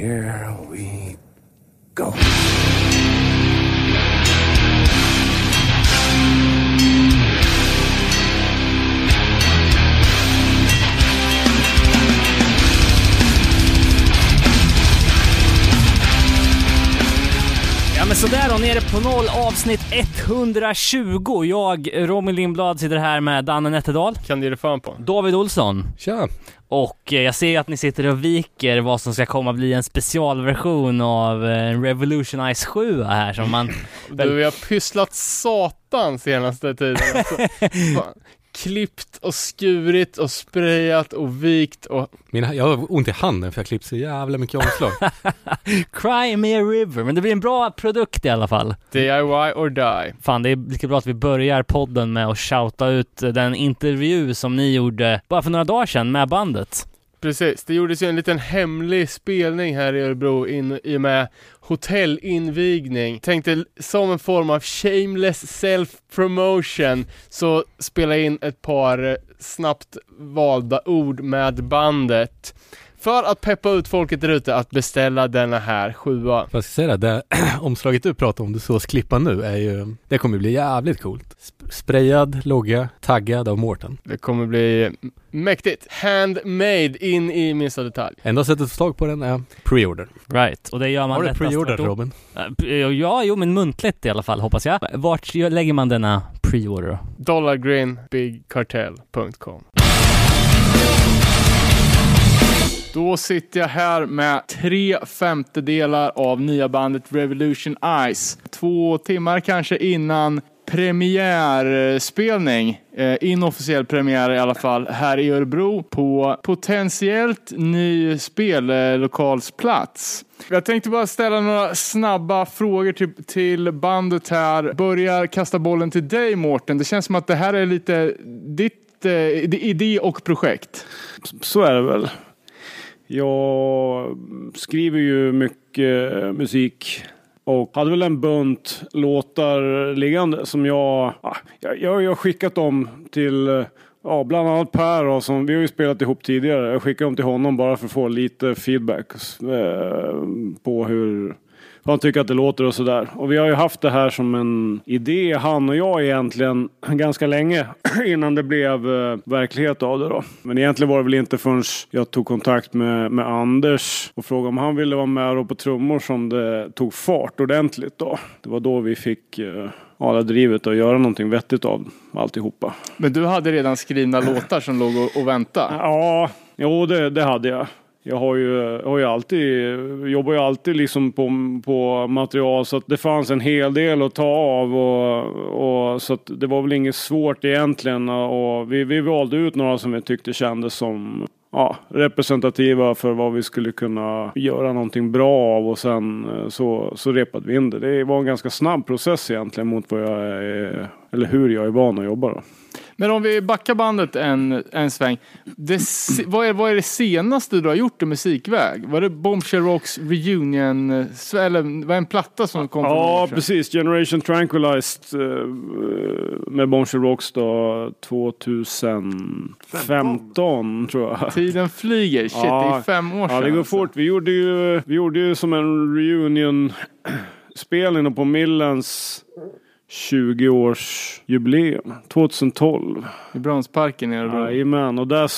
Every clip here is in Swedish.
here we go. Nere på noll, avsnitt 120. Jag, Robin Lindblad, sitter här med Danne Nätterdal, Kan du ge dig fan på? David Olsson Tja! och eh, jag ser att ni sitter och viker vad som ska komma bli en specialversion av eh, Revolution Ice 7 här som man... Du, vi har pysslat satan senaste tiden. Alltså. Klippt och skurit och sprayat och vikt och Min, jag har ont i handen för jag klippt så jävla mycket omslag. Cry me a river, men det blir en bra produkt i alla fall. DIY or die. Fan, det är lika bra att vi börjar podden med att shouta ut den intervju som ni gjorde bara för några dagar sedan med bandet. Precis, det gjordes ju en liten hemlig spelning här i Örebro in, i och med hotellinvigning. Tänkte som en form av shameless self-promotion så spela in ett par eh, snabbt valda ord med bandet. För att peppa ut folket där ute att beställa denna här sjua. Vad ska jag säga det, det omslaget du pratar om, du sås klippa nu, är ju, det kommer bli jävligt coolt. Sp- sprayad logga, taggad av Mårten. Det kommer bli mäktigt. Handmade in i minsta detalj. Enda sättet att få tag på den är pre-order. Right, och det gör man Har du pre-order Robin? Eh, Ja, jo men muntligt i alla fall hoppas jag. Vart lägger man denna pre-order då? dollargreenbigcartel.com då sitter jag här med tre femtedelar av nya bandet Revolution Ice. Två timmar kanske innan premiärspelning, eh, inofficiell premiär i alla fall, här i Örebro på potentiellt ny spellokalsplats. Jag tänkte bara ställa några snabba frågor till, till bandet här. Börjar kasta bollen till dig Mårten. Det känns som att det här är lite ditt eh, idé och projekt. Så är det väl. Jag skriver ju mycket musik och hade väl en bunt låtar liggande som ah, jag, jag, jag, har skickat dem till Ja, bland annat Per då, som vi har ju spelat ihop tidigare. Jag skickade dem till honom bara för att få lite feedback eh, på hur han tycker att det låter och sådär. Och vi har ju haft det här som en idé, han och jag egentligen, ganska länge innan det blev eh, verklighet av det då. Men egentligen var det väl inte förrän jag tog kontakt med, med Anders och frågade om han ville vara med då på trummor som det tog fart ordentligt då. Det var då vi fick eh, det drivet att göra någonting vettigt av alltihopa. Men du hade redan skrivna låtar som låg och, och väntade. Ja, jo det, det hade jag. Jag har ju, jag har ju alltid, jobbar ju alltid liksom på, på material så att det fanns en hel del att ta av och, och så att det var väl inget svårt egentligen och vi, vi valde ut några som vi tyckte kändes som ja, representativa för vad vi skulle kunna göra någonting bra av och sen eh, så, så repade vi in det. Det var en ganska snabb process egentligen mot vad jag är, eller hur jag är van att jobba då. Men om vi backar bandet en, en sväng. Det, se- vad, är, vad är det senaste du har gjort i musikväg? Var det Bombshell Rocks reunion, eh, eller var det en platta som kom för några år Ja, precis. Generation Tranquilized eh, med Bombshell Rocks då 2015 tror jag. Tiden flyger, shit det är Ja. fem år sedan. Ja, det går alltså. fort. Vi gjorde ju, vi gjorde ju som en reunion spelning på Millens 20-årsjubileum 2012. I Bronsparken i Örebro. Jajamän, och där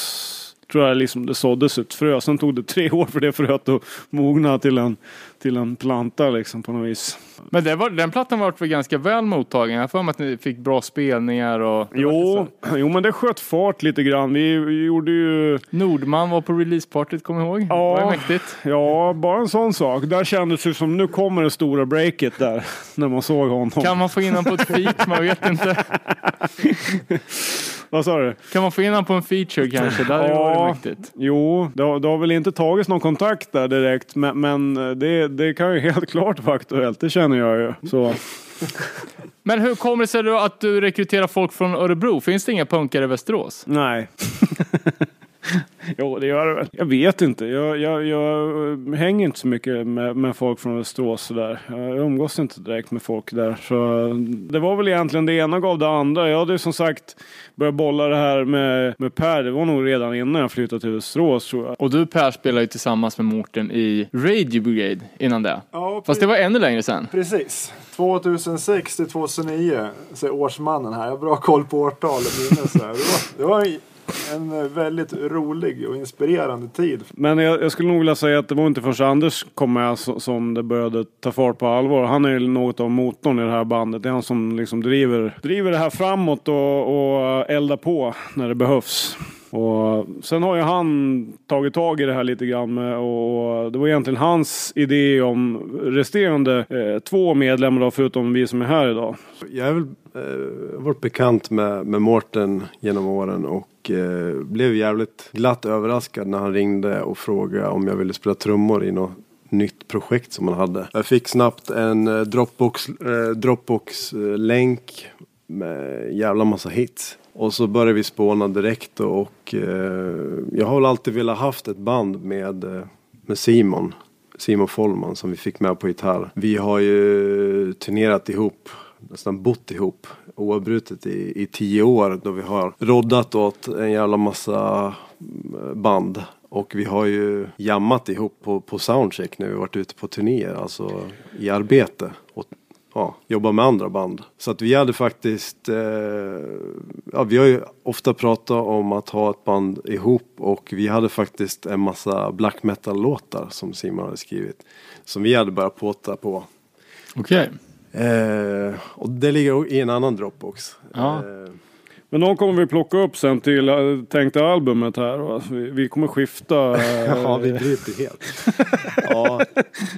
tror jag liksom det såddes ett frö. Sen tog det tre år för det fröet att mogna till en, till en planta liksom på något vis. Men det var, den plattan var väl ganska väl mottagen? Jag för mig att ni fick bra spelningar och... Jo, jo, men det sköt fart lite grann. Vi, vi gjorde ju Nordman var på releasepartyt, kommer ihåg. Ja. Det var mäktigt. Ja, bara en sån sak. Där kändes det som nu kommer det stora breaket där. När man såg honom. Kan man få in honom på ett feat? Man vet inte. Vad sa du? Kan man få in honom på en feature kanske? Det Ja. varit mäktigt. Jo, det har, det har väl inte tagits någon kontakt där direkt. Men, men det, det kan ju helt klart vara aktuellt. Det känner jag ju. Så. Men hur kommer det sig då att du rekryterar folk från Örebro? Finns det inga punkare i Västerås? Nej. Jo, det gör det väl. Jag vet inte. Jag, jag, jag hänger inte så mycket med, med folk från Västerås sådär. Jag umgås inte direkt med folk där. Så det var väl egentligen det ena gav det andra. Jag hade som sagt börjat bolla det här med, med Per. Det var nog redan innan jag flyttade till Västerås tror jag. Och du Per spelade ju tillsammans med Mårten i Radio Brigade innan det. Ja, Fast det var ännu längre sen. Precis. 2006 till 2009, säger årsmannen här. Jag har bra koll på årtal och minnes. här. Det var, det var en eh, väldigt rolig och inspirerande tid. Men jag, jag skulle nog vilja säga att det var inte förrän Anders kom med som det började ta fart på allvar. Han är ju något av motorn i det här bandet. Det är han som liksom driver, driver det här framåt och, och eldar på när det behövs. Och sen har ju han tagit tag i det här lite grann med, och det var egentligen hans idé om resterande eh, två medlemmar då, förutom vi som är här idag. Jag har väl eh, varit bekant med, med Mårten genom åren och eh, blev jävligt glatt överraskad när han ringde och frågade om jag ville spela trummor i något nytt projekt som han hade. Jag fick snabbt en eh, Dropbox, eh, Dropbox-länk med jävla massa hits. Och så började vi spåna direkt då, och eh, jag har väl alltid velat haft ett band med, eh, med Simon. Simon Follman som vi fick med på gitarr. Vi har ju turnerat ihop, nästan bott ihop oavbrutet i, i tio år då vi har roddat åt en jävla massa eh, band. Och vi har ju jammat ihop på, på soundcheck när vi varit ute på turnéer, alltså i arbete. Och ja, jobba med andra band. Så att vi hade faktiskt, eh, ja vi har ju ofta pratat om att ha ett band ihop och vi hade faktiskt en massa black metal-låtar som Simon hade skrivit. Som vi hade börjat påta på. Okej. Eh, och det ligger i en annan Dropbox. Ja. Eh, Men de kommer vi plocka upp sen till eh, tänkta albumet här. Va? Vi, vi kommer skifta. eh, ja, vi bryter helt. ja,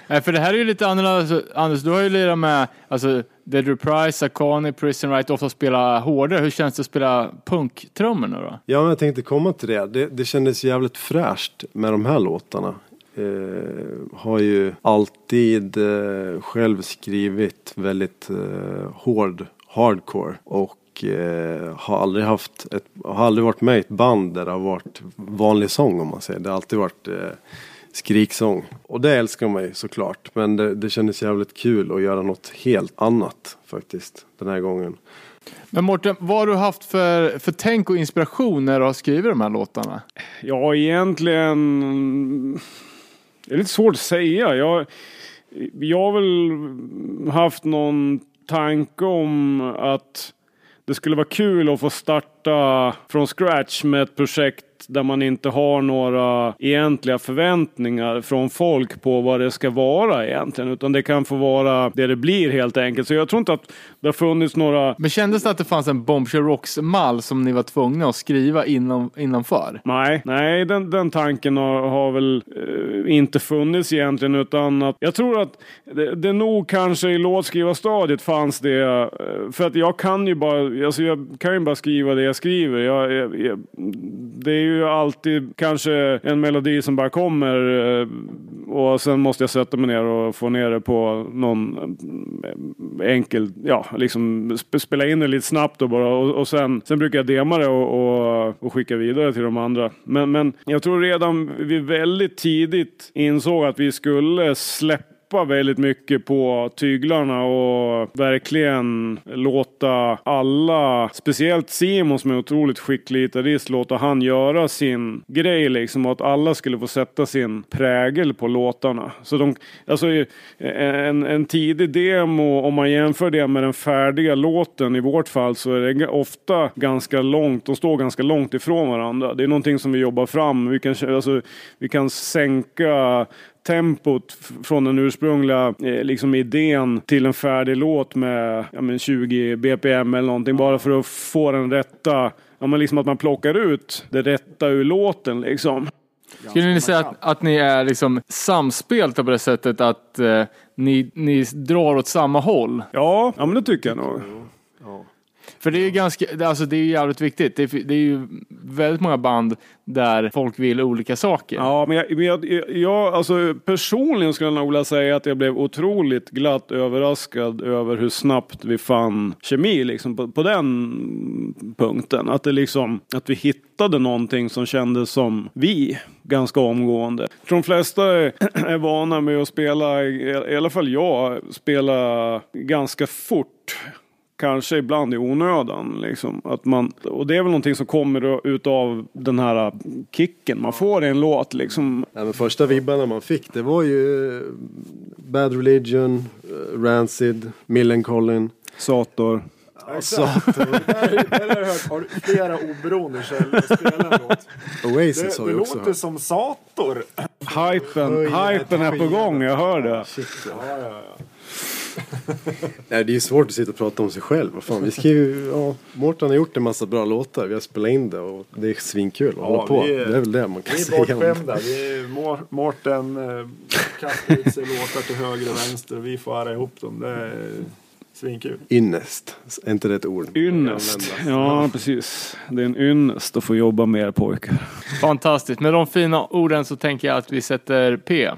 Nej, för det här är ju lite annorlunda. Alltså, Anders, du har ju lirat med alltså, Dead Reprise, Akani, Prison Right, ofta spela hårdare. Hur känns det att spela punktrummor nu då? Ja, men jag tänkte komma till det. det. Det kändes jävligt fräscht med de här låtarna. Eh, har ju alltid eh, själv skrivit väldigt eh, hård hardcore. Och eh, har aldrig haft ett, har aldrig varit med i ett band där det har varit vanlig sång om man säger. Det har alltid varit eh, skriksång. Och det älskar man ju såklart. Men det, det kändes jävligt kul att göra något helt annat faktiskt den här gången. Men Mårten, vad har du haft för, för tänk och inspiration när du har skrivit de här låtarna? Ja, egentligen. Det är lite svårt att säga. Jag, jag har väl haft någon tanke om att det skulle vara kul att få starta från scratch med ett projekt där man inte har några egentliga förväntningar från folk på vad det ska vara egentligen. Utan det kan få vara det det blir helt enkelt. Så jag tror inte att det har funnits några Men kändes det att det fanns en Bombshell Rocks-mall som ni var tvungna att skriva innan, innanför? Nej, nej den, den tanken har, har väl eh, inte funnits egentligen utan att jag tror att det, det nog kanske i låtskrivarstadiet fanns det. Eh, för att jag kan ju bara, alltså jag kan ju bara skriva det jag skriver. Jag, jag, jag, det är ju alltid kanske en melodi som bara kommer eh, och sen måste jag sätta mig ner och få ner det på någon eh, enkel, ja liksom spela in det lite snabbt och bara och, och sen, sen brukar jag dema det och, och, och skicka vidare till de andra. Men, men jag tror redan vi väldigt tidigt insåg att vi skulle släppa väldigt mycket på tyglarna och verkligen låta alla, speciellt Simon som är otroligt skicklig gitarrist, låta han göra sin grej liksom och att alla skulle få sätta sin prägel på låtarna. Så de, alltså en, en tidig demo, om man jämför det med den färdiga låten i vårt fall så är det ofta ganska långt, de står ganska långt ifrån varandra. Det är någonting som vi jobbar fram. Vi kan, alltså, vi kan sänka tempot från den ursprungliga eh, liksom idén till en färdig låt med ja, men 20 bpm eller någonting bara för att få den rätta, ja men liksom att man plockar ut det rätta ur låten liksom. Skulle ni säga att, att ni är liksom samspelta på det sättet att eh, ni, ni drar åt samma håll? Ja, ja men det tycker jag nog. För det är ju ganska, alltså det är ju jävligt viktigt. Det är, det är ju väldigt många band där folk vill olika saker. Ja, men jag, men jag, jag, alltså personligen skulle jag nog vilja säga att jag blev otroligt glatt överraskad över hur snabbt vi fann kemi liksom på, på den punkten. Att det liksom, att vi hittade någonting som kändes som vi ganska omgående. Jag tror de flesta är, är vana med att spela, i, i alla fall jag, spela ganska fort kanske ibland i onödan. Liksom. Att man, och det är väl någonting som kommer utav den här kicken man får i en låt. Liksom. Nej, men första vibbarna man fick det var ju eh, Bad Religion, eh, Rancid, Millencolin. Sator. Exakt. där, där har, jag hört, har flera oberoende källor spela en låt. Oasis Det, har det ju också låter som Sator. Hypen, hypen är på gång, jag hör det. Shit, ja. Ja, ja, ja. Nej, det är ju svårt att sitta och prata om sig själv. Vad fan, vi ska ju, ja, Mårten har gjort en massa bra låtar. Vi har spelat in det och det är svinkul att Ja, hålla på. är- det är väl det man kan Vi är säga. bortskämda. Vi är, Mår- Mårten eh, kastar ut sig låtar till höger och vänster och vi får ara ihop dem. Det är svinkul. Ynnest, är inte det ett ord? Ynnest. Ja, precis. Det är en ynnest att få jobba mer pojkar. Fantastiskt. Med de fina orden så tänker jag att vi sätter P.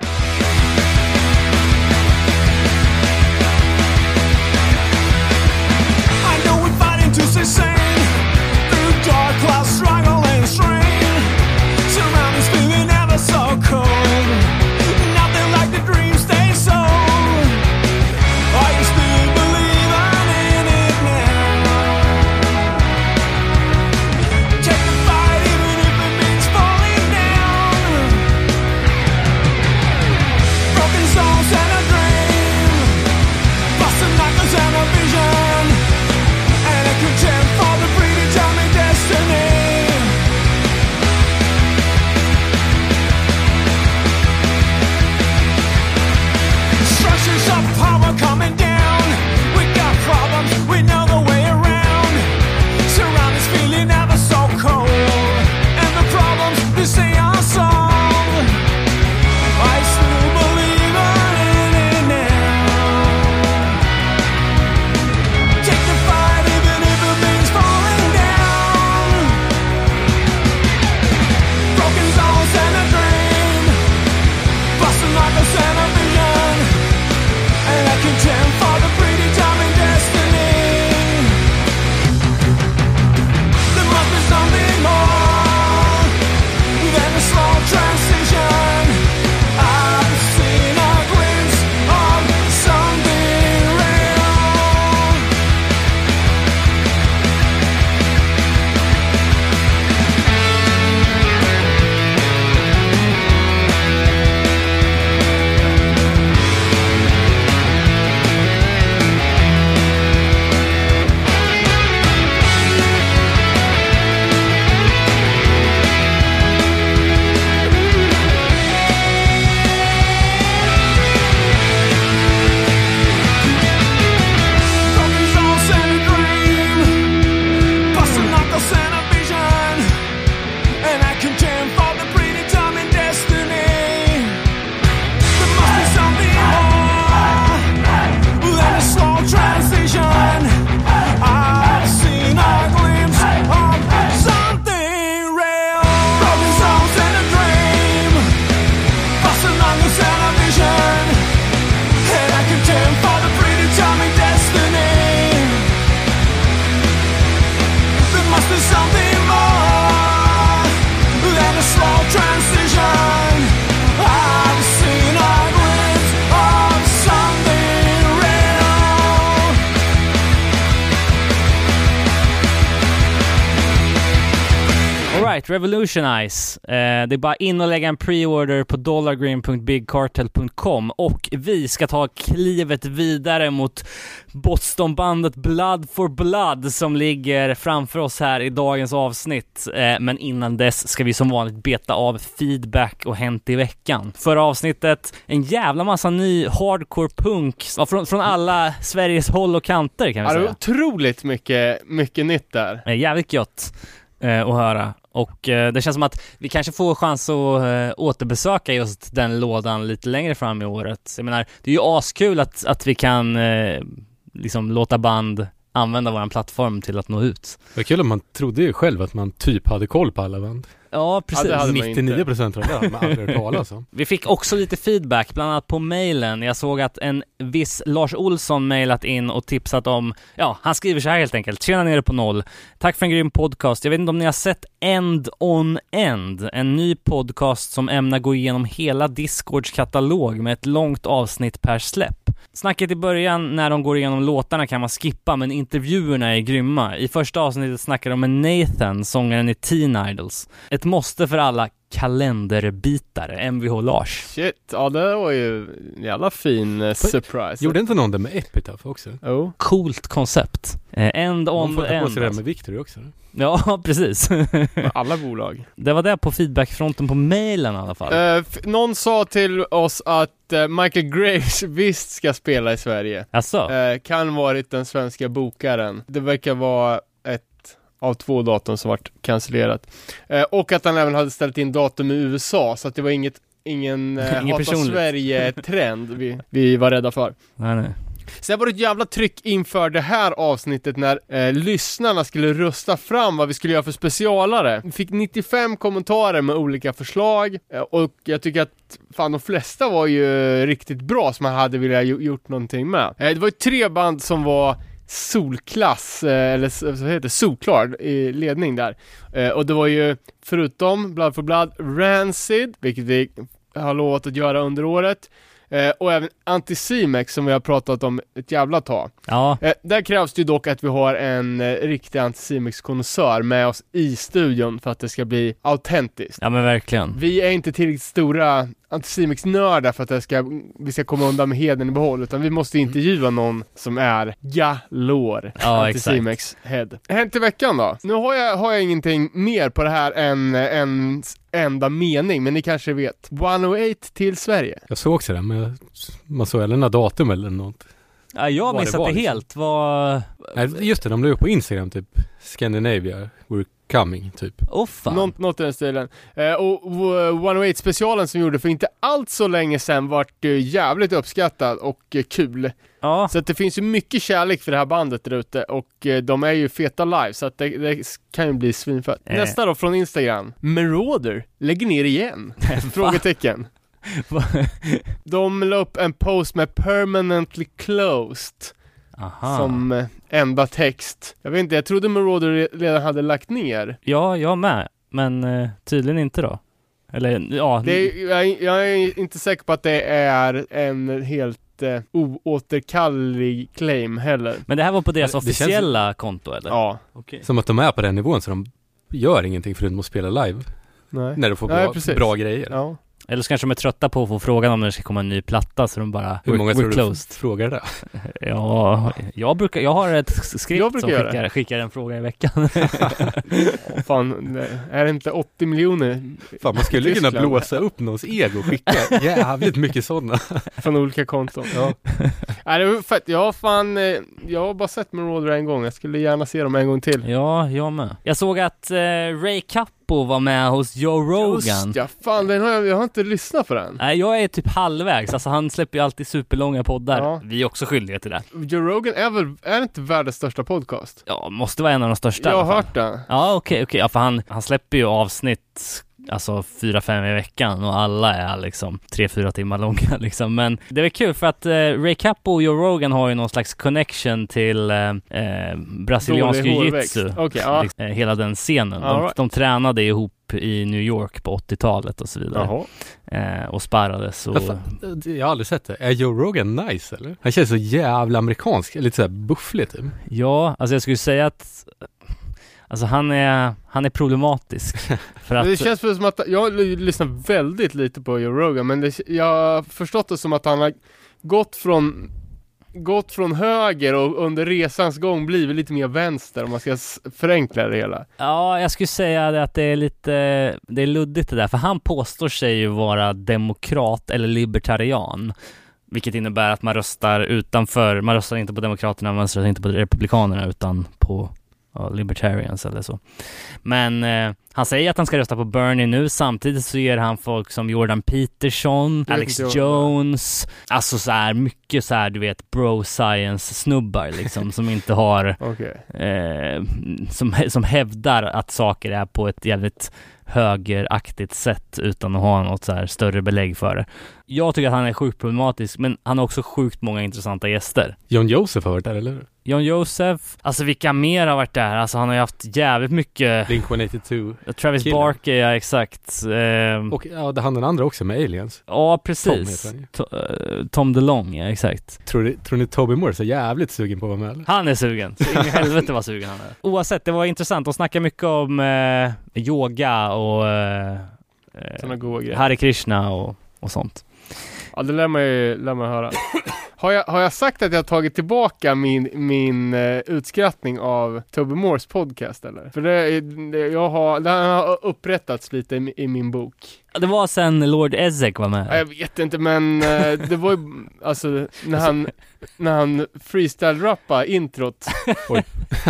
Revolutionize. Eh, det är bara in och lägga en pre-order på dollargreen.bigcartel.com och vi ska ta klivet vidare mot Bostonbandet Blood for Blood som ligger framför oss här i dagens avsnitt. Eh, men innan dess ska vi som vanligt beta av feedback och hänt i veckan. Förra avsnittet, en jävla massa ny hardcore punk från, från alla Sveriges håll och kanter kan vi Ja, det var säga. otroligt mycket, mycket nytt där. Eh, Jävligt gött eh, att höra. Och eh, det känns som att vi kanske får chans att eh, återbesöka just den lådan lite längre fram i året. Jag menar, det är ju askul att, att vi kan eh, liksom låta band använda våran plattform till att nå ut. Det kul om man trodde ju själv att man typ hade koll på alla band. Ja, precis. inte. 99% av det hade man aldrig hört talas om. Vi fick också lite feedback, bland annat på mailen. Jag såg att en viss Lars Olsson mailat in och tipsat om, ja, han skriver så här helt enkelt. Tjena nere på noll. Tack för en grym podcast. Jag vet inte om ni har sett End on End, en ny podcast som ämnar gå igenom hela Discords katalog med ett långt avsnitt per släpp. Snacket i början när de går igenom låtarna kan man skippa, men intervjuerna är grymma. I första avsnittet snackar de med Nathan, sångaren i Teen Idols. Ett måste för alla kalenderbitare, Mvh Lars. Shit, ja det var ju en jävla fin eh, surprise. Gjorde inte någon det med Epitaph också? Jo. Coolt koncept. Eh, end on får the ta på end. sig det alltså. med Victory också. Ja, precis. med alla bolag. det var det på feedbackfronten på mailen i alla fall. Eh, någon sa till oss att eh, Michael Graves visst ska spela i Sverige. Alltså, Eh, kan varit den svenska bokaren. Det verkar vara av två datum som varit cancellerat. Eh, och att han även hade ställt in datum i USA, så att det var inget Ingen eh, Inget hata. Sverige-trend vi, vi var rädda för. nej, nej. Sen var det ett jävla tryck inför det här avsnittet när eh, lyssnarna skulle rösta fram vad vi skulle göra för specialare. Vi fick 95 kommentarer med olika förslag eh, och jag tycker att fan de flesta var ju riktigt bra som man hade velat gjort någonting med. Eh, det var ju tre band som var solklass, eh, eller vad heter det, solklar i ledning där. Eh, och det var ju förutom Blood for Blood, Rancid, vilket vi har lovat att göra under året. Eh, och även Anticimex som vi har pratat om ett jävla tag. Ja, där krävs det ju dock att vi har en riktig Anticimex-konnässör med oss i studion för att det ska bli autentiskt. ja men verkligen. Vi är inte tillräckligt stora Anticimex-nördar för att ska, vi ska komma undan med heden i behåll, utan vi måste intervjua någon som är galore Ja, exakt. Anticimex-head. Hänt i veckan då? Nu har jag, har jag ingenting mer på det här än en enda mening, men ni kanske vet. 108 till Sverige. Jag såg också det, men jag- man såg aldrig några datum eller något. Ja, jag har det missat var, det liksom. helt. Vad... Nej, just det, de la upp på Instagram typ Scandinavia, we're coming typ. Fan. Något, något i den stilen. Eh, och och 108 specialen som gjorde för inte allt så länge sedan vart eh, jävligt uppskattad och eh, kul. Ja, Så att det finns ju mycket kärlek för det här bandet där ute och eh, de är ju feta live så att det, det kan ju bli svinfett. Eh. Nästa då från Instagram. Marauder lägger ner igen? Frågetecken. De la upp en post med permanently closed Aha. som eh, enda text. Jag vet inte, jag trodde Marauder re- redan hade lagt ner. Ja, jag med. Men eh, tydligen inte då. Eller ja, Det är, jag, är- jag är inte säker på att det är en helt eh, oåterkallelig claim heller. men det här var på deras Det känns- officiella konto eller? Ja. Okej. Som att de är på den nivån så de gör ingenting förutom att spela live. Nej. När de får Nej, bra, bra grejer. Ja. Eller så kanske de är trötta på att få frågan om när det ska komma en ny platta så de bara Hur många tror we're du closed. frågar det? Ja, jag brukar, jag har ett skript Jag brukar som skickar, skickar en fråga i veckan. Fan, är det inte 80 miljoner Fan man skulle kunna blåsa upp någons ego och skicka jävligt mycket sådana. från olika konton? Ja. Nej, det var fett. Jag har fan, eh, jag har bara sett Marauder en gång. Jag skulle gärna se dem en gång till. ja, jag med. Jag såg att eh, Ray Cappo var med hos Joe Rogan. Just ja, fan den har jag, jag har inte lyssnat på den. Nej, jag är typ halvvägs. Alltså han släpper ju alltid superlånga poddar. Ja. Vi är också skyldiga till det. Joe Rogan är väl, är det inte världens största podcast? Ja, måste vara en av de största jag har hört det. Ja, okej, okej. Ja, för han, han släpper ju avsnitt Alltså fyra, fem i veckan och alla är liksom tre, fyra timmar långa liksom. Men det är kul för att eh, Ray Cappo och Joe Rogan har ju någon slags connection till eh, eh, brasiliansk jiu-jitsu. Okej, ja. Liksom, eh, hela den scenen. De, right. de tränade ihop i New York på 80-talet och så vidare. Jaha. Eh, och sparrades och... Jag har aldrig sett det. Är Joe Rogan nice eller? Han känns så jävla amerikansk, lite såhär bufflig typ. Ja, alltså jag skulle säga att Alltså han är, han är problematisk. för Men det att, känns som att, jag har l- lyssnat väldigt lite på Joe Rogan, men det, jag har förstått det som att han har gått från gått från höger och under resans gång blivit lite mer vänster om man ska förenkla det hela. ja, jag skulle säga att det är lite, det är luddigt det där, för han påstår sig ju vara demokrat eller libertarian. Vilket innebär att man röstar utanför, man röstar inte på Demokraterna, man röstar inte på Republikanerna utan på ja, Libertarians eller så. Men eh, Han säger att han ska rösta på Bernie nu, samtidigt så ger han folk som Jordan Peterson, Alex. Jones, alltså så här mycket så här du vet bro science snubbar liksom som inte har Okej. eh, som, som hävdar att saker är på ett jävligt högeraktigt sätt utan att ha något så här större belägg för det. Jag tycker att han är sjukt problematisk, men han har också sjukt många intressanta gäster. John Joseph har varit där, eller hur? John Joseph, alltså vilka mer har varit där? Alltså han har ju haft jävligt mycket Blink 182. Travis killen. Barker, ja exakt. Ehm, Och ja, det han den andra också med Aliens. ja, Tom precis. heter han. To- eh, Tom DeLong, ja exakt. Tror, ni- tror ni Toby Moore är jävligt sugen på att vara med eller? Han är sugen. Så in i helvete vad sugen han är. Oavsett, det var intressant. De snackar mycket om eh, yoga och eh, eh, goa grejer. Hare Krishna och, och sånt. Ja, det lär man ju lär man höra. Har jag, har jag sagt att jag har tagit tillbaka min, min uh, utskrattning av Toby Moores podcast eller? För det, det, jag har, det har upprättats lite i, i min bok. Det var sen Lord Ezek var Ja, med. jag vet inte men eh, det var ju, alltså när han, när han freestyle-rappade introt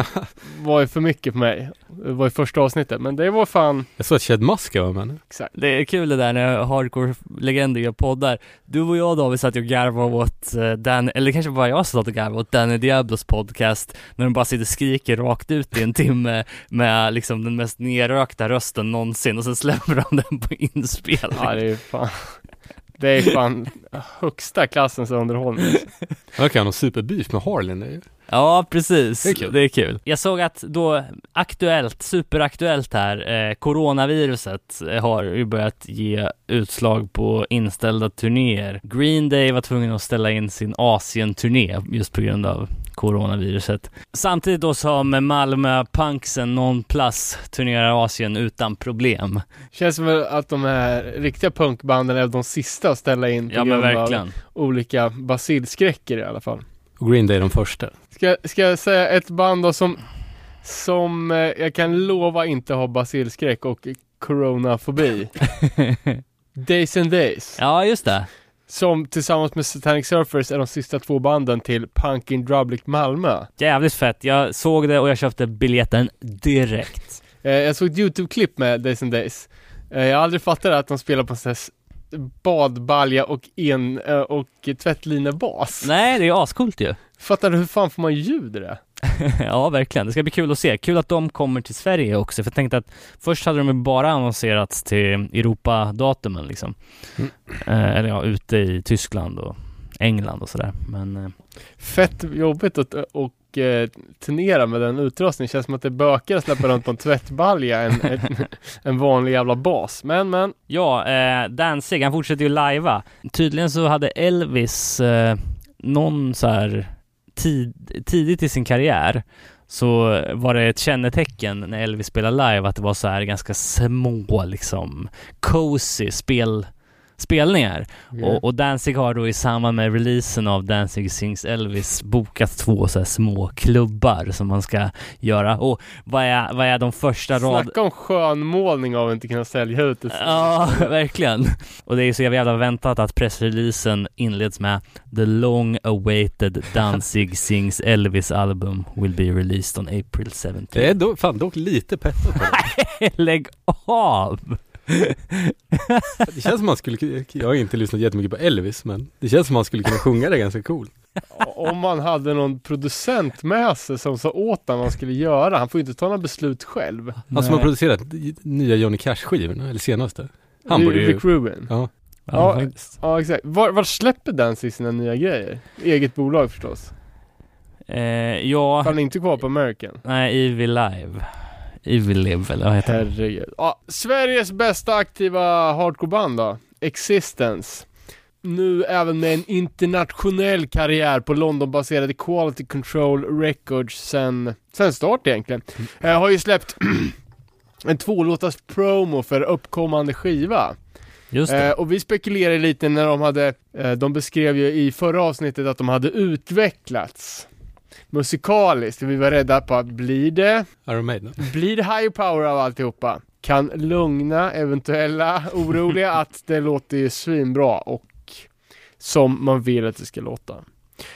var ju för mycket för mig. Det var ju första avsnittet men det var fan, Jag såg att Chad Muska var med nu. exakt. Det är kul det där när hardcore-legender gör poddar. Du och jag David satt ju och garvade åt eh, Dan, eller kanske bara jag satt och garvade åt Danny Diablos podcast när de bara sitter och skriker rakt ut i en timme med liksom den mest nerrökta rösten någonsin och sen släpper de den på inspelning. Ja det är fan, det är fan högsta klassens underhållning. Han kan ha någon superbeef med är ju- Ja, precis. Det är kul. Det är kul. Jag såg att då aktuellt, superaktuellt här, eh, coronaviruset eh, har ju börjat ge utslag på inställda turnéer. Green Day var tvungen att ställa in sin Asien-turné just på grund av coronaviruset. Samtidigt då som Malmö Punksen Non Plus turnerar Asien utan problem. Känns som att de här riktiga punkbanden är de sista att ställa in på Ja grund av olika basilskräcker i alla fall. Och Green Day är de första. Ska, ska jag säga ett band då som, som eh, jag kan lova inte har basilskräck och coronafobi. Days and Days. ja, just det. Som tillsammans med Satanic Surfers är de sista två banden till Punk in Drublic Malmö. Jävligt fett. Jag såg det och jag köpte biljetten direkt. Eh, jag såg ett YouTube-klipp med Days and Days. Eh, jag har aldrig fattat att de spelar på en sån här badbalja och en eh, och tvättlinebas. Nej, det är ascoolt ju. Fattar du hur fan får man ljud i det? ja, verkligen. Det ska bli kul att se. Kul att de kommer till Sverige också, för jag tänkte att först hade de ju bara annonserats till Europa-datumen liksom. Mm. Eh, eller ja, ute i Tyskland och England och sådär. Men eh, Fett jobbigt att och, eh, turnera med den utrustningen. Känns som att det är bökigare att släppa runt på en tvättbalja än en, en vanlig jävla bas. Men men, ja, eh, Danzig, han fortsätter ju lajva. Tydligen så hade Elvis eh, någon så här tid, tidigt i sin karriär så var det ett kännetecken när Elvis spelade live att det var så här ganska små liksom cozy spel spelningar. Och, och Danzig har då i samband med releasen av Danzig Sings Elvis bokat två så här små klubbar som man ska göra. Och vad är, vad är de första rad... snacka om skönmålning av att inte kunna sälja ut det. Ja, verkligen. Och det är så jävla väntat att pressreleasen inleds med The long awaited Danzig Sings Elvis album will be released on April 17. Det är do, fan dock lite pettat på det. Lägg av! Det känns som man skulle, jag har inte lyssnat jättemycket på Elvis men det känns som man skulle kunna sjunga det ganska cool. Om man hade någon producent med sig som sa åt honom vad han skulle göra. Han får ju inte ta några beslut själv. Han som har producerat nya Johnny Cash-skivorna, eller senaste. Han borde ju... Rick Rubin. Ja. Ja, faktiskt. Ja exakt. Var, var släpper Danzig sina nya grejer? Eget bolag förstås. Eh, ja, Han är inte kvar på American. nej, Evil Live. Evil eller vad heter det? Herregud. Ja, Sveriges bästa aktiva hardcoreband då. Existence. Nu även med en internationell karriär på Londonbaserade Quality Control Records sen, sen start egentligen. Eh, har ju släppt en tvålåtars promo för uppkommande skiva. Just det. Eh, och vi spekulerade lite när de hade, eh, de beskrev ju i förra avsnittet att de hade utvecklats musikaliskt. Vi var rädda på att blir det Iron Maiden. blir det high power av alltihopa? Kan lugna eventuella oroliga att det låter ju svinbra och som man vill att det ska låta.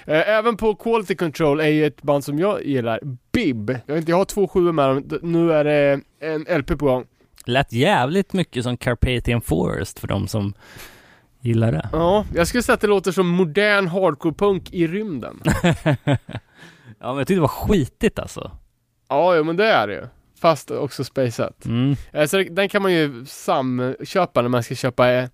Eh, Även på Quality Control är ju ett band som jag gillar, Bib. Jag inte, jag har två sjuor med dem, nu är det en LP på gång. Lät jävligt mycket som Carpathian Forest för de som gillar det. Ja, jag skulle säga att det låter som modern hardcore-punk i rymden. ja men jag tyckte det var skitigt alltså. Ja, ja men det är det ju. Fast också spaceat. Mm. Eh, Så den kan man ju samköpa när man ska köpa eh,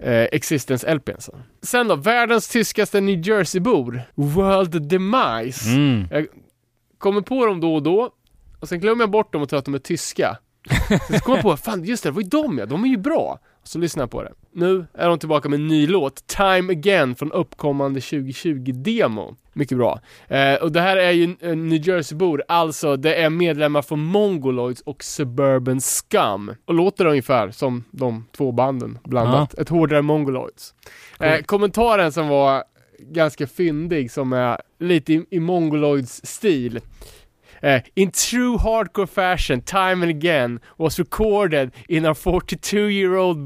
eh, Existence LPn sen. Sen då, världens tyskaste New Jersey-bor, World Demise. Mm. Kommer på dem då och då, och sen glömmer jag bort dem och tror att de är tyska. Sen kommer jag på, fan just det, det var ju de ja, de är ju bra. Så lyssnar jag på det. Nu är de tillbaka med en ny låt, Time Again, från uppkommande 2020-demo. Mycket bra. Eh, och det här är ju New Jersey-bor, alltså det är medlemmar från Mongoloids och Suburban Scum. Och låter ungefär som de två banden blandat. Ett hårdare Mongoloids. Eh, kommentaren som var ganska fyndig, som är lite i, i Mongoloids stil. Uh, in true hardcore fashion, time and again, was recorded in our 42 year old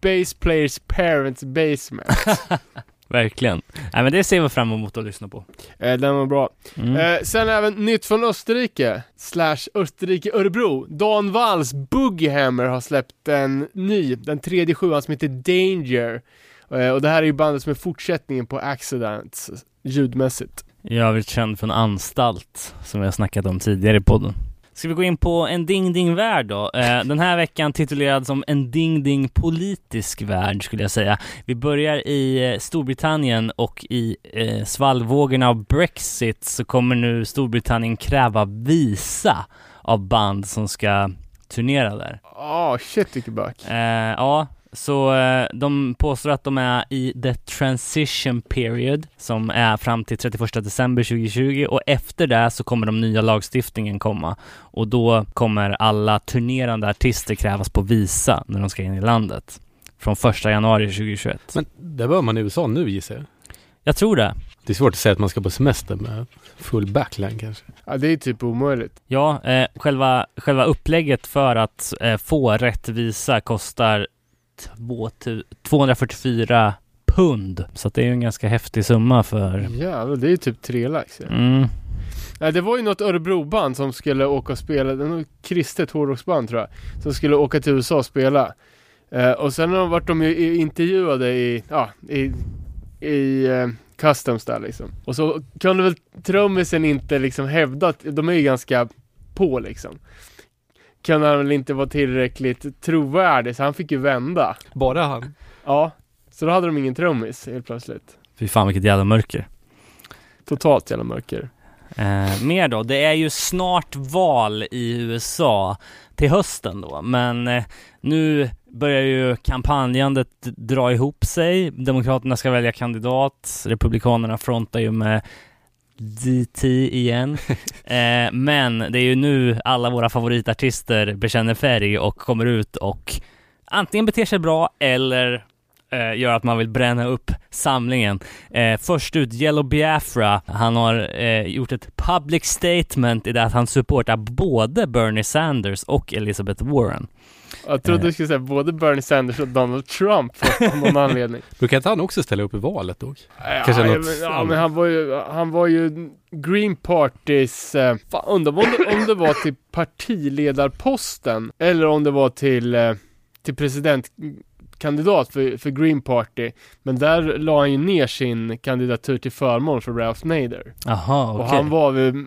bass player's parents basement. Verkligen. Nej men det ser vi fram emot att lyssna på. Eh, den var bra. Mm. Eh, sen även nytt från Österrike, slash Österrike Örebro. Dan Walls Boogiehammer har släppt en ny, den tredje sjuan som heter Danger. Eh, och det här är ju bandet som är fortsättningen på Accidents, ljudmässigt. Jag är känd från Anstalt, som vi har snackat om tidigare i podden. Ska vi gå in på en Ding Ding Värld då? Eh, den här veckan titulerad som en Ding Ding Politisk Värld skulle jag säga. Vi börjar i eh, Storbritannien och i eh, svallvågorna av Brexit så kommer nu Storbritannien kräva visa av band som ska turnera där. Ah, shit vilket bök. Eh, ja, så eh, de påstår att de är i the transition period som är fram till 31 december 2020 och efter det så kommer de nya lagstiftningen komma och då kommer alla turnerande artister krävas på visa när de ska in i landet från 1 januari 2021. Men det bör man i USA nu gissar jag. Jag tror det. Det är svårt att säga att man ska på semester med full backline kanske. Ja, det är typ omöjligt. Ja, eh, själva, själva upplägget för att eh, få rätt visa kostar 2000 244 pund. Så att det är ju en ganska häftig summa för... Jävlar, det är typ tre lax. Ja. Mm. Nej, det var ju något Örebroband som skulle åka och spela, det något kristet hårdrocksband tror jag, som skulle åka till USA och spela. Eh, och sen har vart de ju intervjuade i, ja, i, i eh, customs där liksom. Och så kunde väl trummisen inte liksom hävda att, de är ju ganska på liksom. Kunde han väl inte vara tillräckligt trovärdig så han fick ju vända. Bara han. Ja, så då hade de ingen trummis helt plötsligt. Fy fan vilket jävla mörker. Totalt jävla mörker. Eh, mer då, det är ju snart val i USA till hösten då, men eh, nu börjar ju kampanjandet dra ihop sig. Demokraterna ska välja kandidat, Republikanerna frontar ju med DT igen. eh, men det är ju nu alla våra favoritartister bekänner färg och kommer ut och antingen beter sig bra eller eh, gör att man vill bränna upp samlingen. Eh, först ut Yellow Biafra. Han har eh, gjort ett public statement i det att han supportar både Bernie Sanders och Elizabeth Warren. Jag trodde Eh. du skulle säga både Bernie Sanders och Donald Trump av någon anledning. Brukar inte han också ställa upp i valet då? Ja, Kanske ja, något men, ja, men han var ju, han var ju Green Partys, eh, fan, undrar om det, om det var till partiledarposten eller om det var till, eh, till presidentkandidat för, för Green Party. Men där la han ju ner sin kandidatur till förmån för Ralph Nader. Jaha, Och okej. han var väl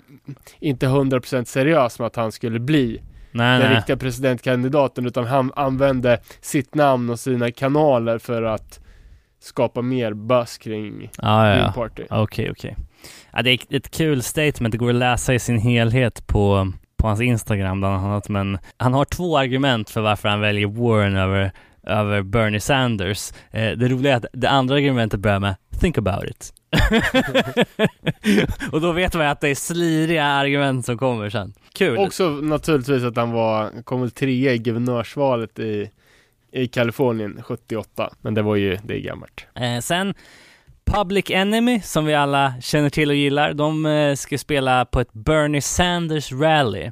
inte 100% seriös med att han skulle bli Nej, den nej. riktiga presidentkandidaten utan han använde sitt namn och sina kanaler för att skapa mer buzz kring Ja, ja, Green. Party. Okej, okej. Ja, det är ett kul statement. Det går att läsa i sin helhet på, på hans Instagram bland annat. Men han har två argument för varför han väljer Warren över, över Bernie Sanders. Eh, det roliga är att det andra argumentet börjar med Think about it. och då vet man ju att det är sliriga argument som kommer sen. Kul. Också naturligtvis att han var, kom väl trea i guvernörsvalet i, i Kalifornien 78. Men det var ju, det är gammalt. Eh, sen Public Enemy, som vi alla känner till och gillar, de eh, ska spela på ett Bernie Sanders rally.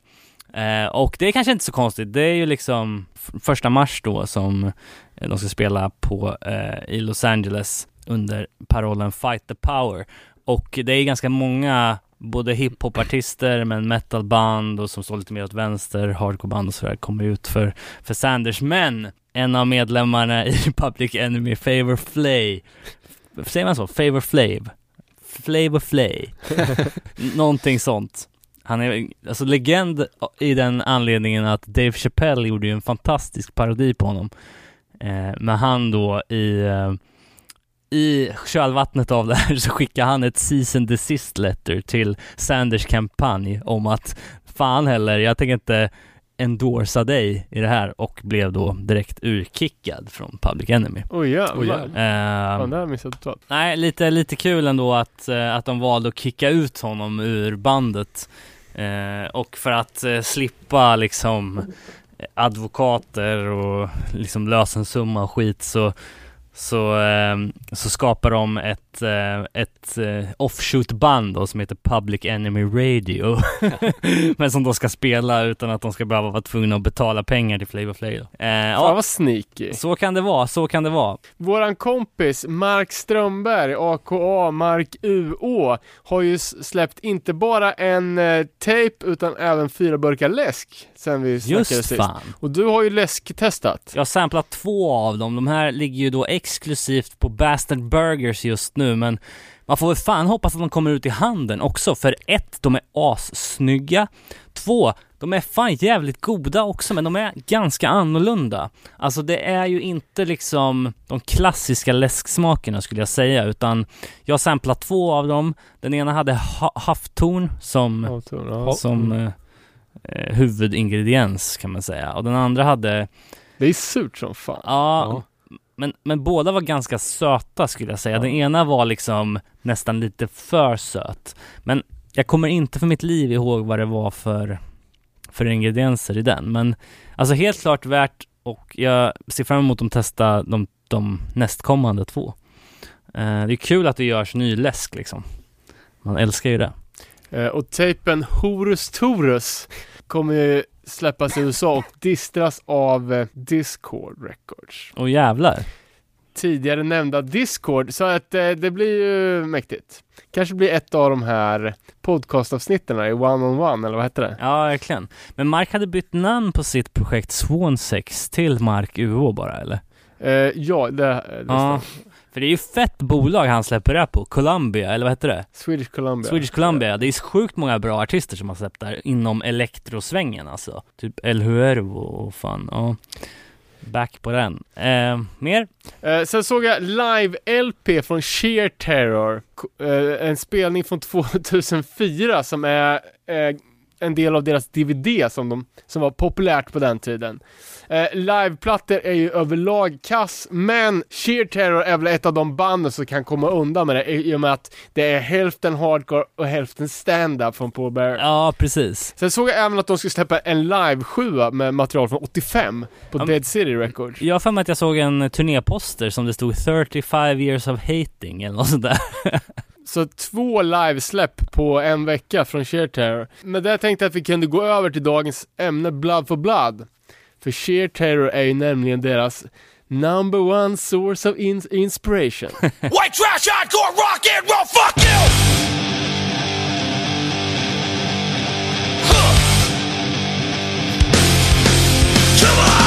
Eh, och det är kanske inte så konstigt, det är ju liksom första mars då som eh, de ska spela på eh, i Los Angeles under parollen Fight the Power. Och det är ganska många både hiphopartister men metalband och som står lite mer åt vänster, hardcoreband och sådär kommer ut för, för Sanders. Men en av medlemmarna i Public Enemy, Favor Flay, säger man så? Favor Flav? Flavor Flay? Någonting sånt. Han är alltså legend i den anledningen att Dave Chappelle gjorde ju en fantastisk parodi på honom. Eh, men han då i, eh, i kölvattnet av det här så skickade han ett season desist letter till Sanders kampanj om att fan heller, jag tänker inte endorsa dig i det här och blev då direkt urkickad från Public Enemy. Oj jävlar. Oj, jävlar. Eh, Fan, det har jag missat totalt. Nej, lite, lite kul ändå att, eh, att de valde att kicka ut honom ur bandet. Eh, och för att eh, slippa liksom advokater och liksom lösensumma och skit så så, eh, så skapar de ett, eh, ett eh, offshoot-band då som heter Public Enemy Radio. Men som då ska spela utan att de ska behöva vara tvungna att betala pengar till Flavor Flav. Eh, Fan ja, vad sneaky. så kan det vara, så kan det vara. Våran kompis Mark Strömberg, aka Mark UÅ, har ju släppt inte bara en eh, tape utan även fyra burkar läsk sen vi snackade Just sist. fan. Och du har ju läsktestat. Jag har samplat två av dem. De här ligger ju då exklusivt på Bastard Burgers just nu, men man får väl fan hoppas att de kommer ut i handeln också, för ett, de är assnygga. Två, de är fan jävligt goda också, men de är ganska annorlunda. Alltså det är ju inte liksom de klassiska läsksmakerna skulle jag säga, utan jag har samplat två av dem. Den ena hade ha- havtorn som Ja, jag. Ja. som eh, eh, huvudingrediens kan man säga. Och den andra hade, Det är surt som fan. ja, men, men båda var ganska söta skulle jag säga. Den ena var liksom nästan lite för söt. Men jag kommer inte för mitt liv ihåg vad det var för, för ingredienser i den. Men alltså helt klart värt och jag ser fram emot att testa de, de nästkommande två. Eh, det är kul att det görs ny läsk liksom. Man älskar ju det. Eh, och tejpen Horus Torus kommer ju släppas i USA och distras av eh, Discord Records. Och jävlar. Tidigare nämnda Discord, så att eh, det blir ju mäktigt. Kanske blir ett av de här podcastavsnitten i One on One, eller vad heter det? Ja, verkligen. Men Mark hade bytt namn på sitt projekt Swansex till Mark UH bara, eller? Eh, ja, det, det Ja. står. För det är ju fett bolag han släpper det på. Columbia, eller vad heter det? Swedish Columbia. Swedish Columbia. Det är sjukt många bra artister som har släppt där inom elektrosvängen alltså. Typ El Huervo och fan, ja. Back på den. Eh, mer? Eh, sen såg jag live-LP från Sheer Terror. Eh, en spelning från 2004 som är eh, en del av deras DVD som, de, som var populärt på den tiden. Eh, liveplattor är ju överlag kass, men Sheer Terror är väl ett av de banden som kan komma undan med det i och med att det är hälften hardcore och hälften stand-up från Paul Bear. Ja, precis. Sen såg jag även att de skulle släppa en live-sjua med material från 85 på Ja, Dead City Records. Jag har för mig att jag såg en turnéposter som det stod 35 years of hating eller något sånt där. Så två livesläpp på en vecka från Sheer Terror. Men där tänkte jag att vi kunde gå över till dagens ämne Blood for Blood. För Sheer Terror är ju nämligen deras number one source of in- inspiration. White trash, hardcore, rock and roll, fuck you! Huh. Come on!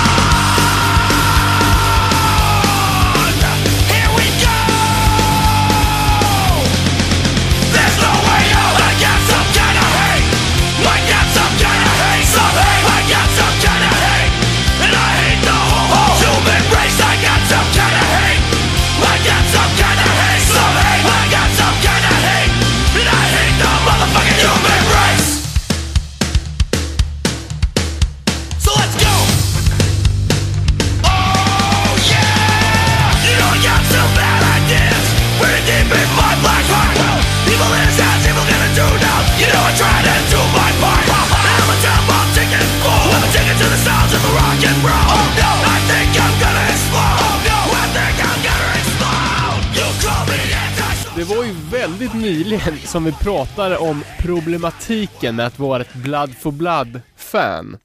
Det var ju väldigt nyligen som vi pratade om problematiken med att vara ett Blood for Blood-fan.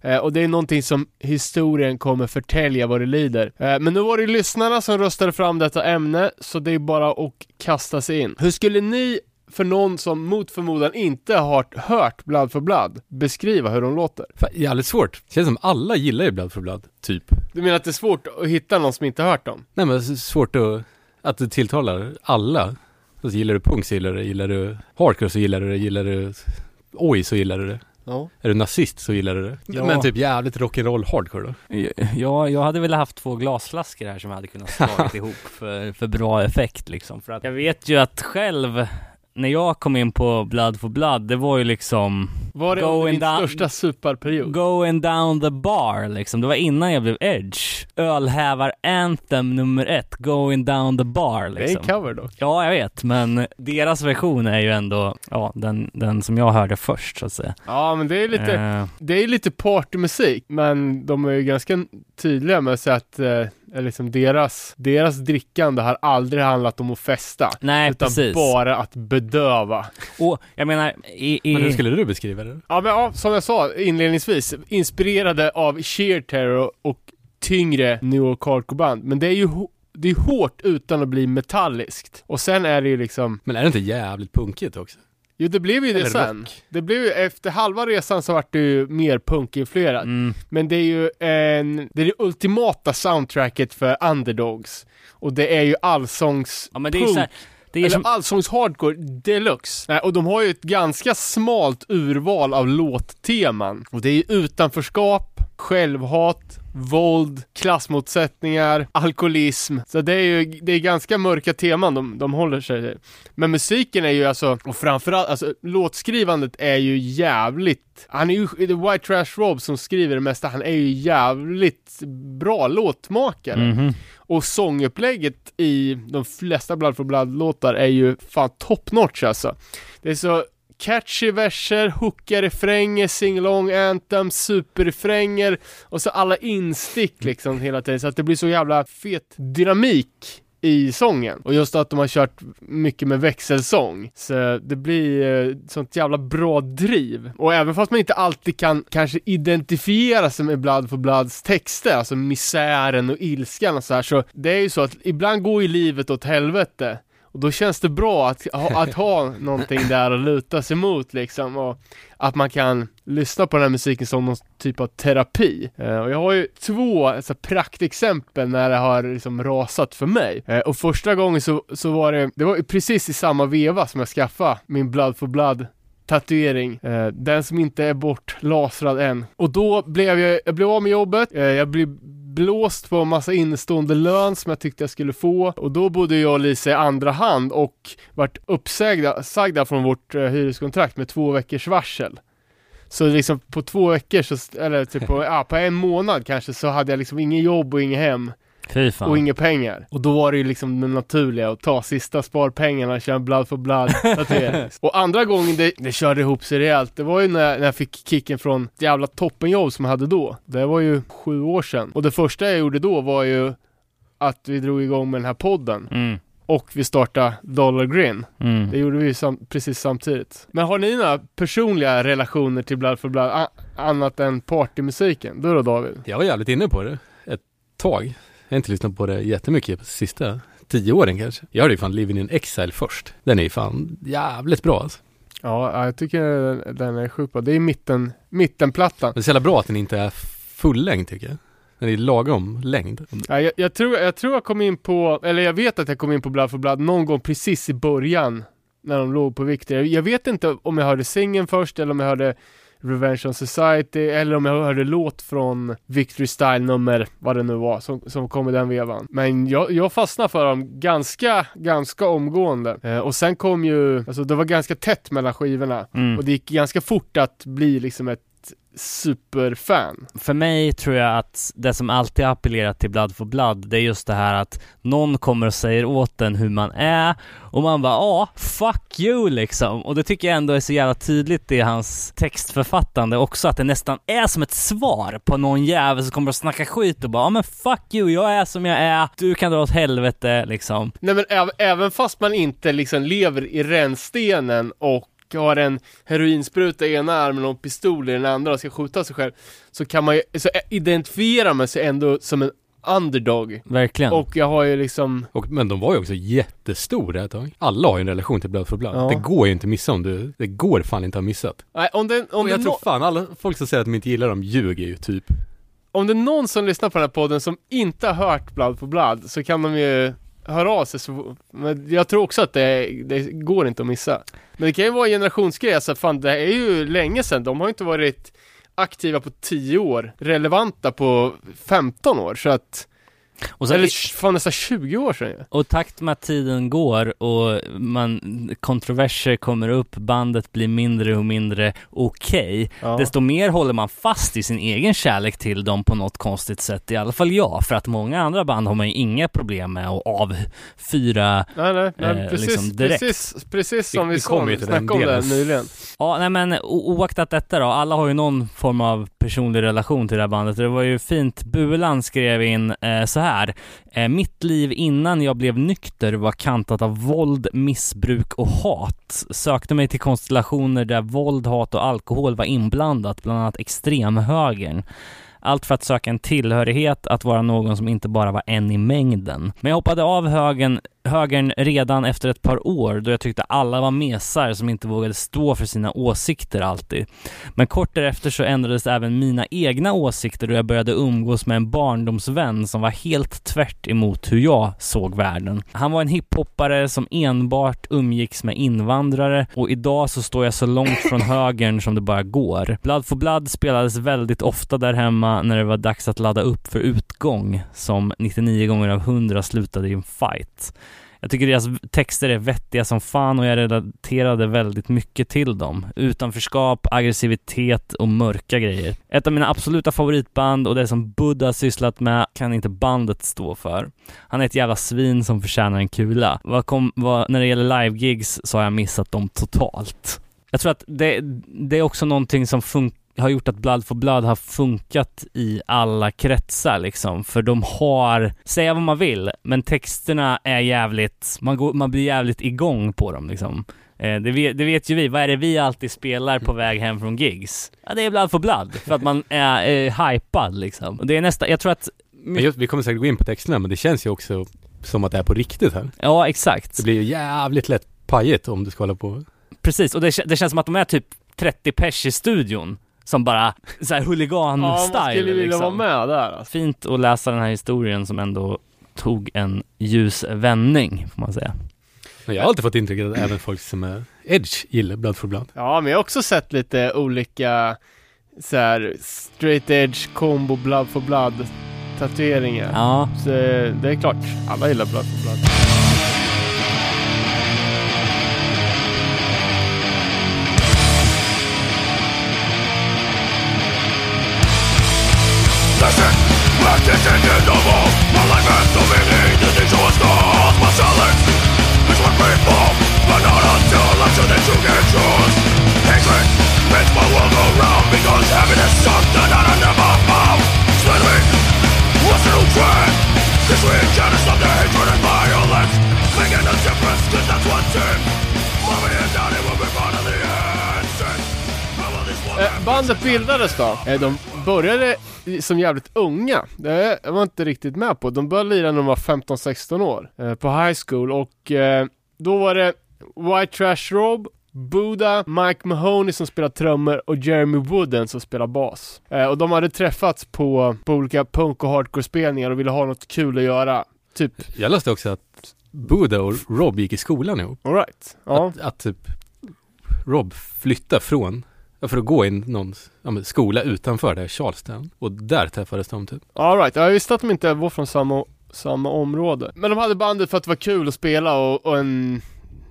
Eh, och det är någonting som historien kommer förtälja vad det lider. Eh, men nu var det ju lyssnarna som röstade fram detta ämne, så det är bara att kasta sig in. Hur skulle ni för någon som mot förmodan inte har hört Blood for Blood beskriva hur de låter? Fan, jävligt svårt. Känns som alla gillar ju Blood for Blood, typ. Du menar att det är svårt att hitta någon som inte har hört dem? Nej men det är svårt att, att det tilltalar alla. Så gillar du punk så gillar du det, gillar du hardcore så gillar du det, gillar du oj så gillar du det. Ja. Är du nazist så gillar du det. Ja. Men typ jävligt rock'n'roll hardcore då. Ja, jag hade velat haft två glasflaskor här som jag hade kunnat slagit ihop för, för bra effekt liksom. För att jag vet ju att själv, när jag kom in på Blood for Blood, det var ju liksom Var det Going din down- största superperiod? Going down the bar liksom. Det var innan jag blev Edge. Ölhävar Anthem nummer ett, Going down the bar Det är liksom. en cover dock. Ja, jag vet, men deras version är ju ändå, ja, den, den som jag hörde först så att säga. Ja men det är lite, Eh, det är lite partymusik, men de är ju ganska tydliga med att säga att eh, liksom deras, deras drickande har aldrig handlat om att festa. nej, utan precis. bara att bedöva. Och jag menar, i, i, Men hur skulle du beskriva det? Ja men ja, som jag sa inledningsvis, inspirerade av sheer terror och tyngre hardcore-band. Men det är ju det är hårt utan att bli metalliskt. Och sen är det ju liksom, Men är det inte jävligt punkigt också? Jo det blev ju det Eller sen. rock. Det blev ju, efter halva resan så vart det ju mer punkinfluerat. mm, Men det är ju en, det är det ultimata soundtracket för underdogs. Och det är ju allsångs ja men det är punk, så här, det är eller som, allsångs hardcore deluxe. Nej, och de har ju ett ganska smalt urval av låtteman. Och det är ju utanförskap, självhat, våld, klassmotsättningar, alkoholism. Så det är ju, det är ganska mörka teman de, de håller sig till. Men musiken är ju alltså, och framförallt, alltså låtskrivandet är ju jävligt, han är ju, det är White Trash Rob som skriver det mesta, han är ju jävligt bra låtmakare. Mhm. Och sångupplägget i de flesta Blood for Blood-låtar är ju fan top notch alltså. Det är så catchy verser, hookar, refränger, singalong, anthem, superrefränger och så alla instick liksom hela tiden så att det blir så jävla fet dynamik i sången. Och just att de har kört mycket med växelsång. Så det blir eh, sånt jävla bra driv. Och även fast man inte alltid kan kanske identifiera sig med Blood for Bloods texter, alltså misären och ilskan och så här, så det är ju så att ibland går ju livet åt helvete. Och då känns det bra att, ha- att ha någonting där att luta sig mot liksom och att man kan lyssna på den här musiken som någon typ av terapi. Eh, och jag har ju två alltså, praktexempel när det har liksom rasat för mig. Eh, och första gången så, så var det, det var precis i samma veva som jag skaffade min Blood for Blood tatuering. Eh, den som inte är bortlasrad än. Och då blev jag, jag blev av med jobbet, jag blev blåst på en massa innestående lön som jag tyckte jag skulle få och då bodde jag och Lisa i andra hand och vart uppsagda sagda från vårt eh, hyreskontrakt med två veckors varsel. Så liksom på två veckor, så, eller typ på, ja, på en månad kanske, så hade jag liksom ingen jobb och inget hem fy fan. och inga pengar. Och då var det ju liksom det naturliga att ta sista sparpengarna och köra blood for blood tatuering. Och andra gången det, det körde ihop sig rejält, det var ju när, när jag fick kicken från ett jävla toppenjobb som jag hade då. Det var ju sju år sedan. Och det första jag gjorde då var ju att vi drog igång med den här podden. Mm, Och vi startade Dollar Grin. mm. Det gjorde vi ju sam- precis samtidigt. Men har ni några personliga relationer till Blood for Blood, annat än partymusiken? Du då David? Jag var jävligt inne på det ett tag. Jag har inte lyssnat på det jättemycket på sista tio åren kanske. Jag hörde ju fan Living in Exile först. Den är ju fan jävligt bra alltså. Ja, jag tycker den- är sjukt bra. Det är mitten, mittenplattan. Det är så jävla bra att den inte är fullängd tycker jag. Den är lagom längd. Ja, jag, jag, tror, jag tror jag kom in på, eller jag vet att jag kom in på Blood for Blood någon gång precis i början när de låg på Victor. Jag, jag vet inte om jag hörde singeln först eller om jag hörde Revenge on Society eller om jag hörde låt från Victory Style nummer, vad det nu var, som, som kom i den vevan. Men jag, jag fastnade för dem ganska, ganska omgående. Eh, och sen kom ju, alltså det var ganska tätt mellan skivorna. Mm. Och det gick ganska fort att bli liksom ett superfan. För mig tror jag att det som alltid har appellerat till Blood for Blood, det är just det här att någon kommer och säger åt en hur man är och man bara ja, fuck you liksom. Och det tycker jag ändå är så jävla tydligt i hans textförfattande också, att det nästan är som ett svar på någon jävel som kommer och snacka skit och bara ja men fuck you, jag är som jag är, du kan dra åt helvete liksom. Nej men äv- även fast man inte liksom lever i rännstenen och har en heroinspruta i ena armen och en pistol i den andra och ska skjuta sig själv så kan man ju, så identifiera man sig ändå som en underdog. Verkligen. Och jag har ju liksom, Och, men de var ju också jättestora ett tag. Alla har ju en relation till Blood for Blood. Ja. Det går ju inte att missa om du, det går fan inte att ha missat. nej, om det, om Och det, jag tror nå- fan alla folk som säger att de inte gillar dem ljuger ju typ. om det är någon som lyssnar på den här podden som inte har hört Blood for Blood så kan de ju Hör av sig så, men jag tror också att det, det går inte att missa. Men det kan ju vara en generationsgrej, alltså fan det är ju länge sedan, de har ju inte varit aktiva på 10 år, relevanta på 15 år, så att, och, sen, eller fan nästan 20 år sedan ju. och takt med att tiden går och man, kontroverser kommer upp, bandet blir mindre och mindre okej, Ja. desto mer håller man fast i sin egen kärlek till dem på något konstigt sätt, i alla fall jag, för att många andra band har man ju inga problem med att avfyra Nej, nej, nej Eh, precis, liksom direkt. precis, precis som Vi- vi, den snackade om det nyligen. Ja, nej men oaktat detta då, alla har ju någon form av personlig relation till det här bandet. Det var ju fint, Bulan skrev in eh, så här. Eh, mitt liv innan jag blev nykter var kantat av våld, missbruk och hat. Sökte mig till konstellationer där våld, hat och alkohol var inblandat, bland annat extremhögern. Allt för att söka en tillhörighet, att vara någon som inte bara var en i mängden. Men jag hoppade av högen, högern redan efter ett par år då jag tyckte alla var mesar som inte vågade stå för sina åsikter alltid. Men kort därefter så ändrades även mina egna åsikter då jag började umgås med en barndomsvän som var helt tvärt emot hur jag såg världen. Han var en hiphoppare som enbart umgicks med invandrare och idag så står jag så långt från högern som det bara går. Blood for Blood spelades väldigt ofta där hemma när det var dags att ladda upp för utgång som 99 gånger av 100 slutade i en fight. Jag tycker deras texter är vettiga som fan och jag relaterade väldigt mycket till dem. Utanförskap, aggressivitet och mörka grejer. Ett av mina absoluta favoritband och det som Buddha sysslat med kan inte bandet stå för. Han är ett jävla svin som förtjänar en kula. Vad kom, vad, när det gäller live-gigs så har jag missat dem totalt. Jag tror att det, det är också någonting som funkar har gjort att Blood for Blood har funkat i alla kretsar liksom, för de har, säga vad man vill, men texterna är jävligt, man, går, man blir jävligt igång på dem liksom. Eh, det, vet, det vet ju vi, vad är det vi alltid spelar på väg hem från gigs? Ja det är Blood for Blood, för att man är eh, hypad liksom. Och det är nästa, jag tror att just, vi kommer säkert gå in på texterna men det känns ju också som att det är på riktigt här. Ja, exakt. Det blir ju jävligt lätt pajigt om du ska hålla på. Precis, och det, det känns som att de är typ 30 pers i studion som bara såhär Ja, man huligan-style skulle vilja liksom. vara med där alltså. Fint att läsa den här historien som ändå tog en ljus vändning, får man säga. Men jag har alltid fått intrycket att även folk som är Edge gillar Blood for Blood. Ja, men jag har också sett lite olika så här straight edge, combo, blood for blood tatueringar. Ja, Så eh, det är klart, alla gillar blood for blood. Cause having a suck done about power Slender, what's a new word? Because we can't stop the hatred and violence Making a difference, cause that's what seems bandet bildades då. Eh, de började som jävligt unga. Det jag var inte riktigt med på. De började lira när de var 15-16 år. Eh, på high school och eh, då var det White Trash Rob, Buddha, Mike Mahoney som spelar trummor och Jeremy Wooden som spelar bas. Eh, och de hade träffats på, på olika punk och hardcore-spelningar och ville ha något kul att göra. Typ, Jag läste också att Buddha och Rob gick i skolan ihop. alright. Ja. Att, att typ Rob flyttade från, för att gå i någon ja, men skola utanför där Charlestown. Och där träffades de typ. All right. jag visste att de inte var från samma, samma område. Men de hade bandet för att det var kul att spela och, och en,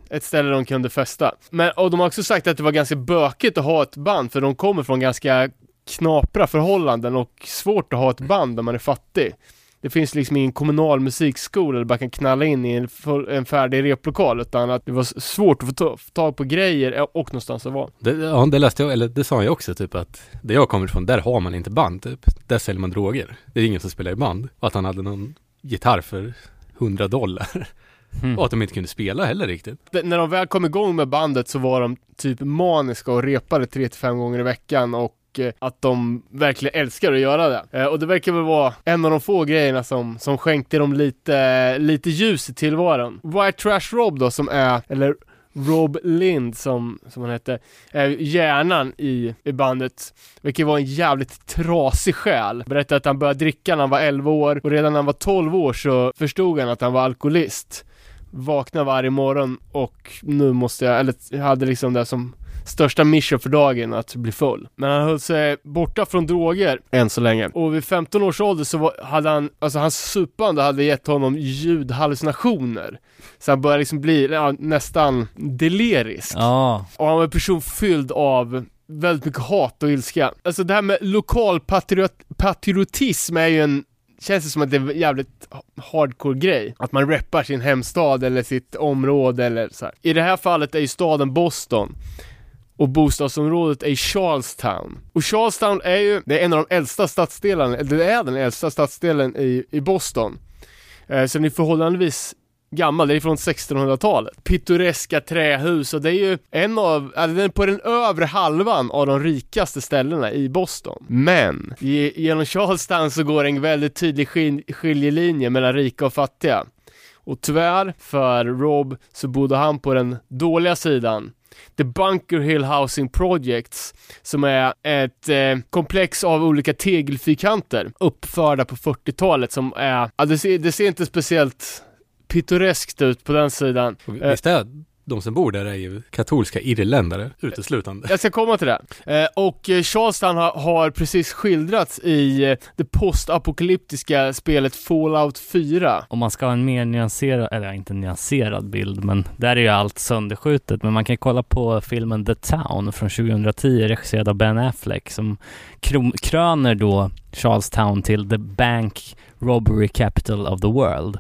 ett ställe de kunde festa. Men, och de har också sagt att det var ganska bökigt att ha ett band för de kommer från ganska knapra förhållanden och svårt att ha ett band när man är fattig. Det finns liksom ingen kommunal musikskola där bara kan knalla in i en, färdig replokal utan att det var svårt att få ta- få tag på grejer och någonstans att vara. Det, ja, det läste jag, eller det sa jag också typ att där jag kommer ifrån, där har man inte band typ. Där säljer man droger. Det är ingen som spelar i band. Och att han hade någon gitarr för 100 dollar. Mm. Och att de inte kunde spela heller riktigt. Det- när de väl kom igång med bandet så var de typ maniska och repade 3-5 gånger i veckan och Eh, att de verkligen älskar att göra det. Eh, och det verkar väl vara en av de få grejerna som, som skänkte dem lite, lite ljus i tillvaron. White Trash Rob då som är, eller Rob Lind som, som han hette, är hjärnan i, i bandet. Vilket var en jävligt trasig själ. Berättade att han började dricka när han var 11 år och redan när han var 12 år så förstod han att han var alkoholist. Vaknade varje morgon och nu måste jag, eller jag hade liksom det som största mission för dagen att bli full. Men han höll sig borta från droger än så länge. Och vid 15 års ålder så var, hade han, alltså hans supande hade gett honom ljudhallucinationer. Så han började liksom bli ja, nästan delirisk. Ja, Och han var en person fylld av väldigt mycket hat och ilska. Alltså det här med lokal patriot patriotism är ju en Känns det som att det är en jävligt hardcore grej. Att man reppar sin hemstad eller sitt område eller så här. I det här fallet är ju staden Boston och bostadsområdet är Charlestown. Och Charlestown är ju, det är en av de äldsta stadsdelarna, eller det är den äldsta stadsdelen i, i Boston. Eh, så den är förhållandevis gammal, det är från 1600-talet. Pittoreska trähus och det är ju en av, alltså den är på den övre halvan av de rikaste ställena i Boston. Men, genom Charlestown så går en väldigt tydlig skil- skiljelinje mellan rika och fattiga. Och tyvärr för Rob så bodde han på den dåliga sidan. The Bunker Hill Housing Projects som är ett eh, komplex av olika tegelfyrkanter uppförda på 40-talet som är, ja, det, ser, det ser inte speciellt pittoreskt ut på den sidan. Eh, visst är de som bor där är ju katolska irländare uteslutande. Jag ska komma till det. Eh, och eh, Charlestown har, precis skildrats i eh, det postapokalyptiska spelet Fallout 4. om man ska ha en mer nyanserad, eller inte nyanserad bild, men där är ju allt sönderskjutet. Men man kan kolla på filmen The Town från 2010, regisserad av Ben Affleck, som kröner då Charlestown till the bank robbery capital of the world.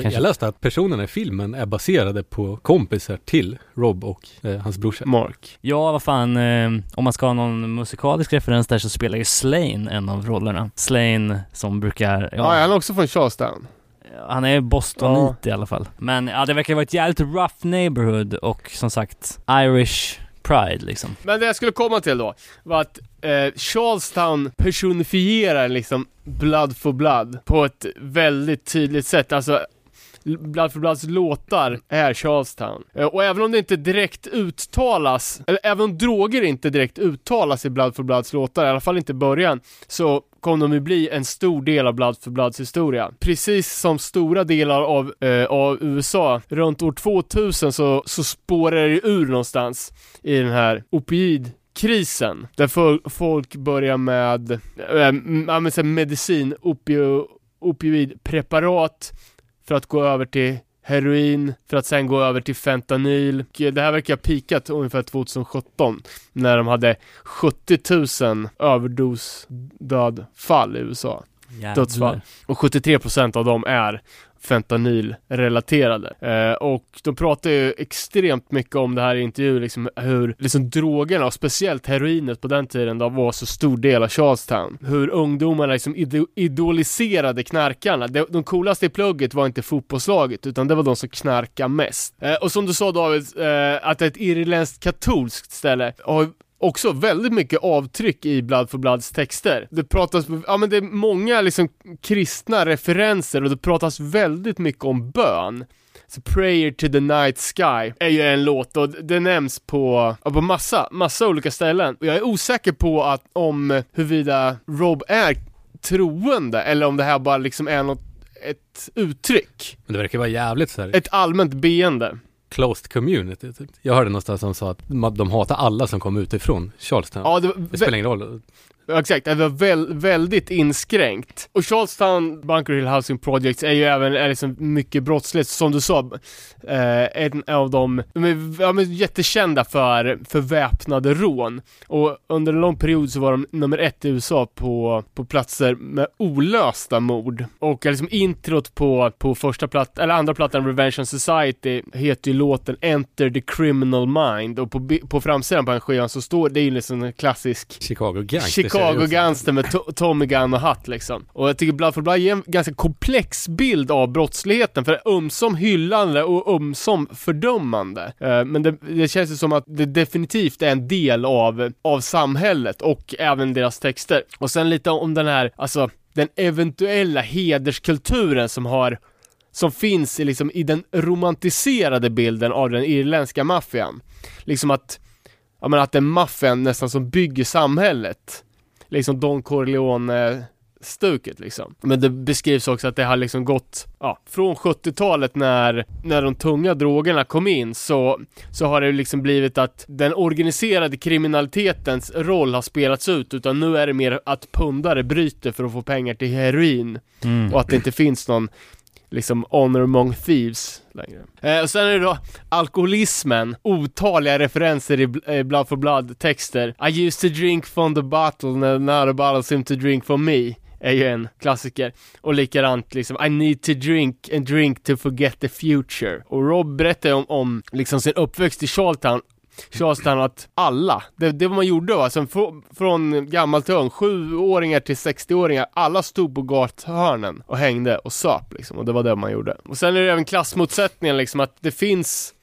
Kanske- Jag läste att personerna i filmen är baserade på kompisar till Rob och eh, hans brorsa. Mark. Ja, vad fan, eh, om man ska ha någon musikalisk referens där så spelar ju Slain en av rollerna. Slain som brukar, Ja, han är också från Charlestown. Han är bostonit i alla fall. Men ja, det verkar vara ett jävligt rough neighborhood och som sagt, Irish pride liksom. Men det jag skulle komma till då, var att eh, Charlestown personifierar liksom Blood for Blood på ett väldigt tydligt sätt. Alltså, Blood for Bloods låtar är Charlestown. Eh, och även om det inte direkt uttalas, eller även om droger inte direkt uttalas i Blood for Bloods låtar, i alla fall inte i början, så kommer de ju bli en stor del av Blood for Bloods historia. Precis som stora delar av, eh, av USA, runt år 2000 så, så spårar det ur någonstans i den här opioidkrisen. Där folk börjar med, äh, ja, men medicin, opio, opioidpreparat för att gå över till heroin för att sen gå över till fentanyl. Och Det här verkar ha pikat ungefär 2017 när de hade 70 000 överdosdödfall i USA. Dödsfall. Och 73% av dem är fentanyl-relaterade. Eh, och de pratar ju extremt mycket om det här i intervjuer, liksom hur liksom drogerna, och speciellt heroinet på den tiden, då var så stor del av Charlestown. Hur ungdomarna liksom ido- idoliserade knarkarna. De, de coolaste i plugget var inte fotbollslaget, utan det var de som knarkade mest. Eh, och som du sa David, eh, att det är ett irländskt katolskt ställe, har också väldigt mycket avtryck i Blood for Bloods texter. Det pratas, ja men det är många liksom kristna referenser och det pratas väldigt mycket om bön. Så Prayer to the Night Sky är ju en låt och det nämns på, på massa, massa olika ställen. Och jag är osäker på att om huruvida Rob är troende eller om det här bara liksom är något, ett uttryck. Men det verkar vara jävligt så här Ett allmänt beende. Closed community. Typ. Jag hörde någonstans som sa att de hatar alla som kommer utifrån Charlestown. Ja, det, var Det spelar ingen roll. Exakt, det var väl, väldigt inskränkt. Och Charlestown Bunker Hill Housing Projects är ju även är liksom mycket brottsligt, som du sa. Eh, en av dem, de är, ja, men jättekända för, för väpnade rån. Och under en lång period så var de nummer ett i USA på, på platser med olösta mord. Och liksom introt på, på första plattan, eller andra plattan, Revenge on Society, heter ju låten Enter the Criminal Mind. Och på, på framsidan på den skivan så står det är ju liksom en klassisk Chicago Gang. Chicago också. gangster med to- Tommy Gun och hatt liksom. Och jag tycker Blood for Blood ger en ganska komplex bild av brottsligheten, för det är ömsom hyllande och ömsom fördömande. Eh, men det, det känns ju som att det definitivt är en del av, av samhället och även deras texter. Och sen lite om den här, alltså den eventuella hederskulturen som har som finns i, liksom, i den romantiserade bilden av den irländska maffian. Liksom att, ja men att det är maffian nästan som bygger samhället. Liksom Don Corleone stuket liksom. Men det beskrivs också att det har liksom gått, ja, från 70-talet när, när de tunga drogerna kom in så, så har det liksom blivit att den organiserade kriminalitetens roll har spelats ut utan nu är det mer att pundare bryter för att få pengar till heroin Mm. och att det inte finns någon liksom honor among thieves längre. Eh, och sen är det då alkoholismen, otaliga referenser i eh, Blood for Blood texter. I used to drink from the bottle, now the bottle seem to drink from me. Är ju en klassiker. Och likadant liksom, I need to drink and drink to forget the future. Och Rob berättar ju om, om liksom sin uppväxt i Charlton Charlestown att alla, det, det var man gjorde va, sen från, från gammalt till ung, sjuåringar till 60-åringar, alla stod på gathörnen och hängde och söp liksom, och det var det man gjorde. Och sen är det även klassmotsättningen liksom, att det finns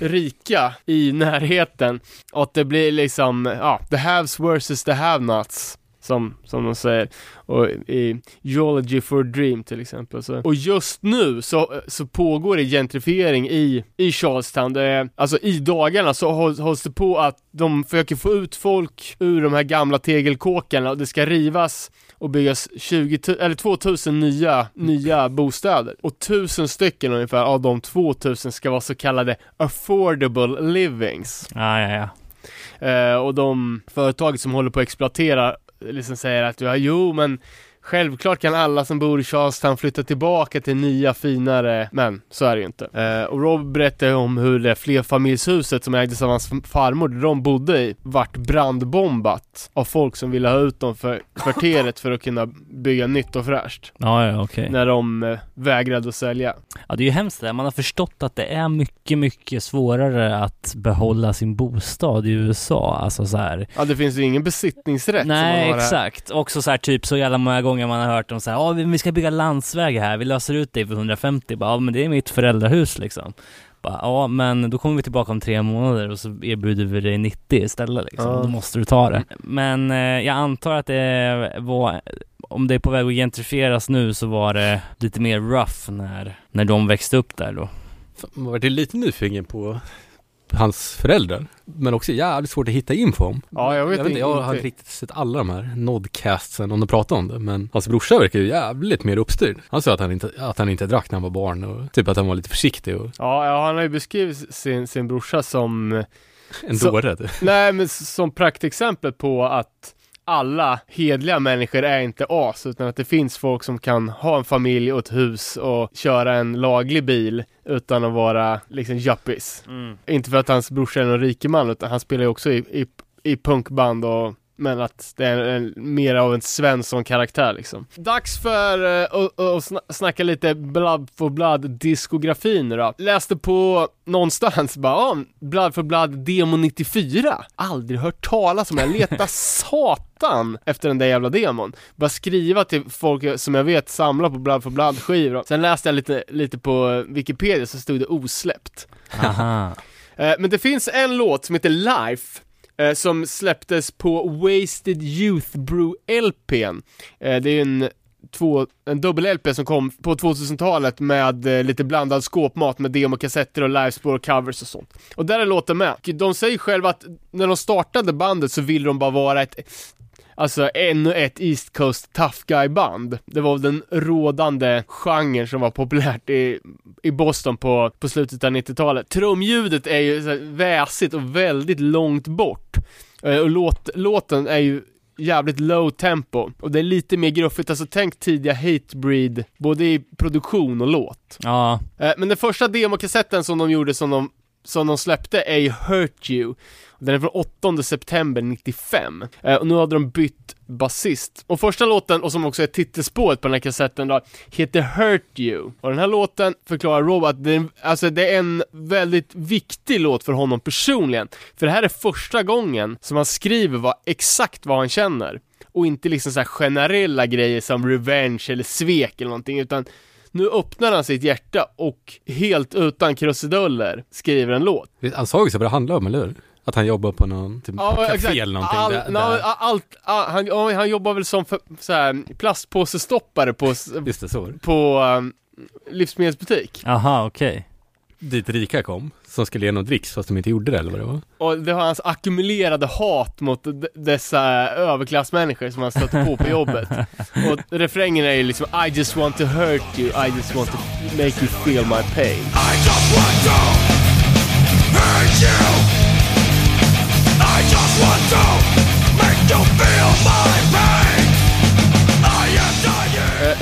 rika i närheten och att det blir liksom, ja, the haves versus the have-nots. Som, som de säger, och i Geology for a Dream till exempel. Så. Och just nu så, så pågår det gentrifiering i, i Charlestown. Det är, alltså i dagarna så hålls, hålls det på att de försöker få ut folk ur de här gamla tegelkåkarna och det ska rivas och byggas 20, tu- eller 2000 nya, nya bostäder. Och 1000 stycken ungefär av de 2000 ska vara så kallade affordable livings. Ja, ja, ja. Eh, och de företag som håller på att exploatera liksom säger att ja, jo men Självklart kan alla som bor i Charlestown flytta tillbaka till nya finare, men så är det ju inte. Eh, och Rob berättade om hur det flerfamiljshuset som ägdes av hans farmor, där de bodde i, vart brandbombat av folk som ville ha ut dem för kvarteret för att kunna bygga nytt och fräscht. Ja, ja, okej. När de eh, vägrade att sälja. Ja, det är ju hemskt det. Man har förstått att det är mycket, mycket svårare att behålla sin bostad i USA. Alltså så här. Ja, det finns ju ingen besittningsrätt Nej, har här. exakt. Också så här typ så jävla många gånger man har hört om så här, ja vi- ska bygga landsväg här, vi löser ut det för 150. Bara, ja men det är mitt föräldrahus liksom. Bara, ja men då kommer vi tillbaka om tre månader och så erbjuder vi dig 90 istället liksom. Ja. Då måste du ta det. Men eh, jag antar att det var, om det är på väg att gentrifieras nu så var det lite mer rough när, när de växte upp där då. Fan, Man var lite nyfiken på hans föräldrar. Men också jävligt svårt att hitta info om. Ja, jag vet jag, vet inte, jag har inte. riktigt sett alla de här nodcastsen om de pratar om det. Men hans brorsa verkar ju jävligt mer uppstyrd. Han sa att han inte, att han inte drack när han var barn och typ att han var lite försiktig och Ja, ja, han har ju beskrivit sin, sin brorsa som en dåre. typ. Nej men som praktexempel på att alla hedliga människor är inte as utan att det finns folk som kan ha en familj och ett hus och köra en laglig bil utan att vara liksom yuppies. Inte för att hans brorsa är någon rikeman utan han spelar ju också i, i, i punkband och men att det är en, mer av en Svensson-karaktär liksom. Dags för uh, att att sna- snacka lite Blood for Blood diskografin nu då. Läste på någonstans bara, ja, Blood for Blood Demo 94. Aldrig hört talas om, jag letar satan efter den där jävla demon. Bara skriva till folk som jag vet samlar på Blood for Blood skivor. Sen läste jag lite, lite på Wikipedia så stod det osläppt. Aha. Eh, Men det finns en låt som heter Life eh, som släpptes på Wasted Youth Brew LPn. Eh, det är en två, en dubbel-LP som kom på 2000-talet med eh, lite blandad skåpmat med demokassetter och livespår och covers och sånt. Och där är låten med. De säger själva att när de startade bandet så ville de bara vara ett Alltså ännu ett East Coast Tough Guy band. Det var den rådande genren som var populärt i, i Boston på, på slutet av 90-talet. Trumljudet är ju så här väsigt och väldigt långt bort. Eh, Och låt, låten är ju jävligt low tempo. Och det är lite mer gruffigt, alltså tänk tidiga Hatebreed, både i produktion och låt. Ja, Eh, Men den första demokassetten som de gjorde som de, som de släppte är ju Hurt You. Den är från 8 september 95. Eh, och nu hade de bytt basist. Och första låten, och som också är titelspåret på den här kassetten då, heter Hurt You. Och den här låten förklarar Rob att det, är- alltså det är en väldigt viktig låt för honom personligen. För det här är första gången som han skriver vad, exakt vad han känner. och inte liksom så här generella grejer som revenge eller svek eller någonting, utan nu öppnar han sitt hjärta och helt utan krusiduller skriver en låt. Han sa också vad det handlade om, eller hur? Att han jobbar på någon typ café eller någonting. All, där, no, där. allt, all, han, ja, han jobbar väl som för, så här, plastpåsestoppare på, Just det, så på um, livsmedelsbutik. Aha, okej. Dit rika kom, som skulle ge någon dricks fast de inte gjorde det eller vad det var. Och det var hans ackumulerade hat mot dessa överklassmänniskor som han stötte på på jobbet. Och refrängen är ju liksom I just want to hurt you, I just want to make you feel my pain. I just want to hurt you. I just want to make you feel my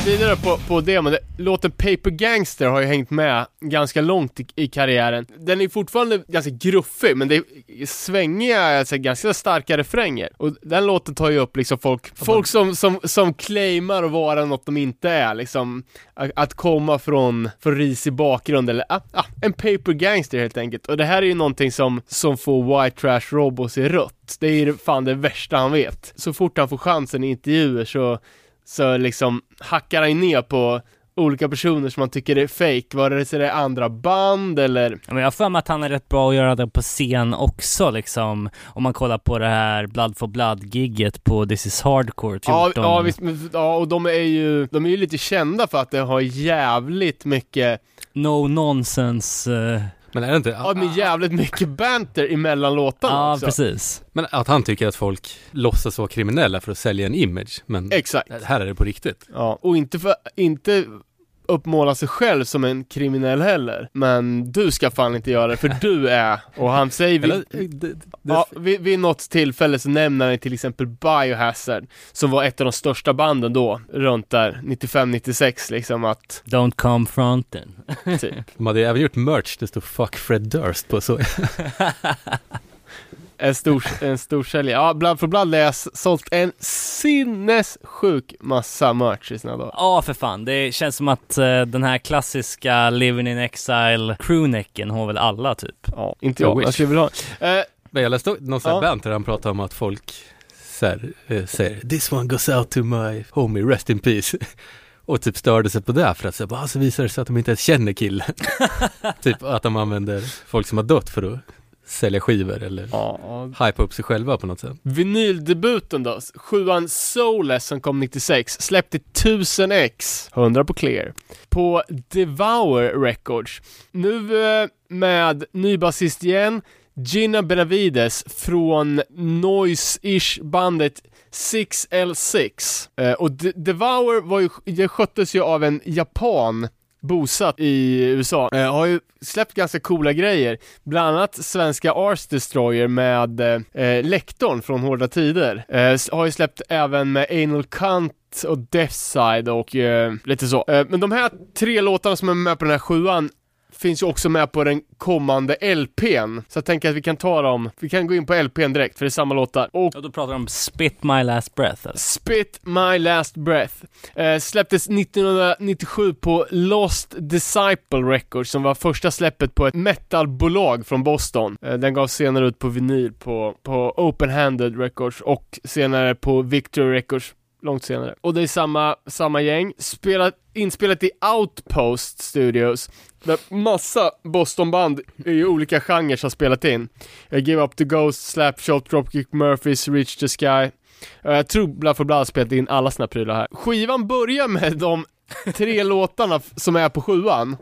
vidare på, på demon, det- låten Paper Gangster har ju hängt med ganska långt i, i karriären. Den är fortfarande ganska gruffig, men det är svängiga, alltså ganska starka refränger. Och den låten tar ju upp liksom folk, folk som, som, som claimar att vara något de inte är, liksom att, att komma från, från risig bakgrund eller, ah, ah, en Paper Gangster helt enkelt. Och det här är ju någonting som, som får White Trash Robos i rött. Det är ju fan det värsta han vet. Så fort han får chansen i intervjuer så så liksom hackar han ner på olika personer som man tycker är fake, vare sig det är andra band eller Men jag har för mig att han är rätt bra att göra det på scen också liksom. Om man kollar på det här Blood for Blood-gigget på This is Hardcore 14. Ja, ja, visst, men, ja, och de är ju, de är ju lite kända för att det har jävligt mycket, No nonsense. eh, Men är det inte, ja men jävligt mycket banter emellan låtarna Ja, också. precis. men att han tycker att folk låtsas vara kriminella för att sälja en image, men Exakt. här är det på riktigt. Ja, och inte för, inte uppmåla sig själv som en kriminell heller. Men du ska fan inte göra det, för du är, och han säger vid, Eller, Ja, vid, vid något tillfälle så nämner han till exempel Biohazard, som var ett av de största banden då, runt där 95-96 liksom att, Don't come fronten. typ. de hade även gjort merch, det stod 'Fuck Fred Durst' på så. En stor, en stor säljare. Ja, Blood for Blood har sålt en sinnessjuk massa merch i sina dagar. Ja, för fan. Det känns som att eh, den här klassiska Living in Exile crewnecken har väl alla typ. Ja, inte Jag jag, skulle vilja ha. Eh, Men jag läste någon sån här Ja. band där han pratade om att folk så här, eh, säger 'This one goes out to my homie, rest in peace' Och typ störde sig på det för att så, bara, så visar det sig att de inte ens känner killen. typ att de använder folk som har dött för att sälja skivor eller ja, hypa upp sig själva på något sätt. Vinyldebuten då, sjuan Soulless som kom 96, släppte 1000 ex, 100 på clear, på Devour Records. Nu eh, med ny basist igen, Gina Benavides från noise-ish bandet 6L6. Eh, och De- Devour var ju, sköttes ju av en japan bosatt i USA. Eh, har ju släppt ganska coola grejer. Bland annat svenska Ars Destroyer med eh, Lektorn från Hårda Tider. Eh, har ju släppt även med Anal Cunt och Deathside och eh, lite så. Eh, men de här tre låtarna som är med på den här sjuan finns ju också med på den kommande LPn. Så jag tänker att vi kan ta dem, vi kan gå in på LPn direkt för det är samma låtar. Och Och då pratar de om Spit My Last Breath eller? Spit My Last Breath eh, släpptes 1997 på Lost Disciple Records som var första släppet på ett metalbolag från Boston. Eh, den gavs senare ut på vinyl på, på Open Handed Records och senare på Victory Records långt senare. Och det är samma, samma gäng, spelat, inspelat i Outpost Studios där massa Bostonband i olika genrer har spelat in. Eh, Give Up The Ghost, Slapshot, Dropkick Murphys, Reach The Sky. Eh, Jag tror Blood for Blood har spelat in alla sina prylar här. Skivan börjar med de tre låtarna som är på sjuan.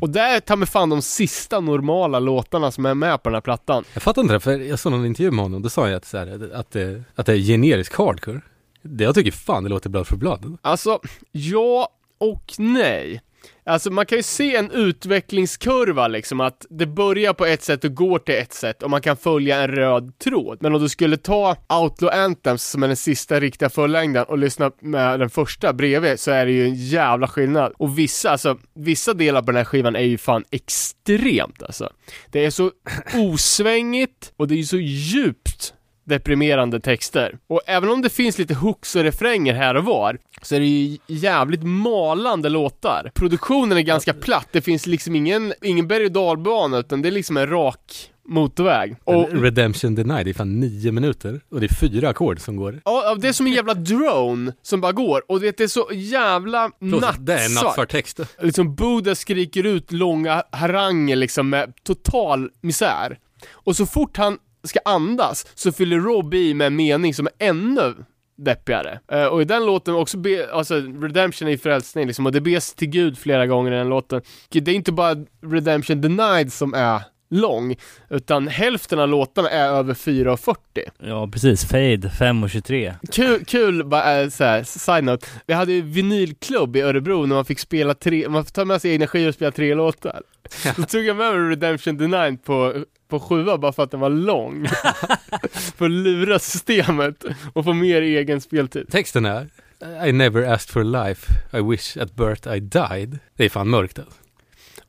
Och det är ta mig fan de sista normala låtarna som är med på den här plattan. Jag fattar inte det, för jag såg någon intervju med honom, då sa ju att, så här, att, det, att det är generisk hardcore. Det jag tycker fan det låter Blood for Blood. Alltså, ja och nej. Alltså man kan ju se en utvecklingskurva liksom, att det börjar på ett sätt och går till ett sätt och man kan följa en röd tråd. Men om du skulle ta Outlaw Anthems som är den sista riktiga fullängden och lyssna med den första bredvid så är det ju en jävla skillnad. Och vissa, alltså, vissa delar på den här skivan är ju fan extremt alltså. Det är så osvängigt och det är ju så djupt deprimerande texter. Och även om det finns lite hooks och refränger här och var, så är det ju jävligt malande låtar. Produktionen är ganska platt, det finns liksom ingen, ingen berg och dalbana, utan det är liksom en rak motorväg. Och Redemption Denied, det är fan nio minuter och det är fyra ackord som går. Ja, det är som en jävla drone som bara går och det är så jävla Förlåt, Det är nattsvart. nattsvart text. Liksom Buddha skriker ut långa haranger liksom med total misär. Och så fort han ska andas så fyller Rob i med en mening som är ännu deppigare. Uh, och i den låten också, be, alltså Redemption är ju frälsning liksom, och det bes till Gud flera gånger i den låten. Det är inte bara Redemption Denied som är lång, utan hälften av låtarna är över 4.40. Ja, precis. Fade 5.23. Kul, kul bara äh, såhär, side note. Vi hade ju vinylklubb i Örebro när man fick spela tre, man får ta med sig egna skivor och spela tre låtar. Då tog jag med mig Redemption Denied på, på sjua bara för att den var lång. för att lura systemet och få mer egen speltid. Texten är I never asked for life, I wish at birth I died. Det är fan mörkt alltså.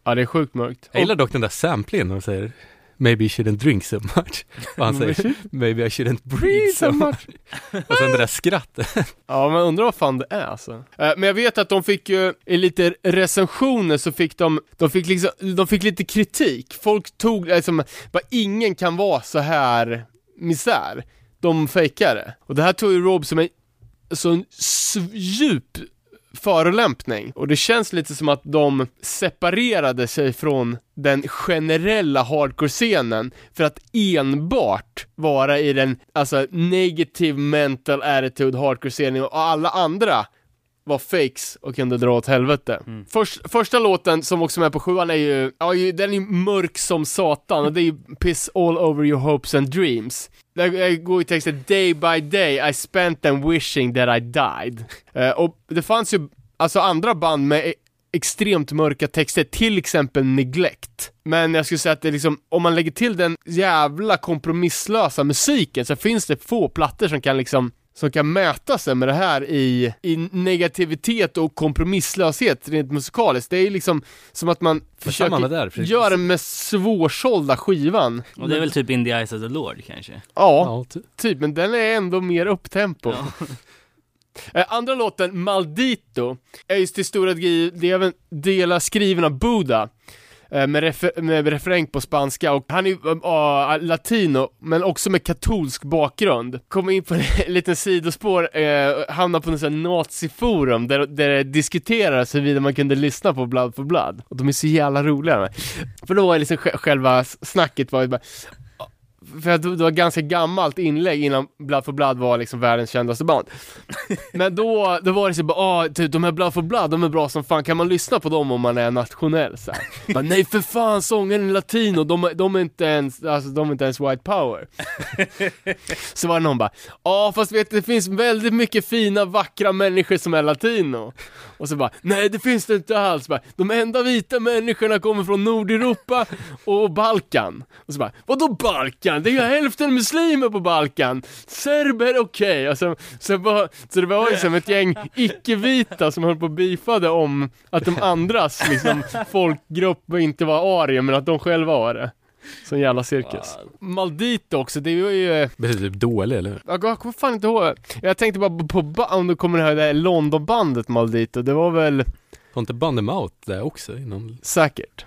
Ja, det är sjukt mörkt. Jag gillar dock den där samplingen när de säger Maybe you shouldn't drink so much. Och han säger Maybe I shouldn't breathe so much. Och sen det där skrattet. Ja, man undrar vad fan det är alltså. Eh, Men jag vet att de fick ju, i lite recensioner så fick de, de fick liksom, de fick lite kritik. Folk tog, liksom, bara ingen kan vara så här misär. De fejkade. Och det här tog ju Rob som en så djup förolämpning. Och det känns lite som att de separerade sig från den generella hardcore-scenen för att enbart vara i den, alltså negative mental attitude hardcore-scenen och alla andra var fakes och kunde dra åt helvete. Först, första låten som också är med på sjuan är ju, ja, den är mörk som satan och det är ju Piss all over your hopes and dreams. Där går ju texten Day by day I spent them wishing that I died. Uh, och det fanns ju alltså andra band med e-, extremt mörka texter, till exempel Neglect. Men jag skulle säga att det liksom, om man lägger till den jävla kompromisslösa musiken så finns det få plattor som kan liksom som kan mäta sig med det här i, i negativitet och kompromisslöshet rent musikaliskt. Det är liksom som att man försöker där, göra den med svårsålda skivan. Och det är väl typ In the Eyes of the Lord kanske? Ja, Ja, ty- typ, men den är ändå mer upptempo. Eh, Andra låten, Maldito, är just till stora delar skriven av Buddha. Eh, med, refer- med refräng på spanska och han är ju äh, latino, men också med katolsk bakgrund. Kommer in på en liten sidospår, eh, hamnar på något sånt här naziforum där, där det diskuteras huruvida man kunde lyssna på Blood for Blood. Och de är så jävla roliga. För då var liksom sj- själva snacket var ju bara för att det var ett ganska gammalt inlägg innan Blood for Blood var liksom världens kändaste band. Men då, då var det så bara, ah, typ, de här Blood for Blood, de är bra som fan, kan man lyssna på dem om man är nationell? Så här. bara, Nej för fan, sångaren är latino, de, de är inte ens, alltså de är inte ens white power. så var det någon bara, ja fast vet du, det finns väldigt mycket fina, vackra människor som är latino. Och så bara, nej det finns det inte alls. Bara, de enda vita människorna kommer från Nordeuropa och Balkan. Och så bara, vadå Balkan? Det är ju hälften muslimer på Balkan. Serber, okej. Och så, så, var, så det var ju som ett gäng icke-vita som höll på och beefade om att de andras liksom, folkgrupp inte var arier, men att de själva var det. Sån jävla cirkus. Maldito också, det var ju... betyder typ dålig eller hur? Jag kommer fan inte ihåg. Jag tänkte bara på, på om du kommer ihåg det här Londonbandet Maldito, det var väl Har inte Band Them Out där också innan? säkert.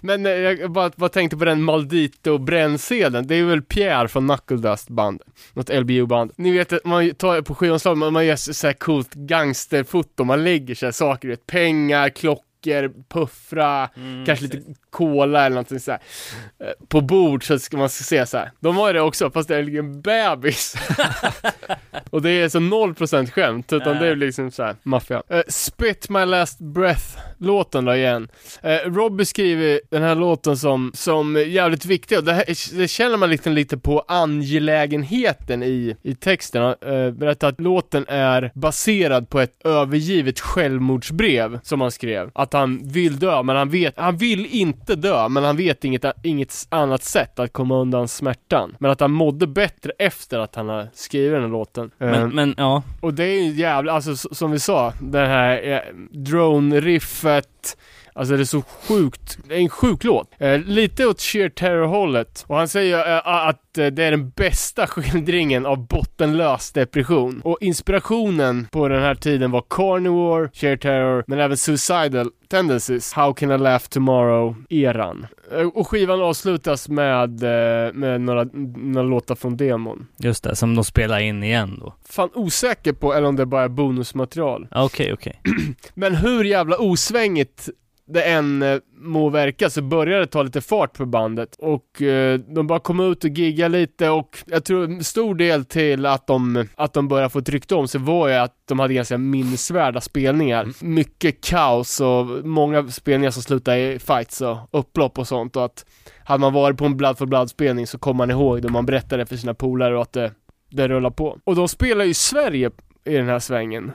Men eh, jag bara, bara tänkte på den Maldito brännsedeln, det är väl Pierre från Knuckle Dust band, något LBU-band. Ni vet att man tar på skivomslag, man, man gör såhär coolt gangsterfoto, man lägger såhär saker, du vet, pengar, klockor, puffra, kanske lite cola eller någonting så här. Eh, På bord så ska man se så här. De har ju det också, fast det är en bebis. Och det är så 0% skämt, utan det är liksom så här maffia. Eh, Spit My Last Breath-låten då igen. Uh, Rob beskriver den här låten som, som jävligt viktig och det, här, det känner man liksom lite på angelägenheten i, i texten. Uh, berättar att låten är baserad på ett övergivet självmordsbrev som han skrev. Att han vill dö, men han vet, han vill inte dö, men han vet inget, inget annat sätt att komma undan smärtan. Men att han mådde bättre efter att han har skrivit den här låten. Men, men ja, och det är ju jävla, alltså som vi sa, det här eh, drone-riffet, Alltså det är så sjukt, det är en sjuk låt. Eh, lite åt sheer terror-hållet. Och han säger eh, att eh, det är den bästa skildringen av bottenlös depression. Och inspirationen på den här tiden var Carnivore, sheer terror, men även suicidal tendencies, How can I laugh tomorrow-eran. Eh, och skivan avslutas med, eh, med några, några låtar från demon. Just det, som de spelar in igen då. Fan osäker på, eller om det bara är bonusmaterial. Okej, okej. Men hur jävla osvängigt det än eh, må verka så började det ta lite fart på bandet och eh, de bara kom ut och gigga lite och jag tror en stor del till att de, att de började få ett rykte om sig var ju att de hade ganska minnesvärda spelningar. Mycket kaos och många spelningar som slutade i fights och upplopp och sånt och att hade man varit på en Blood for Blood spelning så kom man ihåg det man berättade för sina polare och att det, det rullar på. Och de spelar ju Sverige i den här svängen.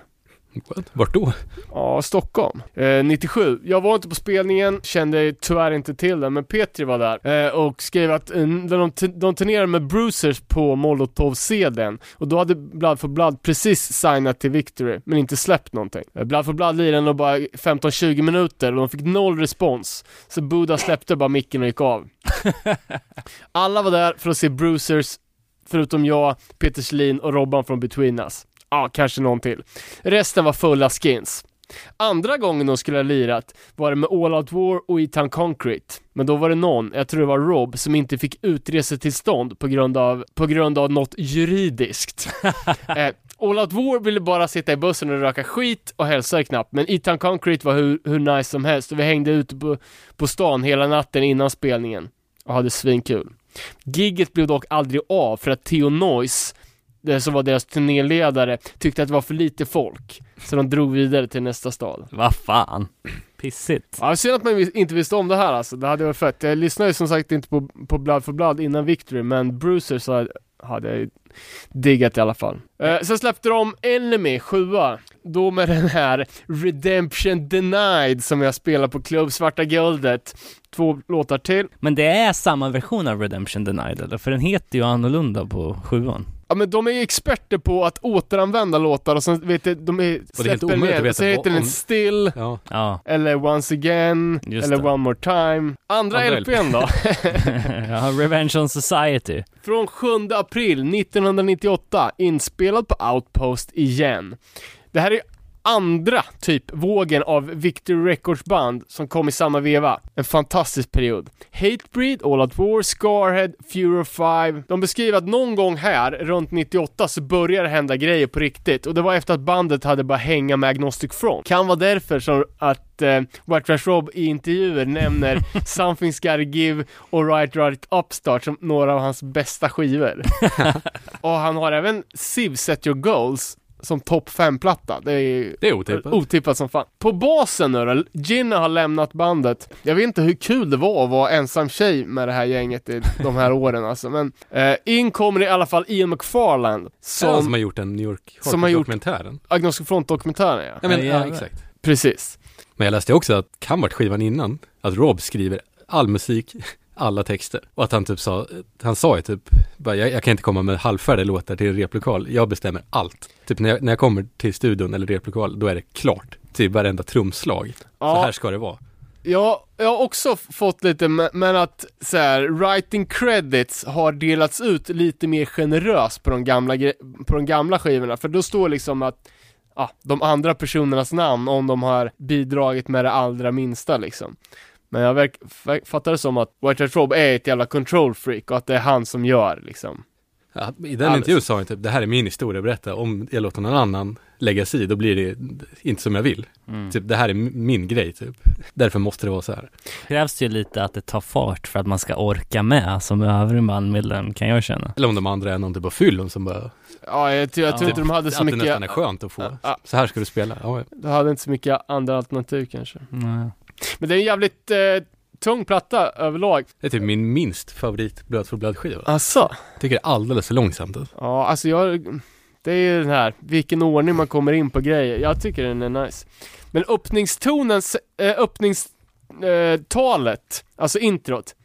What? Vart då? Ja, Stockholm. Eh, 97. Jag var inte på spelningen, kände tyvärr inte till den, men Petri var där eh, och skrev att eh, de, de turnerade med Bruisers på Molotov-CDn och då hade Blood for Blood precis signat till Victory, men inte släppt någonting. Eh, Blood for Blood lirade nog bara 15-20 minuter och de fick noll respons. Så Buddha släppte bara micken och gick av. Alla var där för att se Bruisers, förutom jag, Peter Selin och Robban från Between Us. Ja, kanske någon till. Resten var fulla skins. Andra gången de skulle ha lirat var det med All Out War och Eton Concrete. Men då var det någon, jag tror det var Rob, som inte fick utresetillstånd på grund av, på grund av något juridiskt. eh, All Out War ville bara sitta i bussen och röka skit och hälsade knappt, men Eton Concrete var hur, hur nice som helst och vi hängde ute på, på stan hela natten innan spelningen och hade svinkul. Gigget blev dock aldrig av för att Theo Noise det som var deras turnéledare, tyckte att det var för lite folk. Så de drog vidare till nästa stad. Vad fan. Pissigt. Ja, synd att man inte visste om det här alltså. Det hade varit fett. Jag lyssnade ju som sagt inte på, på Blood for Blood innan Victory, men Bruiser så hade jag ju diggat i alla fall. Eh, sen släppte de Enemy 7 Då med den här Redemption Denied som jag spelar på Klubb Svarta Guldet. Två låtar till. Men det är samma version av Redemption Denied eller? För den heter ju annorlunda på sjuan. Ja men de är ju experter på att återanvända låtar och sen vet du, de är, är släpper att ner, så heter den Still, Ja. Ja. eller Once Again, Just eller det. One More Time. Andra Andra LPn då? ja, Revenge on Society. Från 7 april 1998, inspelad på Outpost igen. Det här är andra typ vågen av Victory Records band som kom i samma veva. En fantastisk period. Hatebreed, All Out War, Scarhead, Furo 5. De beskriver att någon gång här, runt 98, så började det hända grejer på riktigt. Och det var efter att bandet hade börjat hänga med Agnostic Front. Kan vara därför som att eh, White Trash Rob i intervjuer nämner Something's Gotta Give och Right Right Upstart som några av hans bästa skivor. och han har även Civ Set Your Goals som topp 5-platta. Det är Det är otippat. otippat som fan. På basen nu då, Ginna har lämnat bandet. Jag vet inte hur kul det var att vara ensam tjej med det här gänget i de här åren alltså. Men eh, in kommer i alla fall Ian McFarland Som, som, som har gjort en New York Som har gjort- dokumentären. Agnostic Front-dokumentären ja. Ja, men, Ja, ja, exakt. Precis. Men jag läste också att kan varit skivan innan, att Rob skriver all musik, alla texter. Och att han typ sa, han sa ju typ, bara, jag, jag kan inte komma med halvfärdiga låtar till en replokal, jag bestämmer allt. Typ när jag, när jag kommer till studion eller replokal, då är det klart. Typ varenda trumslag. Så Ja. här ska det vara. Ja, jag har också fått lite, men att så här, writing credits har delats ut lite mer generöst på de gamla, på de gamla skivorna, för då står liksom att ja, de andra personernas namn om de har bidragit med det allra minsta liksom. Men jag verk, fattar det som att White Rob är ett jävla control freak och att det är han som gör liksom. Ja, I den Alles. intervjun sa han typ, det här är min historia att berätta, om jag låter någon annan lägga sig i, då blir det inte som jag vill. Mm. Typ, det här är min grej typ. Därför måste det vara så här. Krävs ju lite att det tar fart för att man ska orka med som övrig bandmedlem kan jag känna. Eller om de andra är någon typ av fyllon som bara, Ja, jag, tror- jag tror Ja. inte de hade så att det mycket, nästan är skönt att få. Ja. Så här ska du spela. Ja, de hade inte så mycket andra alternativ kanske. Nej. Men det är en jävligt eh, tung platta överlag. det är typ min minst favorit Blood for Blood-skiva. Alltså? Tycker det är alldeles för långsamt. alltså. Ja, alltså jag... Det är ju den här, vilken ordning man kommer in på grejer. Jag tycker den är nice. Men öppningstonen, äh, öppningstalet, eh, talet, alltså introt.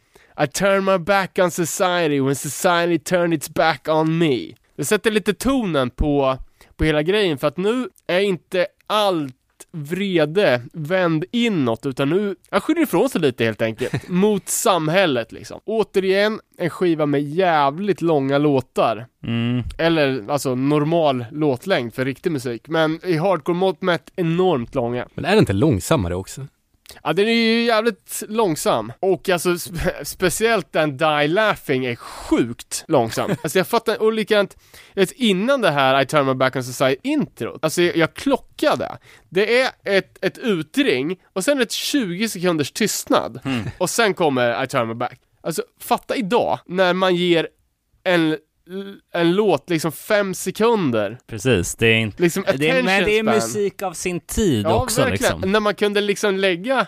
I turn my back on society when society turned its back on me. Det sätter lite tonen på, på hela grejen för att nu är inte allt vrede vänd inåt, utan nu, han skyller ifrån sig lite helt enkelt, mot samhället liksom. Återigen, en skiva med jävligt långa låtar. Mm. Eller alltså normal låtlängd för riktig musik, men i hardcore-mått mätt enormt långa. Men är det inte långsammare också? Ja, den är ju jävligt långsam. Och alltså spe- speciellt den Die Laughing är sjukt långsam. Alltså jag fattar, och likadant, vet, innan det här I turn my back on society introt, alltså jag, jag klockade. Det är ett, ett utring och sen ett 20 sekunders tystnad. Och sen kommer I turn my back. Alltså fatta idag, när man ger en, en låt liksom fem sekunder. Precis, det är inte... Liksom Det är, men det är musik av sin tid Ja, också verkligen. liksom. När man kunde liksom lägga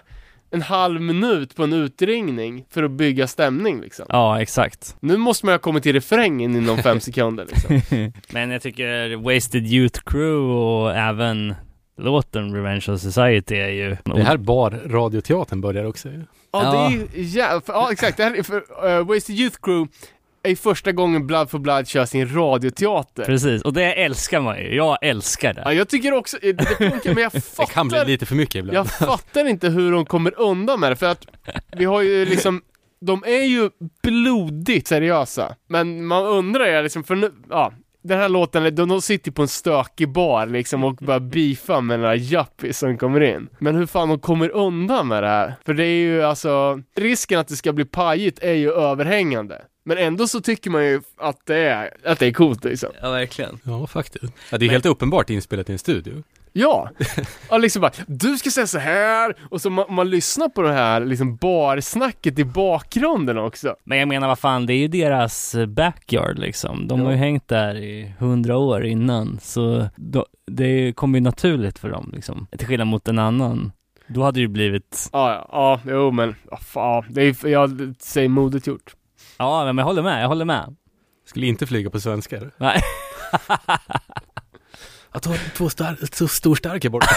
en halv minut på en utringning för att bygga stämning liksom. Ja, exakt. Nu måste man ha kommit till refrängen inom fem sekunder liksom. Men jag tycker Wasted Youth Crew och även låten Revenge of Society är ju... Det här bar radioteatern börjar också ju. Ja, Ja. det är ju jä- för, ja exakt, det här är för uh, Wasted Youth Crew är första gången Blood for Blood kör sin radioteater. Precis, och det älskar man ju. Jag älskar det. Ja, jag tycker också, det funkar men jag Det kan bli fattar, lite för mycket ibland. jag fattar inte hur de kommer undan med det för att vi har ju liksom de är ju blodigt seriösa, men man undrar ju liksom, för nu, ja, den här låten, de, de sitter på en stökig bar liksom och bara beefar med några yuppies som kommer in. Men hur fan de kommer undan med det här? För det är ju alltså, risken att det ska bli pajigt är ju överhängande. Men ändå så tycker man ju att det är, att det är coolt liksom. Ja, verkligen. Ja, faktiskt. Ja, det är helt uppenbart inspelat i en studio. Ja! ja liksom bara, du ska säga så här och så man, man lyssnar på det här liksom barsnacket i bakgrunden också. Men jag menar vad fan, det är ju deras backyard liksom. De Ja. har ju hängt där i hundra år innan, så då, det kommer ju naturligt för dem liksom. Till skillnad mot en annan. Då hade det ju blivit, Ja, ja, ja, jo men, ja, fan, det är, jag säger modigt gjort. Ja men jag håller med, jag håller med. Skulle inte flyga på svenskar. Nej. Att ta två star så stor stark här borta.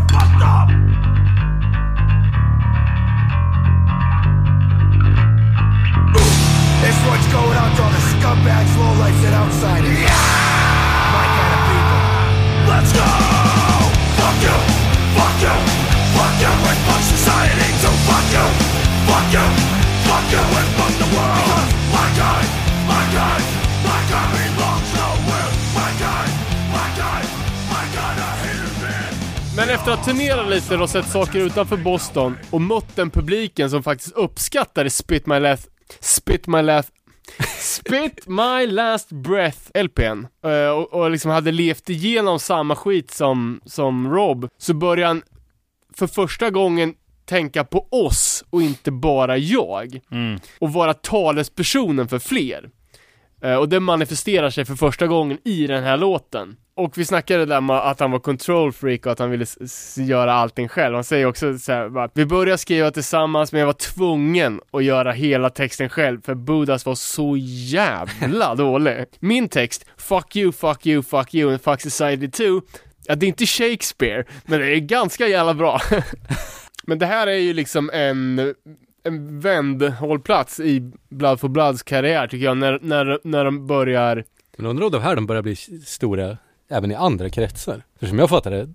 efter att turnera lite och sett saker utanför Boston och mött den publiken som faktiskt uppskattade Spit My Last Spit My Last Spit My Last Breath LPn eh, och, och liksom hade levt igenom samma skit som, som Rob så började han för första gången tänka på oss och inte bara jag Mm. och vara talespersonen för fler. Eh, och det manifesterar sig för första gången i den här låten. Och vi snackade där med att han var control freak och att han ville göra allting själv. Han säger också så här, bara, vi började skriva tillsammans men jag var tvungen att göra hela texten själv för Buddhas var så jävla dålig. Min text, fuck you, fuck you, fuck you and fuck society too, ja det är inte Shakespeare, men det är ganska jävla bra. men det här är ju liksom en en vändhållplats i Blood for Bloods karriär tycker jag, när, när, när de börjar Men undrar om de här de börjar bli stora även i andra kretsar. För som jag fattar det,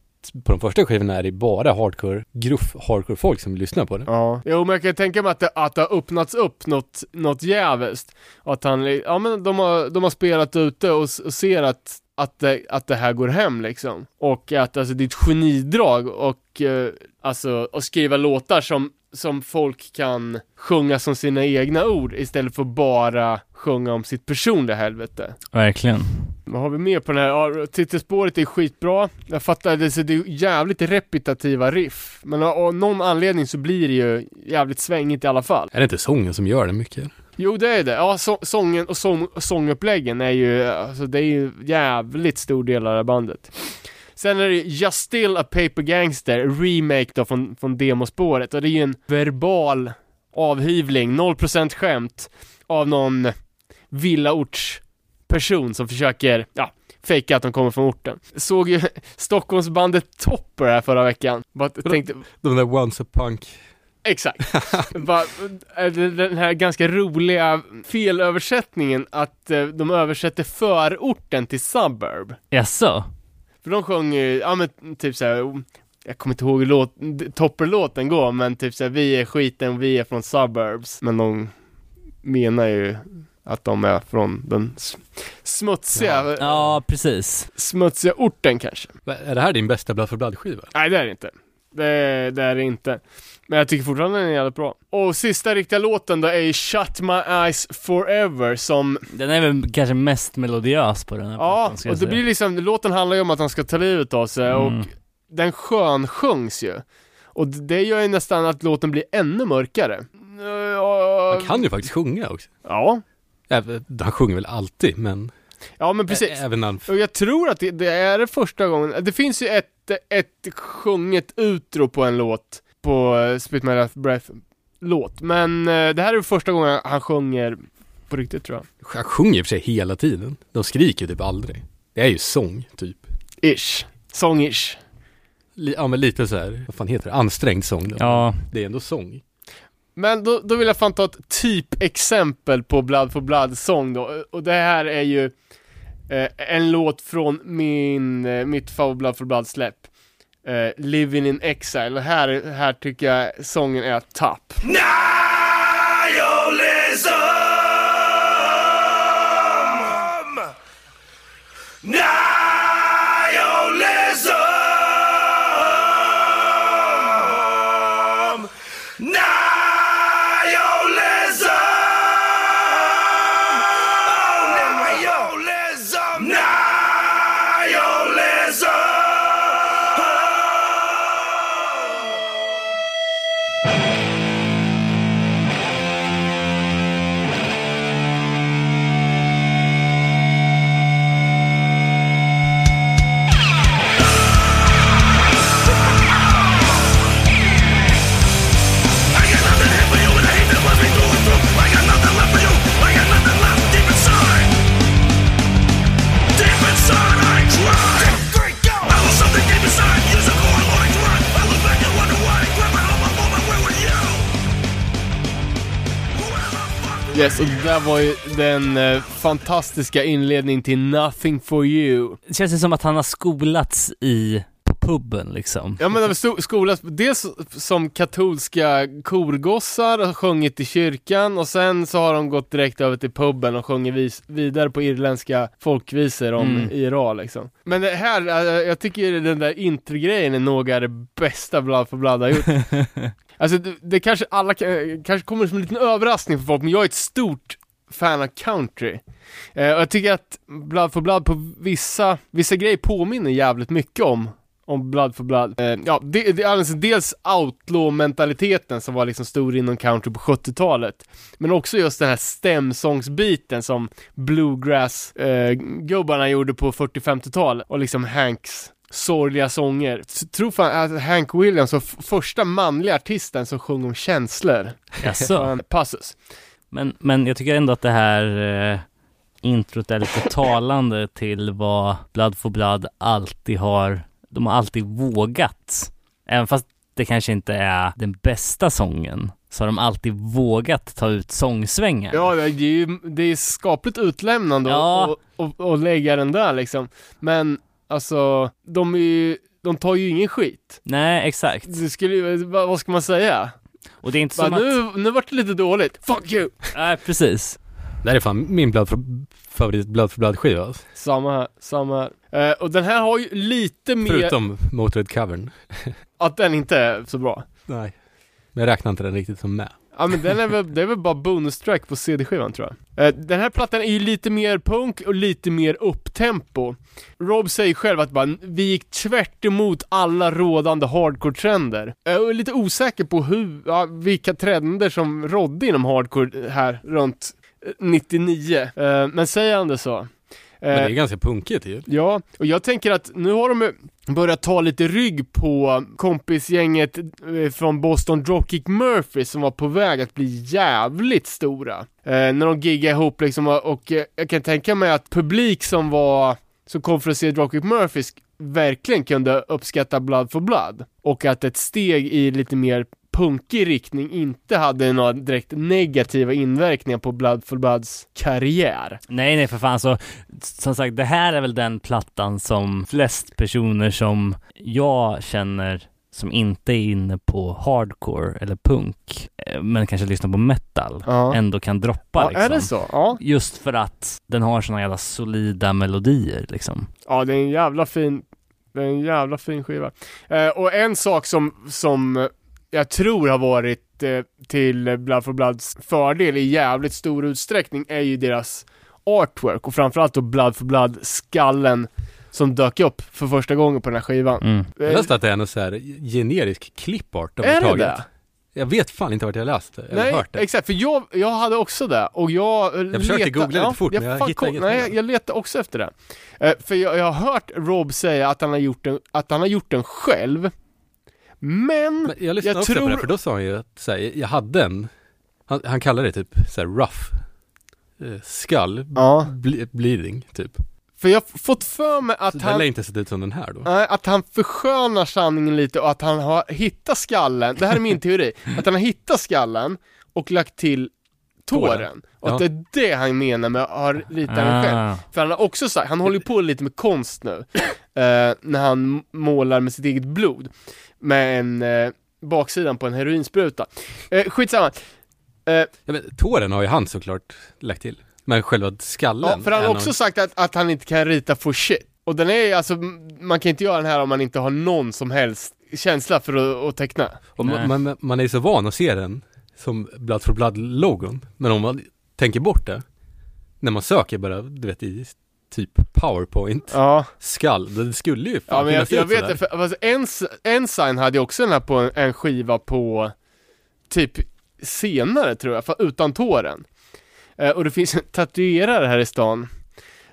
på de första skivorna är det bara hardcore, gruff hardcore folk som lyssnar på det. Ja. Jo men jag kan tänka mig att det, att det har öppnats upp något, något jävligt. Att han, ja men de har, de har spelat ute och, och ser att, att, det, att det här går hem liksom. Och att alltså det är ett genidrag och eh, alltså att skriva låtar som, som folk kan sjunga som sina egna ord istället för bara sjunga om sitt personliga helvete. Verkligen. Vad har vi mer på den här? Ja, titelspåret är skitbra. Jag fattar, det, så det är jävligt repetitiva riff. Men av av någon anledning så blir det ju jävligt svängigt i alla fall. Är det inte sången som gör det mycket? Jo, det är det. Ja, så, sången och sång, sånguppläggen är ju, alltså det är ju jävligt stor del av det här bandet. Sen är det Just Still a Paper Gangster, remake då från, från demospåret. Och det är ju en verbal avhyvling, 0% skämt av någon villaortsperson som försöker, ja, fejka att de kommer från orten. Såg ju Stockholmsbandet Topper här förra veckan. Bara tänkte, De där Once a Punk. Exakt. Bara, eh, den här ganska roliga felöversättningen att eh, de översätter förorten till suburb. Jaså? För de sjunger ju, ja men typ såhär, jag kommer inte ihåg hur låt, topperlåten går, men typ såhär, vi är skiten, vi är från suburbs. Men de menar ju att de är från den smutsiga, Ja, precis. smutsiga orten kanske. Är det här din bästa Blood for Blood-skiva? Nej det är det inte. Det, det är det inte. Men jag tycker fortfarande den är jävligt bra. Och sista riktiga låten då är Shut My Eyes Forever som, Den är väl kanske mest melodiös på den här ja, plattan, ska och det blir liksom, låten handlar ju om att han ska ta livet av sig Mm. och den skön sjungs ju. Och det gör ju nästan att låten blir ännu mörkare. Han kan ju faktiskt sjunga också. Ja, Han sjunger väl alltid, men ja men precis. ä- även han... Och jag tror att det, det är det första gången, det finns ju ett, ett sjunget utro på en låt, på eh, Spit My Last Breath låt, men eh, det här är första gången han sjunger på riktigt tror jag. Han sjunger i och för sig hela tiden. De skriker ju typ aldrig. Det är ju sång, typ. Ish. Sångish. Ja, men lite så här, vad fan heter det? Ansträngd sång. Då. Ja, Det är ändå sång. Men då, då vill jag fan ta ett typexempel på Blood for Blood-sång då, och det här är ju eh, en låt från min, eh, mitt favorit Blood for Blood-släpp. Eh, Living in Exile, och här, här tycker jag sången är topp. Nej! Och det där var ju den eh, fantastiska inledningen till Nothing for you. det känns ju som att han har skolats i, på puben liksom. Ja men det var sto- skolas, dels som katolska korgossar och sjungit i kyrkan och sen så har de gått direkt över till puben och sjunger vis- vidare på irländska folkvisor om Mm. IRA liksom. Men det här, eh, jag tycker den där introgrejen är nog är det bästa Blood for Blood har gjort. Alltså det, det kanske alla, eh, kanske kommer som en liten överraskning för folk, men jag är ett stort fan av country. Eh, och jag tycker att Blood for Blood på vissa, vissa grejer påminner jävligt mycket om om Blood for Blood. Eh, ja, det, det är alltså dels outlaw-mentaliteten som var liksom stor inom country på 70-talet. Men också just den här stämsångsbiten som bluegrass-gubbarna eh, gjorde på 40-50-talet. Och liksom Hanks sorgliga sånger. Så, tror fan att Hank Williams var första manliga artisten som sjöng om känslor. Jaså? Passus. Men, men jag tycker ändå att det här eh, introt är lite talande till vad Blood for Blood alltid har, de har alltid vågat. Även fast det kanske inte är den bästa sången, så har de alltid vågat ta ut sångsvängar. Ja, det är ju det är skapligt utlämnande Ja. och, och, och lägga den där liksom. Men alltså, de är ju, de tar ju ingen skit. Nej, exakt. Det skulle vad, ska man säga? Och det är inte Bara, som att... nu, nu vart det lite dåligt. Fuck you! Nej, precis. Det här är fan min Blood for, favorit Blood for Blood-skiva. alltså. Samma här, samma här. Eh, och den här har ju lite mer, Förutom Motörhead-covern. att den inte är så bra. Nej. Men jag räknar inte den riktigt som med. Ja men den är väl, det är väl bara bonus track på CD-skivan tror jag. Eh, den här plattan är ju lite mer punk och lite mer upptempo. Rob säger själv att bara, vi gick tvärt emot alla rådande hardcore-trender. Jag är lite osäker på hur, ja, vilka trender som rådde inom hardcore här runt eh, 99. Eh, men säger han det så. Men det är Eh, ganska punkigt ju. Ja, och jag tänker att nu har de börjat ta lite rygg på kompisgänget eh, från Boston Dropkick Murphy som var på väg att bli jävligt stora. Eh, när de giggade ihop liksom och, jag kan tänka mig att publik som var, som kom för att se Dropkick Murphy sk- verkligen kunde uppskatta Blood for Blood. Och att ett steg i lite mer punkig riktning inte hade några direkt negativa inverkningar på Blood for Bloods karriär. Nej, nej för fan så som sagt, det här är väl den plattan som flest personer som jag känner som inte är inne på hardcore eller punk, eh, men kanske lyssnar på metal, Ja. ändå kan droppa Ja, liksom. är det så? Ja. Just för att den har såna jävla solida melodier liksom. Ja, det är en jävla fin, det är en jävla fin skiva. Eh, och en sak som, som jag tror har varit eh, till Blood for Bloods fördel i jävligt stor utsträckning är ju deras artwork och framförallt då Blood for Blood skallen som dök upp för första gången på den här skivan. Mm. Jag Eh, läste att det är någon så här generisk clipart de är har det tagit. det? Jag vet fan inte vart jag läst det, eller Nej, hört det. exakt, för jag, jag hade också det och jag Jag försökte googla lite fort, men jag hittade inget Nej, jag letade också efter det. Eh, för jag, jag har hört Rob säga att han har gjort den, att han har gjort den själv. Men, Men jag lyssnade jag också på tror- det, för då sa han ju att så här, jag hade en, han, han kallade det typ så här rough eh, skull, ja, ble, bleeding typ. för jag har fått för mig att Så den han, lär inte sett ut som den här då. nej, att han förskönar sanningen lite och att han har hittat skallen, det här är min teori, att han har hittat skallen och lagt till tåren. Tåren. Och att det Ja. är det han menar med att ha ritat den själv. Ah. För han har också sagt, han håller ju på lite med konst nu. eh, när han målar med sitt eget blod. Med en eh, baksidan på en heroinspruta. Eh, skitsamma. Eh, Ja, men, tåren har ju han såklart lagt till. Men själva skallen ja, för han har någon- också sagt att, att han inte kan rita for shit. Och den är alltså, man kan inte göra den här om man inte har någon som helst känsla för att, att teckna. Och man, man, man är ju så van att se den som Blood for Blood-logon. Men om man tänker bort det, när man söker bara, du vet i typ powerpoint, Ja, skall, det skulle ju fan ja men jag, jag vet det, för alltså, Ens, Ensign hade ju också den här på en, en skiva på typ senare tror jag, för, utan tåren. Eh, och det finns en tatuerare här i stan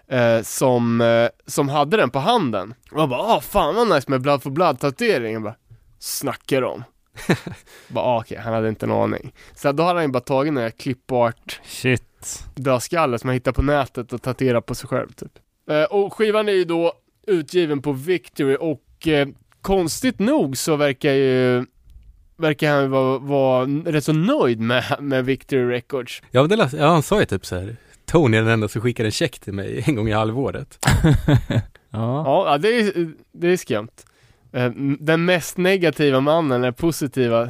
eh, som, eh, som hade den på handen. Och jag bara, ah fan vad nice med Blood for Blood tatuering. Jag bara, snackar de? bara, ah, okej, han hade inte en aning. Så då hade han ju bara tagit här clipart Shit. dödskalle som han hittar på nätet och tatuerar på sig själv typ. Eh, och skivan är ju då utgiven på Victory och eh, konstigt nog så verkar ju Verkar han vara, vara rätt så nöjd med, med Victory Records. Ja, men det läste, ja, han sa ju typ så här. Tony är den enda som skickar en check till mig en gång i halvåret. Ja. Ja, det, är, det är skumt. Eh, den mest negativa mannen är positiva,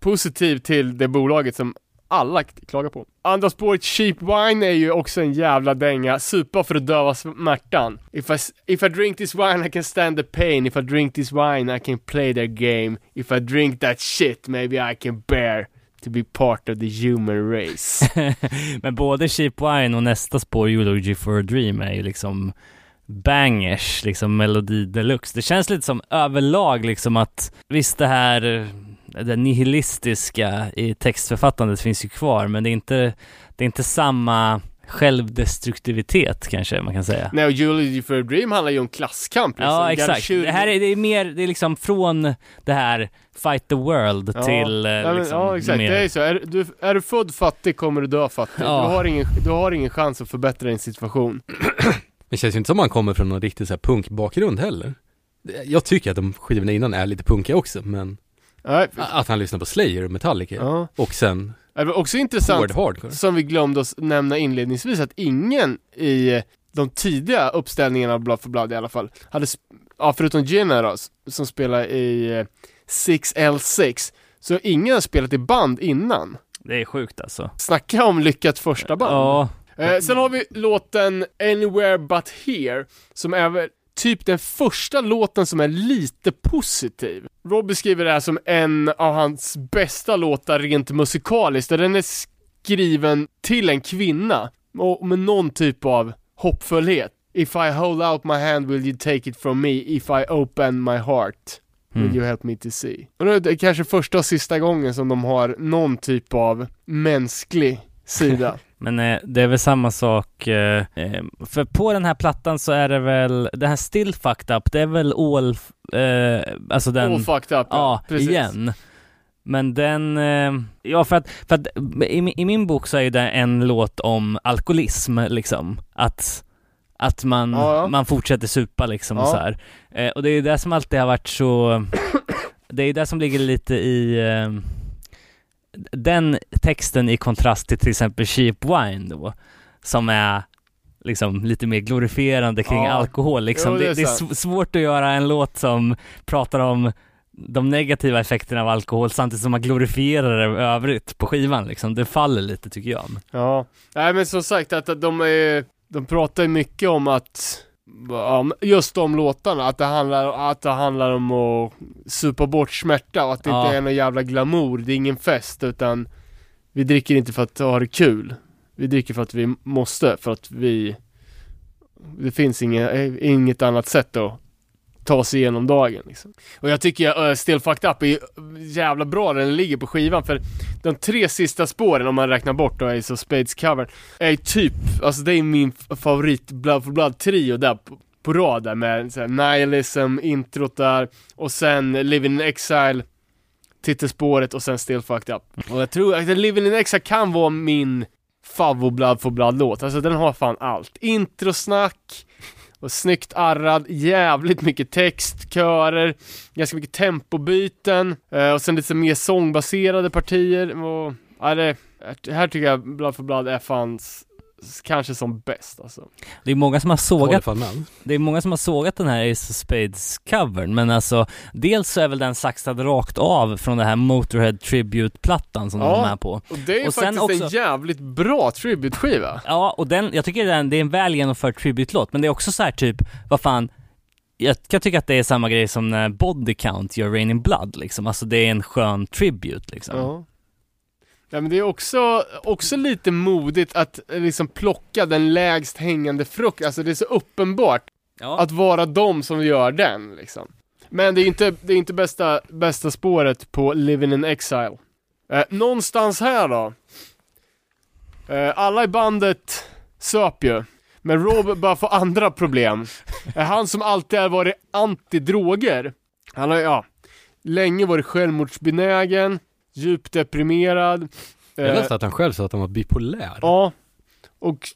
positiv till det bolaget som alla klagar på. Andra spåret Cheap Wine är ju också en jävla dänga, supa för att döva smärtan. If I, if I drink this wine I can stand the pain, if I drink this wine I can play their game, if I drink that shit maybe I can bear to be part of the human race. Men både Cheap Wine och nästa spår, Eulogy for a Dream, är ju liksom bangers, liksom melodi deluxe. Det känns lite som överlag liksom att, visst det här, det nihilistiska i textförfattandet finns ju kvar, men det är inte, det är inte samma självdestruktivitet kanske man kan säga. Nej, och Eulogy for a Dream handlar ju om klasskamp liksom. Ja, exakt. Det här är, det är mer, det är liksom från det här Fight the World Ja. till eh, Ja, liksom ja exakt, mer... det är så. Är du, är du född fattig kommer du dö fattig. Ja. Du, har ingen, du har ingen chans att förbättra din situation. Det känns ju inte som man kommer från någon riktig så här punkbakgrund heller. Jag tycker att de skivorna innan är lite punkiga också, men Nej, att han lyssnar på Slayer och Metallica ja. och sen Det var också intressant, som vi glömde att nämna inledningsvis, att ingen i de tidiga uppställningarna av Blood for Blood i alla fall, hade, ja förutom Generos, som spelar i eh, 6L6, så ingen har spelat i band innan. Det är sjukt alltså. Snacka om lyckat första band. Ja, Eh, sen har vi låten Anywhere But Here, som är typ den första låten som är lite positiv. Rob beskriver det här som en av hans bästa låtar rent musikaliskt, och den är skriven till en kvinna, och med någon typ av hoppfullhet. If I hold out my hand will you take it from me, if I open my heart will Mm. you help me to see. Och det är kanske första och sista gången som de har någon typ av mänsklig sida. Men eh, det är väl samma sak, eh, eh, för på den här plattan så är det väl, den här Still Fucked Up, det är väl all, eh, alltså den... All fucked up. Ja, precis. igen. Men den, eh, ja för att, för att i, i min bok så är det en låt om alkoholism liksom. Att, att man, Ja, ja. man fortsätter supa liksom och Ja. så här. Eh, och det är ju det som alltid har varit så, det är ju det som ligger lite i den texten i kontrast till till exempel Cheap Wine då, som är liksom lite mer glorifierande kring Ja. alkohol liksom. Jo, det är det är svårt att göra en låt som pratar om de negativa effekterna av alkohol samtidigt som man glorifierar det övrigt på skivan liksom. Det faller lite tycker jag. Ja, nej men som sagt att de är, de pratar ju mycket om att just de låtarna, att det handlar, att det handlar om att supa bort smärta och att det Ja. inte är någon jävla glamour, det är ingen fest utan vi dricker inte för att ha det kul. Vi dricker för att vi måste, för att vi det finns inget, inget annat sätt att ta sig igenom dagen liksom. Och jag tycker uh, Still Fucked Up är jävla bra där den ligger på skivan för de tre sista spåren om man räknar bort då Ace of Spades cover är typ, alltså det är min favorit Blood for Blood trio där på, på rad där med såhär Nihilism, introt där och sen Living in Exile titelspåret och sen Still Fucked Up. Och jag tror att Living in Exile kan vara min favvo Blood for Blood-låt, alltså den har fan allt. Introsnack, och snyggt arrad, jävligt mycket text, körer, ganska mycket tempobyten eh, och sen lite mer sångbaserade partier. Och, ja, det, här tycker jag Blood for Blood är fan kanske som bäst alltså. Det är många som har sågat, det är många som har sågat den här Ace of Spades covern, men alltså dels så är väl den saxad rakt av från den här Motorhead Tribute-plattan som Ja. de är med på. Och det är ju Och faktiskt en också- jävligt bra tribute-skiva. Ja, och den, jag tycker den, det är en väl genomförd tribute-låt, men det är också så här typ, vad fan, jag kan tycka att det är samma grej som när Body Count gör Rain in Blood liksom, alltså det är en skön tribute liksom. Ja. Ja men det är också, också lite modigt att eh, liksom plocka den lägst hängande frukt, alltså det är så uppenbart Ja. att vara de som gör den liksom. Men det är inte, det är inte bästa, bästa spåret på Living in Exile. Eh, någonstans här då. Eh, alla i bandet söp ju. Men Rob börjar få andra problem. Eh, han som alltid har varit anti-droger. Han har ja, länge varit självmordsbenägen, djupt deprimerad. Jag Eh, läste att han själv sa att han var bipolär. Ja, och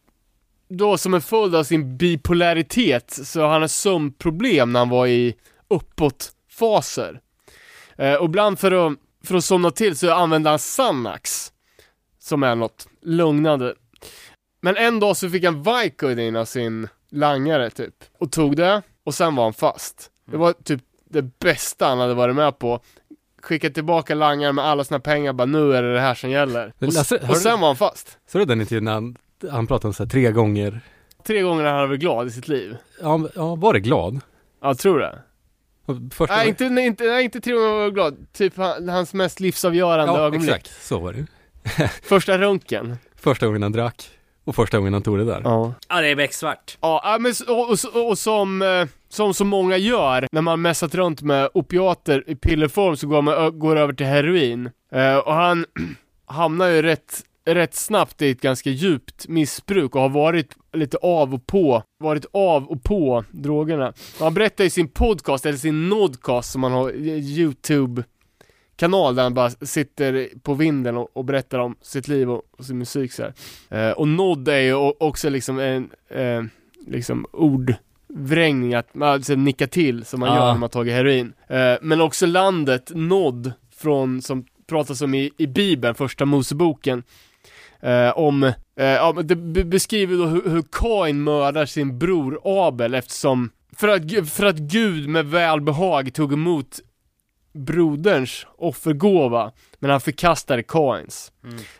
då som en följd av sin bipolaritet så har han sömnproblem när han var i uppåtfaser. Eh, och ibland för att, för att somna till så använde han Xanax, som är något lugnande. Men en dag så fick han Vicodin av sin langare typ, och tog det, och sen var han fast. Det var typ det bästa han hade varit med på. Skickade tillbaka langaren med alla sina pengar, bara nu är det det här som gäller. Och, Lasse, har och du- sen var han fast. Så du den intervjun när han, han pratade om så här tre gånger, Tre gånger han hade varit glad i sitt liv. ja, ja var det glad? Ja, tror det. Första Nej, inte, nej, inte, nej, inte tre gånger han var glad. Typ han, hans mest livsavgörande ja, ögonblick. exakt, så var det. Första röntgen. Första gången han drack och första gången han tog det där. Ja. Ja, det är becksvart. Ja, men, och, och, och som, eh, som så många gör när man messat runt med opiater i pillerform så går man går över till heroin. Eh, och han hamnar ju rätt, rätt snabbt i ett ganska djupt missbruk och har varit lite av och på, varit av och på drogerna. Och han berättar i sin podcast, eller sin nodcast som han har, eh, YouTube kanal där han bara sitter på vinden och, och berättar om sitt liv och, och sin musik så. Eh, och nod är ju också liksom en, eh, liksom ordvrängning att man alltså, nicka till som man Ja. gör när man tagit heroin. Eh, men också landet Nod från, som pratas om i, i bibeln, första Moseboken. Eh, om, eh, ja, det be- beskriver då hur, hur Kain mördar sin bror Abel eftersom, för att, för att Gud med välbehag tog emot broderns offergåva, men han förkastade Kains.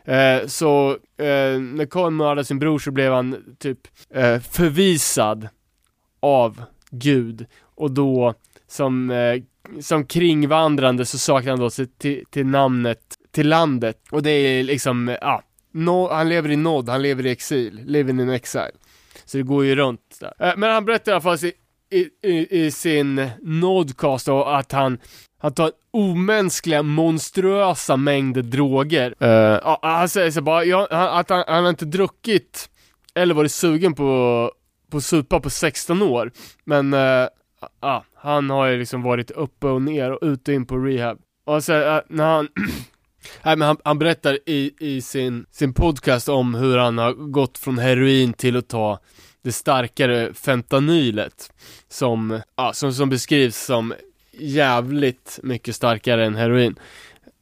Eh, så eh, när Kain mördade sin bror så blev han typ eh, förvisad av Gud och då som, eh, som kringvandrande så saknade han då sig till, till namnet till landet och det är liksom, ja, no, han lever i nod, han lever i exil, living in exile. Så det går ju runt där. Eh, men han berättar i alla fall i, i, i, i sin nodcast och att han, han tar omänskliga, monstruösa mängder droger. Uh, han säger så bara, ja, han, att han, han har inte druckit eller varit sugen på, på supa på 16 år. Men uh, uh, han har ju liksom varit uppe och ner och ut och in på rehab. Och så uh, eh, när han Nej men han, han berättar i, i sin, sin podcast om hur han har gått från heroin till att ta det starkare fentanylet som, ja, som, som beskrivs som jävligt mycket starkare än heroin.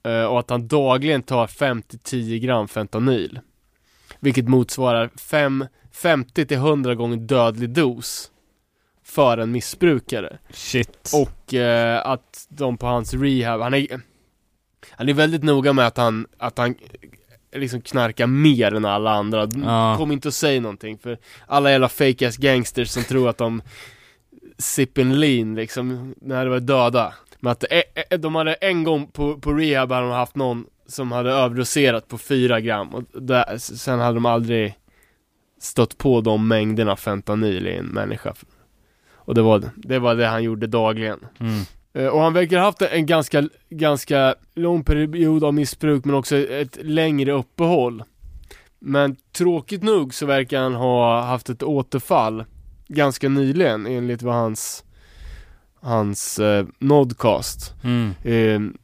Eh, och att han dagligen tar 5-10 gram fentanyl. Vilket motsvarar 5, 50-100 gånger dödlig dos för en missbrukare. Shit. Och eh, att de på hans rehab, han är Han är väldigt noga med att han, att han liksom knarkar mer än alla andra. Ja. Kom inte och säg någonting för alla jävla fake ass gangsters som tror att de sippin lean liksom, när de var döda. Men att eh, eh, de hade en gång på, på rehab hade de haft någon som hade överdoserat på 4 gram och där, sen hade de aldrig stött på de mängderna fentanyl i en människa. Och det var, det var det han gjorde dagligen. Mm. Eh, Och han verkar ha haft en ganska, ganska lång period av missbruk men också ett längre uppehåll. Men tråkigt nog så verkar han ha haft ett återfall ganska nyligen enligt vad hans, hans eh, nodcast. Mm. Eh,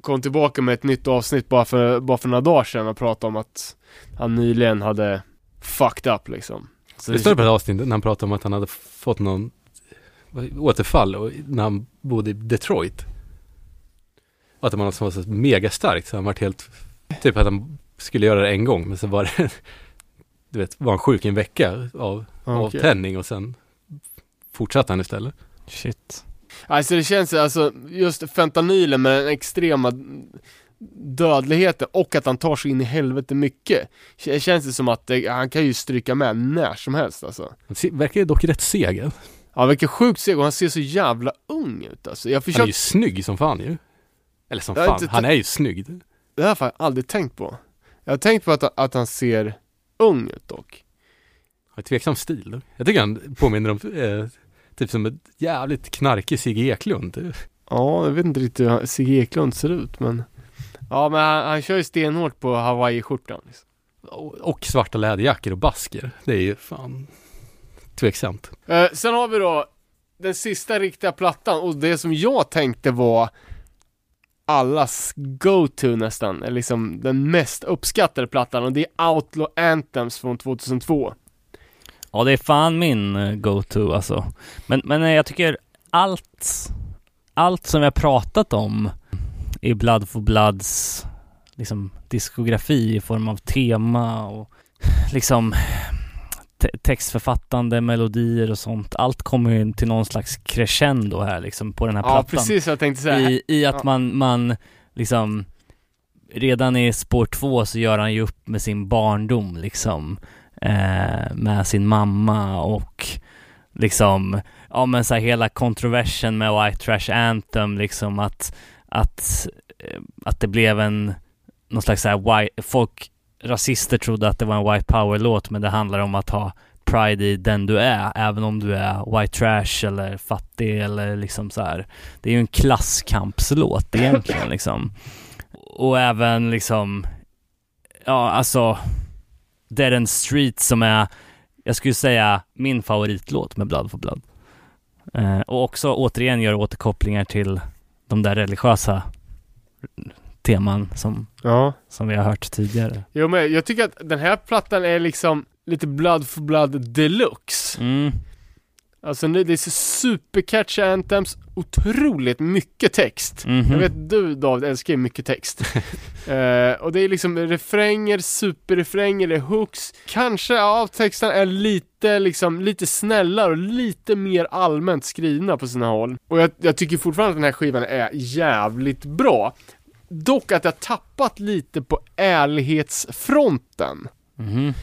kom tillbaka med ett nytt avsnitt bara för, bara för några dagar sedan och pratade om att han nyligen hade fucked up liksom. Så Det står på ett avsnitt när han pratade om att han hade fått någon återfall och, när han bodde i Detroit. Och att det var var så mega starkt så han vart helt, typ att han skulle göra det en gång men så var det, du vet, var han sjuk i en vecka av Okej. avtändning och sen fortsatte han istället. Shit. Alltså det känns alltså, just fentanylen med den extrema dödligheten och att han tar sig in i helvete mycket. K- Känns det som att det, han kan ju stryka med när som helst alltså. Han verkar dock rätt seg. Ja, verkar sjukt seg och han ser så jävla ung ut alltså. Jag Han är ju snygg som fan ju. Eller som fan, han är ju snygg. det här har jag aldrig tänkt på. Jag har tänkt på att, att han ser ung ut dock. Har tveksam stil. Då. Jag tycker han påminner om, eh, typ som ett jävligt knarkig Sigge Eklund. Ja, jag vet inte riktigt hur Sigge Eklund ser ut men Ja men han, han kör ju stenhårt på hawaiiskjortan liksom. Och, och svarta läderjackor och basker. Det är ju fan tveksamt. Eh, sen har vi då den sista riktiga plattan och det som jag tänkte var allas go-to nästan, eller liksom den mest uppskattade plattan och det är Outlaw Anthems från 2002. Ja, det är fan min eh, go-to alltså. Men, men eh, jag tycker allt, allt som vi har pratat om i Blood for Bloods liksom diskografi i form av tema och liksom textförfattande, melodier och sånt. Allt kommer ju till någon slags crescendo här liksom på den här Ja plattan. precis vad jag tänkte säga. I, I att Ja. man, man liksom Redan i spår två så gör han ju upp med sin barndom liksom eh, Med sin mamma och liksom Ja men så här hela kontroversen med White Trash Anthem liksom att Att eh, Att det blev en Någon slags så här white, folk Rasister trodde att det var en White Power-låt men det handlar om att ha Pride i den du är, även om du är white trash eller fattig eller liksom så här. Det är ju en klasskampslåt egentligen liksom. Och även liksom, ja alltså, Dead End Street som är, jag skulle säga min favoritlåt med Blood for Blood. Eh, och också återigen gör återkopplingar till de där religiösa teman som, Ja. som vi har hört tidigare. Jo men jag tycker att den här plattan är liksom lite Blood for Blood deluxe. Mm. Alltså nu, det är supercatchy anthems, otroligt mycket text. Mhm. Jag vet du David älskar ju mycket text. Eh, och det är liksom refränger, superrefränger, det är hooks. Kanske, ja, texten är lite liksom, lite snällare och lite mer allmänt skrivna på sina håll. Och jag, jag tycker fortfarande att den här skivan är jävligt bra. Dock att jag tappat lite på ärlighetsfronten. Mhm.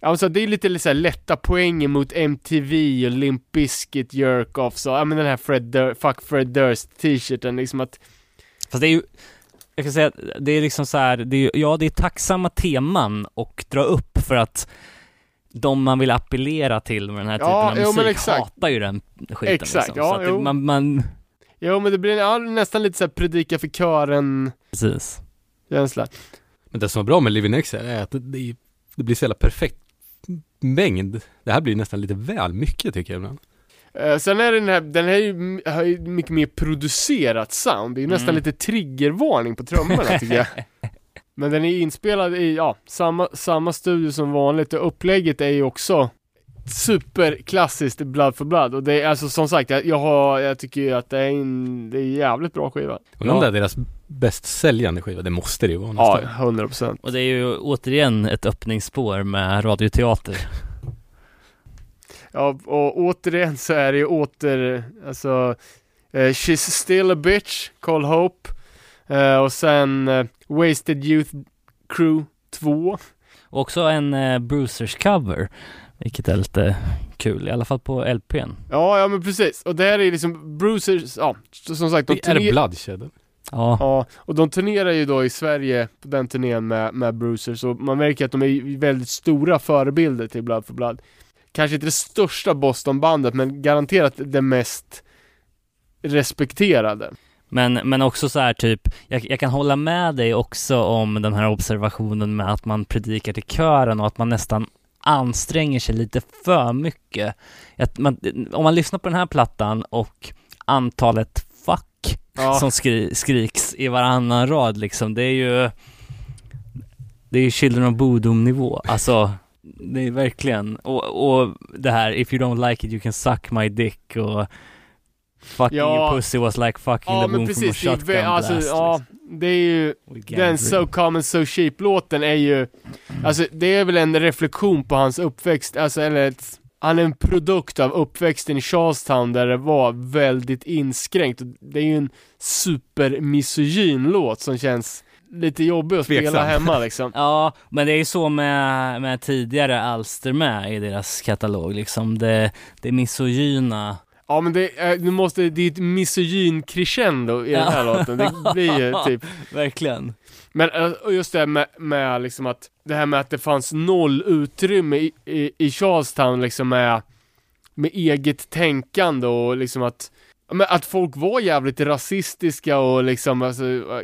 Alltså det är lite så här lätta poänger mot MTV och Limp Bizkit, Jerk-Off, så, ja men den här Fred Dur- Fuck Fred Durst t-shirten liksom att Fast det är ju, jag kan säga att det är liksom så här, det är, ja det är tacksamma teman och dra upp för att de man vill appellera till med den här typen Ja, av jo, musik exakt. hatar ju den skiten Exakt, liksom. ja, så att det, jo. man, man, Jo men det blir ja, nästan lite såhär predika för kören precis. känsla. Men det som är bra med Living X är att det, det, det blir så jävla perfekt mängd. Det här blir nästan lite väl mycket tycker jag ibland. Eh, sen är den här, den här är ju, har ju mycket mer producerat sound, det är ju nästan Mm. lite triggervarning på trummorna tycker jag. Men den är inspelad i, ja, samma, samma studio som vanligt och upplägget är ju också superklassiskt Blood for Blood och det är alltså som sagt, jag, jag har, jag tycker ju att det är en, det är en jävligt bra skiva. Och om det är deras bäst säljande skiva, det måste det ju vara Ja, nästan. 100 procent. Och det är ju återigen ett öppningsspår med radioteater. Ja, och återigen så är det ju åter, alltså eh, She's still a bitch, Call Hope eh, och sen eh, Wasted Youth Crew 2 Och också en Bruisers cover, vilket är lite kul, i alla fall på LPn. Ja, ja men precis, och det här är liksom Bruisers, ja som sagt de Är det Bloodshed? Ja, Ja, och de turnerar ju då i Sverige på den turnén med, med Bruisers och man märker att de är väldigt stora förebilder till Blood for Blood. Kanske inte det största Boston-bandet men garanterat det mest respekterade. men, men också så här typ, jag, jag kan hålla med dig också om den här observationen med att man predikar till kören och att man nästan anstränger sig lite för mycket. Man, om man lyssnar på den här plattan och antalet fuck Ja, som skri, skriks i varannan rad liksom, det är ju det är ju Children of Bodom-nivå, alltså det är verkligen, och, och det här If you don't like it you can suck my dick och Fucking Ja. pussy was like fucking ja the moon from a precis, det är, shotgun vä- alltså, blast ja, liksom. det är ju Den. So Common So Cheap låten är ju, alltså det är väl en reflektion på hans uppväxt, alltså eller ett, han är en produkt av uppväxten i Charlestown där det var väldigt inskränkt. Det är ju en supermisogyn låt som känns lite jobbig att spela Tveksam. hemma liksom. Ja, men det är ju så med, med tidigare alster med i deras katalog liksom. Det, det misogyna. Ja men det är, nu måste, det är ett misogyn crescendo i den här låten, det blir ju typ Verkligen. Men eh, just det med, med liksom att, det här med att det fanns noll utrymme i, i, i Charlestown liksom med, med eget tänkande och liksom att, men att folk var jävligt rasistiska och liksom alltså, eh,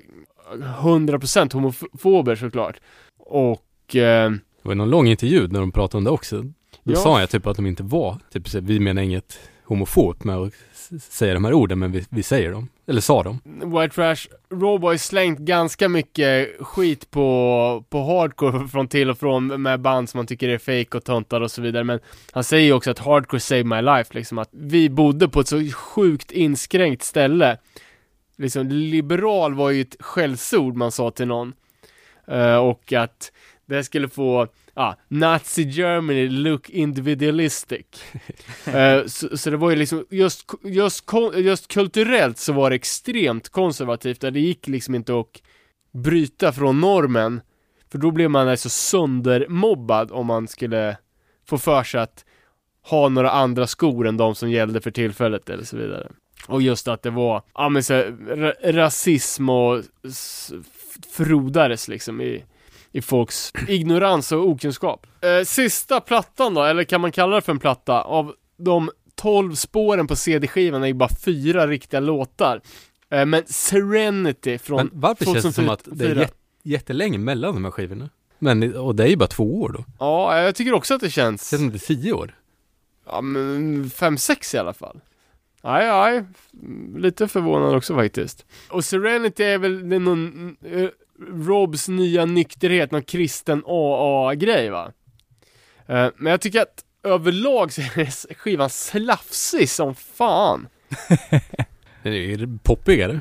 100% homofober såklart. Och, eh, Det var någon lång intervju när de pratade om det också. Då Ja. sa jag typ att de inte var, typ vi menar inget homofobt med att säga de här orden, men vi, vi säger dem. Eller sa dem. White Trash, Rawboy slängt ganska mycket skit på, på hardcore från till och från med band som man tycker är fake och töntar och så vidare men han säger ju också att hardcore saved my life liksom att vi bodde på ett så sjukt inskränkt ställe liksom liberal var ju ett skällsord man sa till någon Uh, och att det skulle få Ja, Nazi Germany look individualistic. Eh, så, så det var ju liksom, just, just, just kulturellt så var det extremt konservativt, där det gick liksom inte att bryta från normen, för då blev man alltså söndermobbad om man skulle få för sig att ha några andra skor än de som gällde för tillfället eller så vidare. Och just att det var, ja men så, här, ra- rasism och frodades liksom i, i folks ignorans och okunskap. Eh, sista plattan då, eller kan man kalla det för en platta, av de 12 spåren på CD-skivan är ju bara fyra riktiga låtar. Eh, men Serenity från Men varför känns det som att det är 2004. jät- jättelänge mellan de här skivorna? Men, och det är ju bara två år då. Ja, jag tycker också att det Det känns, känns som det är tio år. ja men fem, sex i alla fall. Nej, nej, lite förvånad också faktiskt. Och Serenity är väl det är någon, Robs nya nykterhet, någon kristen AA-grej va? Eh, men jag tycker att överlag så är skivan slafsig som fan. Den är poppigare.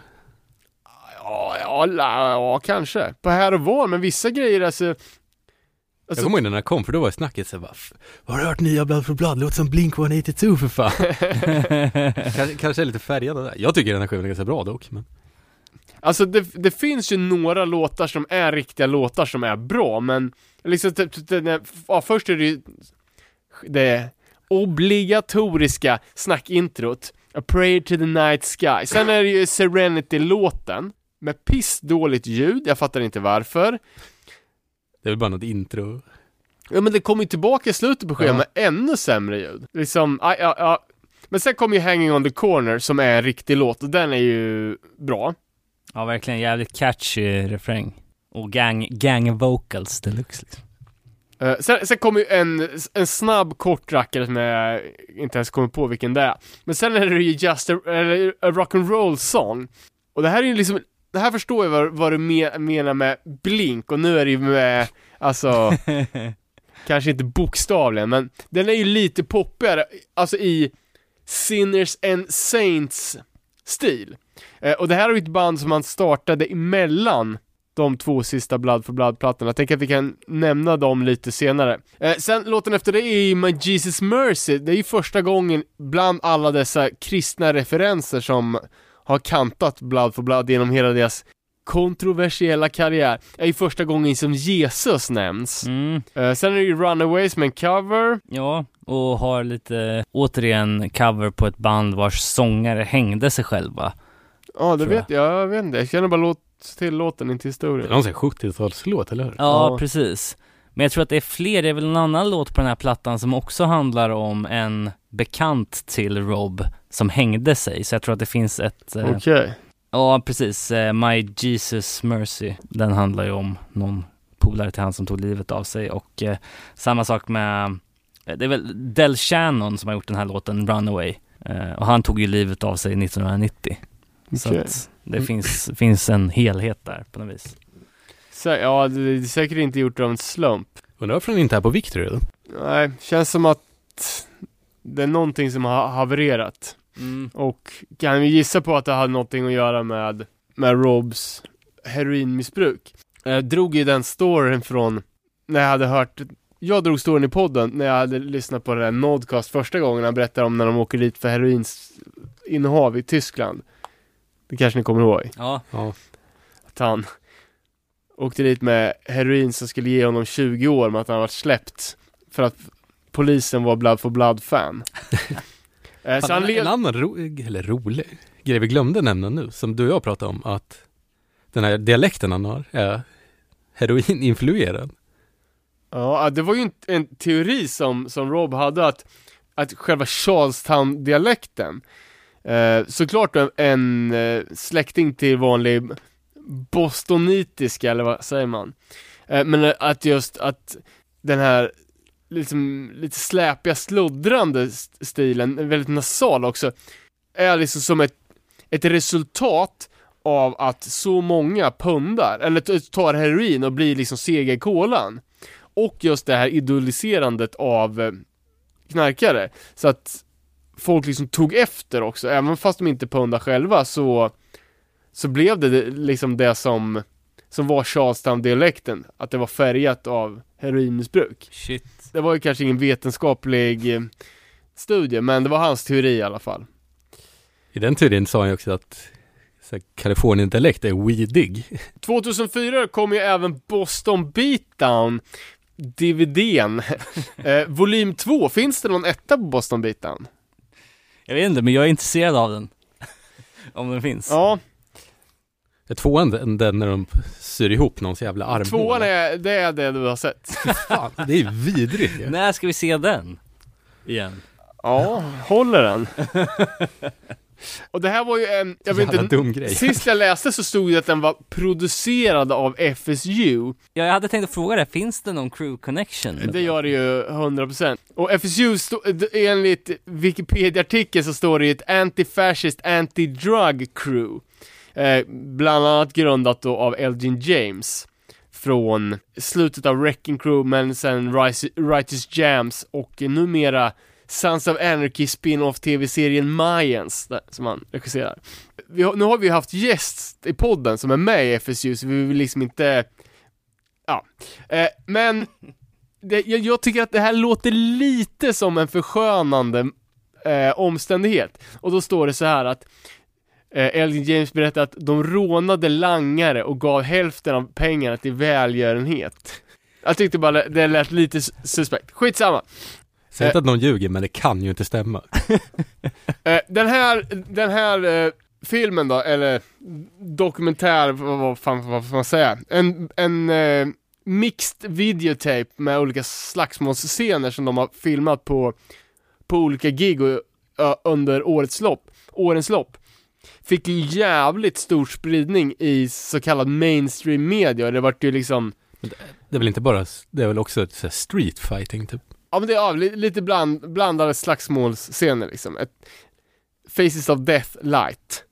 Ja, ja, la- ja, kanske. På här och var, men vissa grejer alltså... jag alltså kommer ihåg när den kom, för då var snacket så bara, "F- Har du hört nya Blood for Blood? Låter som Blink 182 för fan. kanske, kanske är lite färgad det. Jag tycker den här skivan är ganska bra dock, men Alltså det, det finns ju några låtar som är riktiga låtar som är bra, men liksom, typ, ja, först är det ju det obligatoriska snackintrot, A Prayer to the Night Sky. Sen är det ju Serenity-låten, med piss dåligt ljud, jag fattar inte varför. det är väl bara något intro. Ja men det kommer ju tillbaka i slutet på skivan Ja. med ännu sämre ljud. Liksom, ja, ja, ja. Men sen kommer ju Hanging on the Corner som är en riktig låt och den är ju bra. Ja, verkligen jävligt catchy refräng. Och gang, gang vocals deluxe liksom. Eh, sen, sen kommer ju en, en snabb kort rackare som jag inte ens kommer på vilken det är. Men sen är det ju Just a, a rock'n'roll song. Och det här är ju liksom, det här förstår jag vad, vad du me, menar med blink och nu är det ju med, alltså, kanske inte bokstavligen, men den är ju lite poppigare, alltså i Sinners and Saints stil. Eh, och det här är ju ett band som man startade emellan de två sista Blood for Blood-plattorna. Jag tänker att vi kan nämna dem lite senare. Eh, sen låten efter det är ju My Jesus Mercy. Det är ju första gången bland alla dessa kristna referenser som har kantat Blood for Blood genom hela deras kontroversiella karriär. är ju första gången som Jesus nämns. Mm, Eh, sen är det ju Runaways med en cover. ja, och har lite, återigen, cover på ett band vars sångare hängde sig själva. Ja, det vet jag. Jag vet inte. Jag känner bara låt till låten, inte Det är historien. någon sån här 70-talslåt, eller hur? Ja, Ja. precis. Men jag tror att det är fler, det är väl en annan låt på den här plattan som också handlar om en bekant till Rob som hängde sig. Så jag tror att det finns ett, eh, Okej. ja precis, eh, My Jesus Mercy. Den handlar ju om någon polare till han som tog livet av sig och eh, samma sak med, eh, det är väl Del Shannon som har gjort den här låten Runaway. Eh, och han tog ju livet av sig 1990. Så Okej. att det finns, finns en helhet där på något vis. Så, ja, det är säkert inte gjort av en slump. Undrar varför den inte är på Victory? Nej, känns som att det är någonting som har havererat. Och kan vi gissa på att det hade någonting att göra med, med Robs heroinmissbruk. Jag drog ju den storyn från när jag hade hört jag drog storyn i podden när jag hade lyssnat på det där Nodcast första gången han berättade om när de åker dit för heroininnehav i Tyskland. Det kanske ni kommer ihåg? Ja, Ja. Att han åkte dit med heroin som skulle ge honom 20 år men att han varit släppt för att polisen var Blood for Blood-fan. Eh, så han en, en annan ro, eller rolig grej vi glömde nämna nu, som du och jag pratade om, att den här dialekten han har är heroininfluerad. Ja, det var ju en, en teori som, som Rob hade att, att själva Charlestown-dialekten eh, såklart en, en eh, släkting till vanlig bostonitiska, eller vad säger man? Eh, men att just att den här liksom, lite släpiga, sluddrande st- stilen, väldigt nasal också, är liksom som ett, ett resultat av att så många pundar, eller tar heroin och blir liksom sega i kolan. Och just det här idoliserandet av eh, knarkare. Så att folk liksom tog efter också, även fast de inte pundar själva så, så blev det liksom det som, som var Charlestown-dialekten, att det var färgat av heroinmissbruk. shit. Det var ju kanske ingen vetenskaplig eh, studie, men det var hans teori i alla fall. I den teorin sa han ju också att Kalifornien-dialekt är weedig. 2004 kom ju även Boston Beatdown DVDn. eh, volym 2, finns det någon etta på Boston Beatdown? Jag vet inte, men jag är intresserad av den. Om den finns. Ja, Det är tvåan den, den när de syr ihop någons jävla armhåla. tvåan är, det är det du har sett. Fan, det är vidrigt ju. När ska vi se den? Igen. Ja, håller den? Och det här var ju en, jag vet inte, dum grej. sist jag läste så stod det att den var producerad av FSU. Ja, jag hade tänkt att fråga det, finns det någon crew connection? Det gör det ju 100%. Och FSU, enligt Wikipedia-artikeln så står det ju ett anti-fascist, anti-drug crew. Eh, bland annat grundat då av Elgin James. Från slutet av Wrecking Crew, men sen Righteous Jams och numera Sons of Anarchy spin-off tv-serien Mayans, som han regisserar. Vi har, nu har vi haft gäst i podden som är med i FSU, så vi vill liksom inte Ja, eh, men det, jag, jag tycker att det här låter lite som en förskönande eh, omständighet. Och då står det så här att eh, Elgin James berättar att de rånade langare och gav hälften av pengarna till välgörenhet. Jag tyckte bara det- lät lite suspekt. Skitsamma. Säg inte att någon ljuger, men det kan ju inte stämma. Eh, den här, den här eh, filmen då, eller dokumentär, vad, fan vad får man säga? En, en eh, mixed videotape med olika slagsmålsscener som de har filmat på, på olika gig och, ö, under årets lopp, årens lopp. Fick jävligt stor spridning i så kallad mainstream media det vart ju liksom Det är väl inte bara, det är väl också ett street fighting typ? Ja men det är ja, lite bland, blandade slagsmålsscener liksom. Ett Faces of Death light.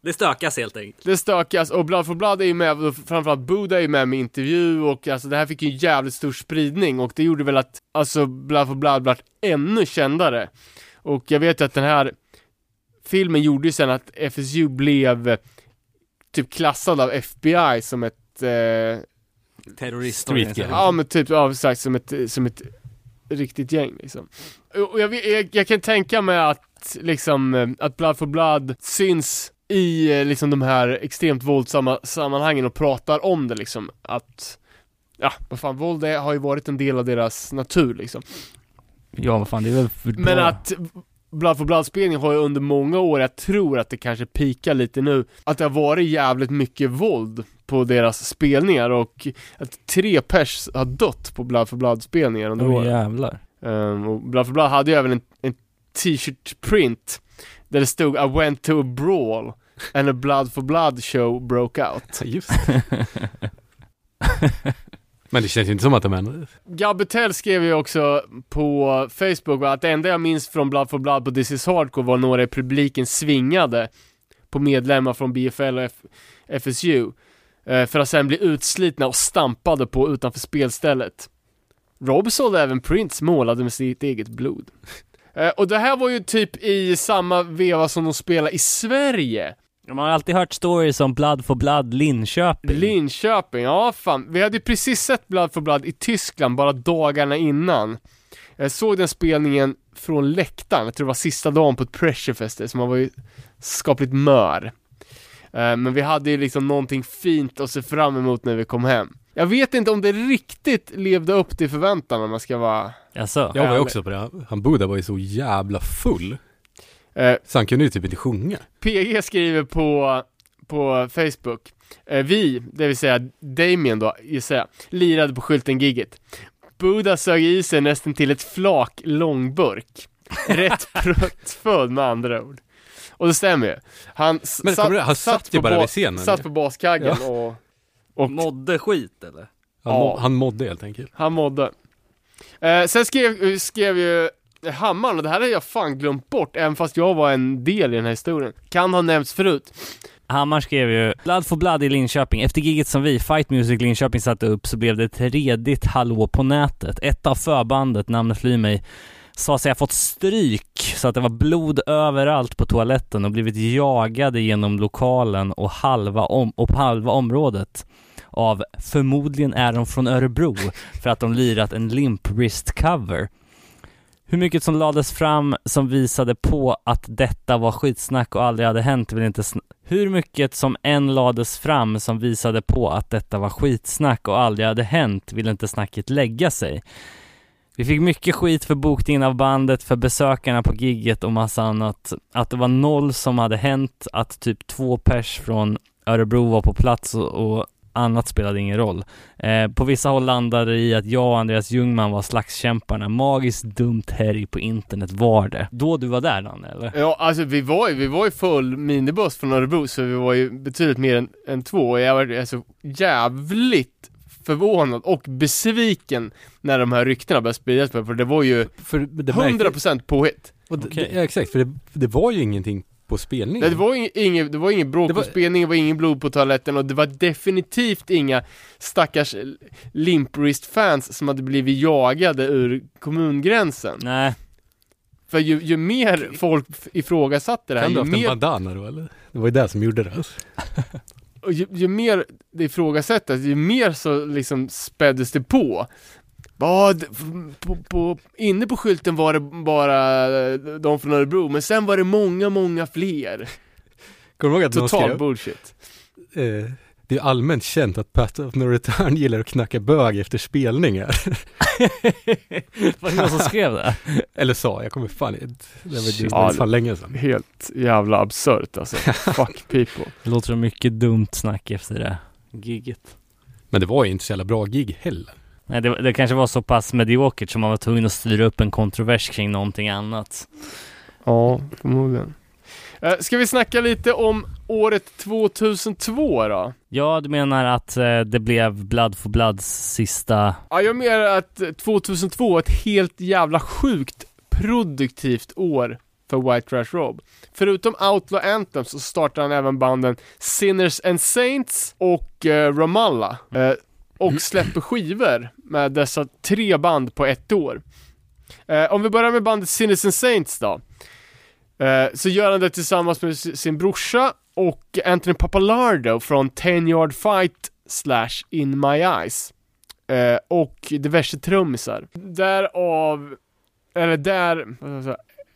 Det stökas helt enkelt. Det stökas och Blood for Blood är ju med, och framförallt Buddha är ju med med intervju och alltså det här fick ju jävligt stor spridning och det gjorde väl att alltså Blood for Blood blev ännu kändare. Och jag vet ju att den här filmen gjorde ju sen att FSU blev eh, typ klassad av FBI som ett eh, Terroristorganisation. Ja men typ, ja exakt som ett, som ett riktigt gäng liksom. Och jag, jag, jag kan tänka mig att liksom, eh, att Blood for Blood syns i eh, liksom de här extremt våldsamma sammanhangen och pratar om det liksom, att Ja, vad fan, våld är, har ju varit en del av deras natur liksom. Ja, vad fan, det är väl för Men att Blood for Blood-spelningen har ju under många år, jag tror att det kanske pikar lite nu, att det har varit jävligt mycket våld på deras spelningar och att tre pers har dött på Blood for Blood-spelningar under åren. jävlar. Um, och Blood for Blood hade ju även en, en t-shirt print där det stod I went to a brawl and a Blood for Blood show broke out. Just Men det känns ju inte som att de är Gabetel skrev ju också på Facebook va, att det enda jag minns från Blood for Blood på This is Hardcore var några i publiken svingade på medlemmar från BFL och F- FSU eh, för att sen bli utslitna och stampade på utanför spelstället. Rob sålde även prints målade med sitt eget blod. Eh, och det här var ju typ i samma veva som de spelade i Sverige. Man har alltid hört stories om Blood for Blood Linköping. Linköping, ja fan. Vi hade ju precis sett Blood for Blood i Tyskland bara dagarna innan. Jag såg den spelningen från läktaren, jag tror det var sista dagen på ett Pressure Festival, så man var ju skapligt mör. Eh, Men vi hade ju liksom någonting fint att se fram emot när vi kom hem. Jag vet inte om det riktigt levde upp till förväntan om man ska vara... Jaså? Jag var ju också på det, han Buddha var ju så jävla full Eh, Så han kunde ju typ inte sjunga. PG skriver på, på Facebook. Eh, Vi, det vill säga Damien då, gissar jag, lirade på skylten-gigget Buddha sög i sig nästan till ett flak långburk. Rätt pruttfull med andra ord. Och det stämmer ju. Han, Men kommer du- han satt ju på bara ba- vid scenen. Satt på baskaggen och, och Modde skit eller? Han, Ja. må, han mådde helt enkelt. Han mådde eh, Sen skrev, skrev ju Hammaren, och det här har jag fan glömt bort, även fast jag var en del i den här historien Kan ha nämnts förut Hammar skrev ju Blood for Blood i Linköping. Efter giget som vi, Fight Music Linköping, satte upp så blev det ett redigt hallå på nätet. Ett av förbandet, namnet flyr mig, sa sig ha fått stryk så att det var blod överallt på toaletten och blivit jagade genom lokalen och halva, om, och på halva området av förmodligen är de från Örebro för att de lirat en limp wrist cover. Hur mycket som lades fram som visade på att detta var skitsnack och aldrig hade hänt vill inte Hur mycket som än lades fram som visade på att detta var skitsnack och aldrig hade hänt vill inte snacket lägga sig. Vi fick mycket skit för bokningen av bandet, för besökarna på gigget och massa annat. Att det var noll som hade hänt, att typ två pers från Örebro var på plats och, och annat spelade ingen roll. Eh, på vissa håll landade det i att jag och Andreas Ljungman var slagskämparna. Magiskt dumt härj på internet var det. Då du var där Danne, eller? Ja, alltså vi var ju, vi var ju full minibuss från Örebro, så vi var ju betydligt mer än, än två, och jag var alltså jävligt förvånad och besviken när de här ryktena började spridas, för det var ju För det märkte- 100% påhitt. och det, Okej. ja, exakt, för det, det var ju ingenting på spelningen Nej, det var ing- inget, det var ingen bråk Det var- på spelningen, det var ingen blod på toaletten och det var definitivt inga stackars Limprist-fans som hade blivit jagade ur kommungränsen. Nej, För ju, ju mer folk ifrågasatte det här, Kan du ju haft en mer bandana då eller? Det var ju det som gjorde det alltså. och ju, ju mer det ifrågasättes, ju mer så liksom späddes det på. Vad, på, på, inne på skylten var det bara de från Örebro, men sen var det många, många fler. Kommer du ihåg att någon Total skrev, bullshit. eh, det är allmänt känt att Pat of No Return gillar att knacka bög efter spelningar. var det någon som skrev det? Eller sa, jag kommer fan det var, det var Ja, fan länge sedan. Helt jävla absurt alltså. Fuck people. Det låter som mycket dumt snack efter det gigget. Men det var ju inte så jävla bra gig heller. Nej, det, det kanske var så pass mediokert som man var tvungen att styra upp en kontrovers kring någonting annat. Ja, förmodligen. Eh, ska vi snacka lite om året 2002 då? Ja, du menar att eh, det blev Blood for Bloods sista... Ja, jag menar att 2002 är ett helt jävla sjukt produktivt år för White Trash Rob. Förutom Outlaw Anthem så startar han även banden Sinners and Saints och eh, Ramallah. Eh, och släpper skivor med dessa tre band på ett år. Eh, om vi börjar med bandet and Saints då. Eh, så gör han det tillsammans med sin brorsa och Anthony Papalardo från 10 Yard Fight slash In My Eyes. Eh, och diverse trummisar. Därav, eller där,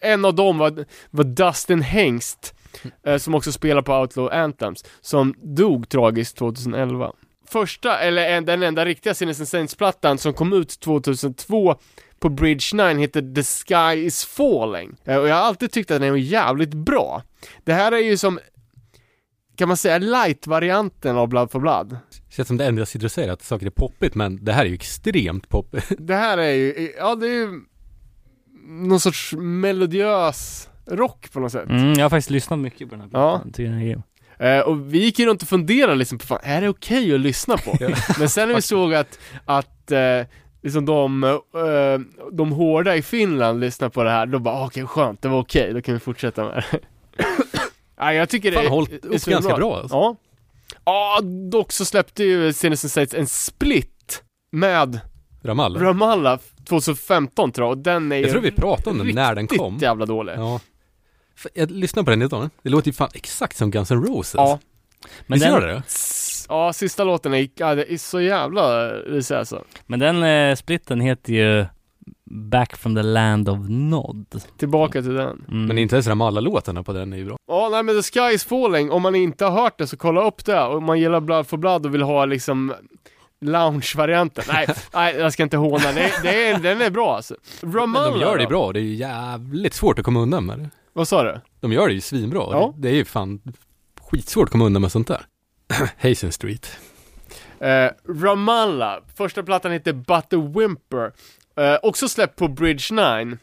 en av dem var, var Dustin Hengst, eh, som också spelar på Outlaw Anthems, som dog tragiskt 2011. Första, eller en, den enda riktiga Sinners and Saints-plattan som kom ut 2002 på Bridge 9 heter The Sky Is Falling. Eh, och jag har alltid tyckt att den är jävligt bra. Det här är ju som, kan man säga, light-varianten av Blood for Blood. Känns som det enda jag och säger att saker är poppigt, men det här är ju extremt poppigt. Det här är ju, ja det är ju någon sorts melodiös rock på något sätt. Mm, jag har faktiskt lyssnat mycket på den här Ja. plattan. Tycker den är grym. Eh, och vi gick ju runt och funderade liksom på fan, är det okej att lyssna på? Men sen när vi såg att, att eh, liksom de, eh, de hårda i Finland lyssnar på det här, då bara ah, okej skönt, det var okej, då kan vi fortsätta med det. Nej jag tycker det Fan, är, hållit upp ganska bra, alltså. Ja. Ja, dock så släppte ju and Saints en split med Ramallah. Ramallah 2015 tror jag, och den är ju Jag tror vi pratade om den när den riktigt kom. jävla dålig. Ja. Jag lyssnade på den idag. Det låter ju fan exakt som Guns N' Roses. Ja. Men Visst gör det den, det? Ja, sista låten är, ja, det är så jävla risig alltså. men den eh, splitten heter ju Back from the land of Nod. Tillbaka till den. Mm. Men inte ens Ramallah-låtarna på den är ju bra. Ja, nej men The Sky is Falling, om man inte har hört det så kolla upp det. Och om man gillar Blood for Blood och vill ha liksom lounge-varianten. Nej, nej, jag ska inte håna. Det, det är, den är bra alltså. Men Ramallah de gör det bra. Det är ju jävligt svårt att komma undan med det. Vad sa du? De gör det ju svinbra. Ja. Det, är ju fan skitsvårt att komma undan med sånt där. Hazen Street. Eh, Ramallah, första plattan heter Butter Whimper. Eh, också släppt på Bridge 9.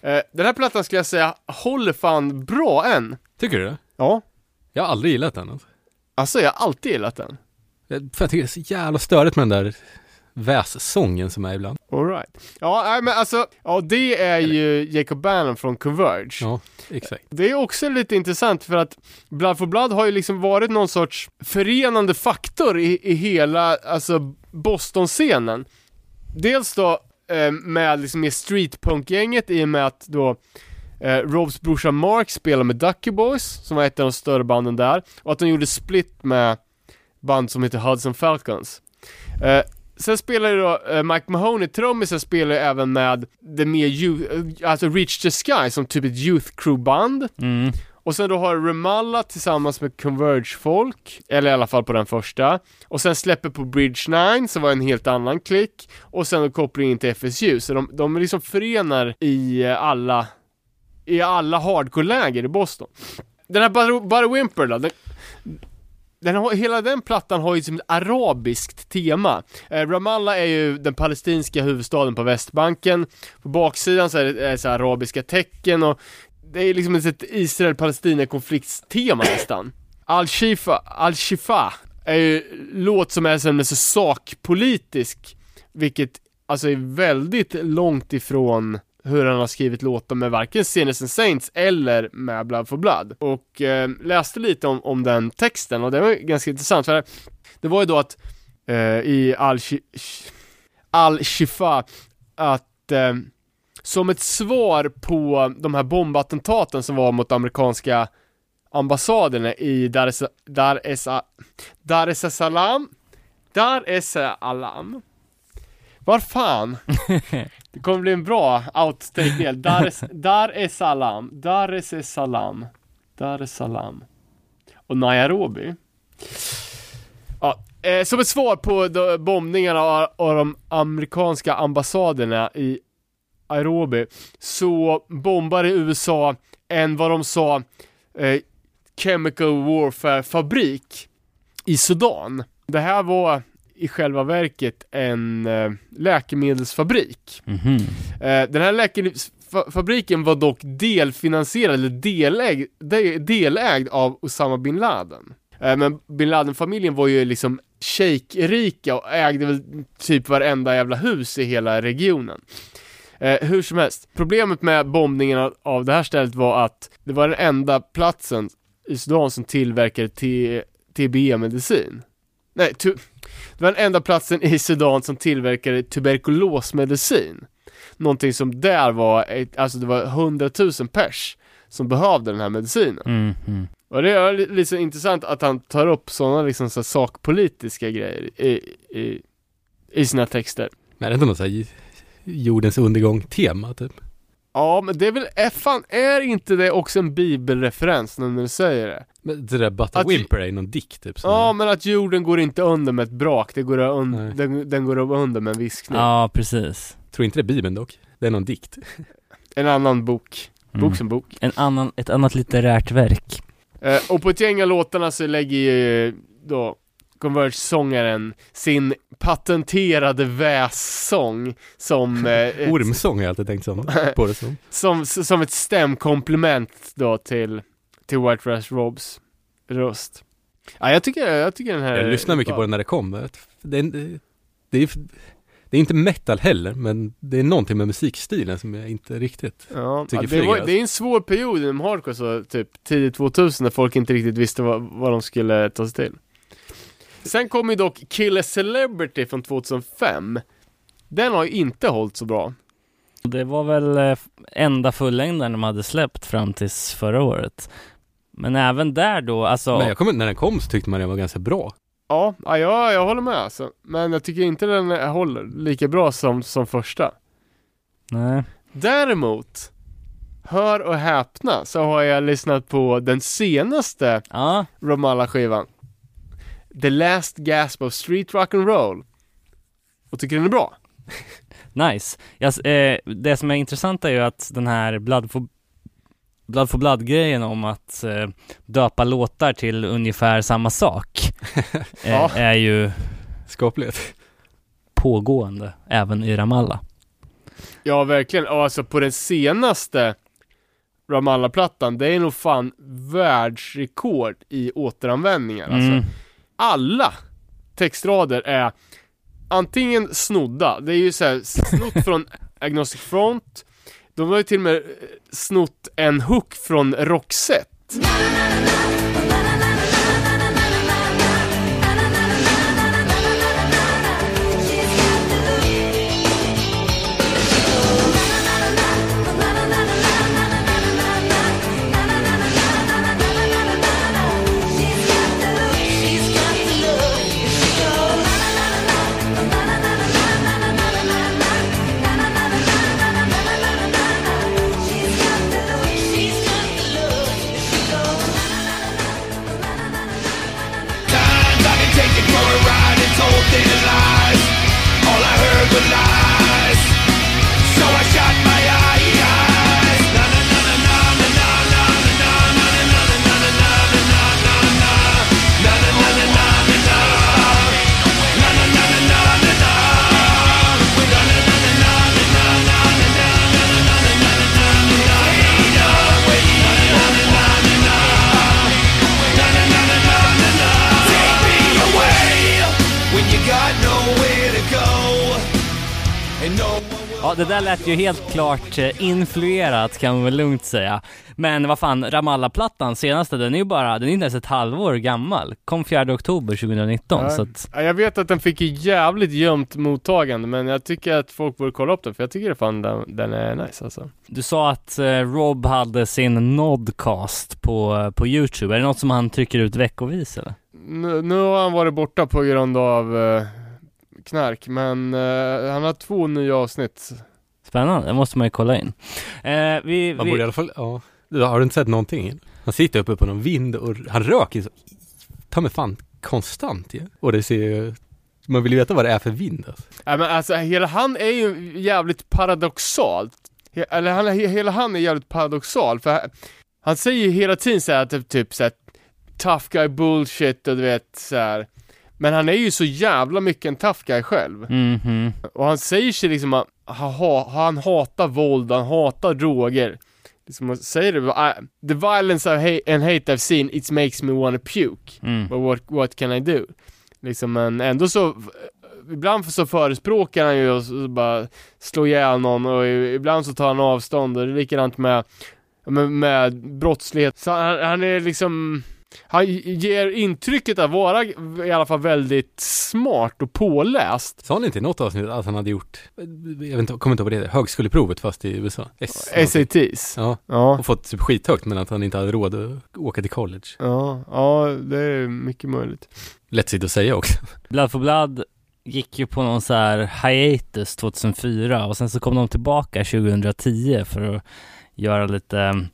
Eh, den här plattan skulle jag säga håller fan bra än. Tycker du det? Ja. Jag har aldrig gillat den. Alltså. Alltså jag har alltid gillat den. Jag, för jag tycker det är så jävla störigt med den där vässången som är ibland. Alright. Ja, men alltså, ja det är ju Jacob Bannon från Converge. Ja, exakt. Det är också lite intressant för att Blood for Blood har ju liksom varit någon sorts förenande faktor i, i hela, alltså Boston-scenen. Dels då eh, med liksom med streetpunk-gänget i och med att då eh, Robs brorsa Mark spelar med Ducky Boys, som var ett av de större banden där, och att de gjorde split med band som heter Hudson Falcons. Eh, sen spelar ju då eh, Mike Mahoney, trummisen, spelar ju även med det mer youth, alltså Reach the Sky som typ ett youth crew-band. Mm. Och sen då har Ramallah tillsammans med Converge-folk, eller i alla fall på den första. Och sen släpper på Bridge 9, som var en helt annan klick. Och sen då kopplingen till FSU, så de, de liksom förenar i eh, alla, i alla hardcore-läger i Boston. Den här Butter Whimper då, den, den har, hela den plattan har ju som ett arabiskt tema. Eh, Ramallah är ju den palestinska huvudstaden på Västbanken. På baksidan så är det, är det så här arabiska tecken och det är liksom ett Israel-Palestina-konfliktstema nästan. Al-Shifa, Al-Shifa är ju låt som är som så sakpolitisk, vilket alltså är väldigt långt ifrån hur han har skrivit låtar med varken Sinners and Saints eller med Blood for Blood. Och eh, läste lite om, om den texten och det var ganska intressant för det var ju då att eh, i Al-Shifa Al-Shifa att eh, som ett svar på de här bombattentaten som var mot amerikanska ambassaderna i Dar es, Dar es, Dar es Salaam Dar es Salaam Var fan? Det kommer bli en bra outtake-del. Dar Dar es Salaam Dar es Salaam Dar es Salaam Och Nairobi. Ja, eh, som ett svar på de, bombningarna av, av de amerikanska ambassaderna i Nairobi så bombade USA en vad de sa eh, chemical warfare fabrik i Sudan. Det här var i själva verket en eh, läkemedelsfabrik. Mhm. Eh, den här läkemedelsfabriken var dock delfinansierad, eller delägd, de, delägd av Osama bin Laden. Eh, men bin Laden-familjen var ju liksom shejkrika och ägde väl typ varenda jävla hus i hela regionen. Eh, hur som helst, problemet med bombningen av, det här stället var att det var den enda platsen i Sudan som tillverkade T- TB-medicin. Nej, det var den enda platsen i Sudan som tillverkade tuberkulosmedicin. Någonting som där var, ett, alltså det var hundratusen pers som behövde den här medicinen. Mm, mm. Och det är li- lite så intressant att han tar upp sådana liksom så sakpolitiska grejer i, i, i sina texter. Men är det inte något så här jordens undergång-tema typ? Ja, men det är väl, är fan, är inte det också en bibelreferens när du säger det? Men det där Butter Att- Whimper är någon dikt typ. Ja, men att jorden går inte under med ett brak, det går un- den, den går under med en viskning. Ja, precis. Tror inte det är Bibeln dock. Det är någon dikt. En annan bok, bok Mm. som bok. En annan, ett annat litterärt verk. Eh, och på ett gäng av låtarna så lägger ju då Converge-sångaren sin patenterade vässång som, eh, Ormsång har jag alltid tänkt som, på det som. som, som ett stämkomplement då till, till White Rush Robs röst. Ja, jag tycker, jag tycker den här Jag lyssnar mycket på den när det kommer. Det är, det är, det är inte metal heller, men det är någonting med musikstilen som jag inte riktigt... Ja, tycker ja, det, var, alltså. det är en svår period inom hardcore så typ tidigt 2000 när folk inte riktigt visste vad, vad de skulle ta sig till. Sen kom ju dock Kill a Celebrity från 2005. Den har ju inte hållit så bra. Det var väl eh, enda fullängden de hade släppt fram tills förra året. Men även där då, alltså... Men jag kommer, när den kom så tyckte man den var ganska bra. Ja, ja jag, jag håller med alltså. Men jag tycker inte den håller lika bra som, som första. Nej. Däremot, hör och häpna, så har jag lyssnat på den senaste Ja, Ramallah-skivan. The Last Gasp of Street Rock and Roll. Och tycker den är bra. nice. Jag, s- eh, det som är intressant är ju att den här Blood for, Blood, for Blood-grejen om att eh, döpa låtar till ungefär samma sak eh, Ja. är ju Skapligt. pågående även i Ramallah. Ja, verkligen. Och alltså på den senaste Ramallah-plattan, det är nog fan världsrekord i återanvändningar. Alltså, Mm. Alla textrader är antingen snodda, det är ju såhär snott från Agnostic Front, de har ju till och med snott en hook från Roxette. Det där lät ju helt klart eh, influerat kan man väl lugnt säga. Men vad fan, Ramallah-plattan senaste, den är ju bara, den är inte ens ett halvår gammal. Kom 4 oktober 2019, Ja. så att, Ja, jag vet att den fick jävligt gömt mottagande, men jag tycker att folk borde kolla upp den, för jag tycker fan den, den är nice alltså. du sa att eh, Rob hade sin Nodcast på, på Youtube. Är det något som han trycker ut veckovis eller? Nu, nu har han varit borta på grund av eh, knark, men eh, han har två nya avsnitt. Spännande, det måste man ju kolla in. Eh, vi, Man borde i vi, alla fall, ja. Du, Har du inte sett någonting? Han sitter uppe på någon vind och han röker så, ta mig fan konstant ju. Och det ser ju, man vill ju veta vad det är för vind alltså. Ja, men alltså hela han är ju jävligt paradoxalt. He, eller han, he, hela han är jävligt paradoxal, för han, säger ju hela tiden såhär typ, typ såhär tough guy bullshit och du vet såhär. Men han är ju så jävla mycket en tough guy själv. Mhm. Och han säger sig liksom att han hatar våld, han hatar droger. Liksom han säger det, the violence hate, and hate I've seen, it makes me wanna puke. Mm. But what, what can I do? Liksom men ändå så, ibland så förespråkar han ju och bara slå ihjäl någon och ibland så tar han avstånd och det är likadant med, med, med brottslighet. Så han, han är liksom, han ger intrycket att vara i alla fall väldigt smart och påläst. Sa han inte i något avsnitt att han hade gjort, jag vet inte, kommer inte ihåg vad det är, högskoleprovet fast i USA? S. SATs. Ja, Ja. och fått typ skithögt men att han inte hade råd att åka till college. Ja, ja det är mycket möjligt. Lätt att säga också. Blood for Blood gick ju på någon så här hiatus 2004 och sen så kom de tillbaka 2010 för att göra lite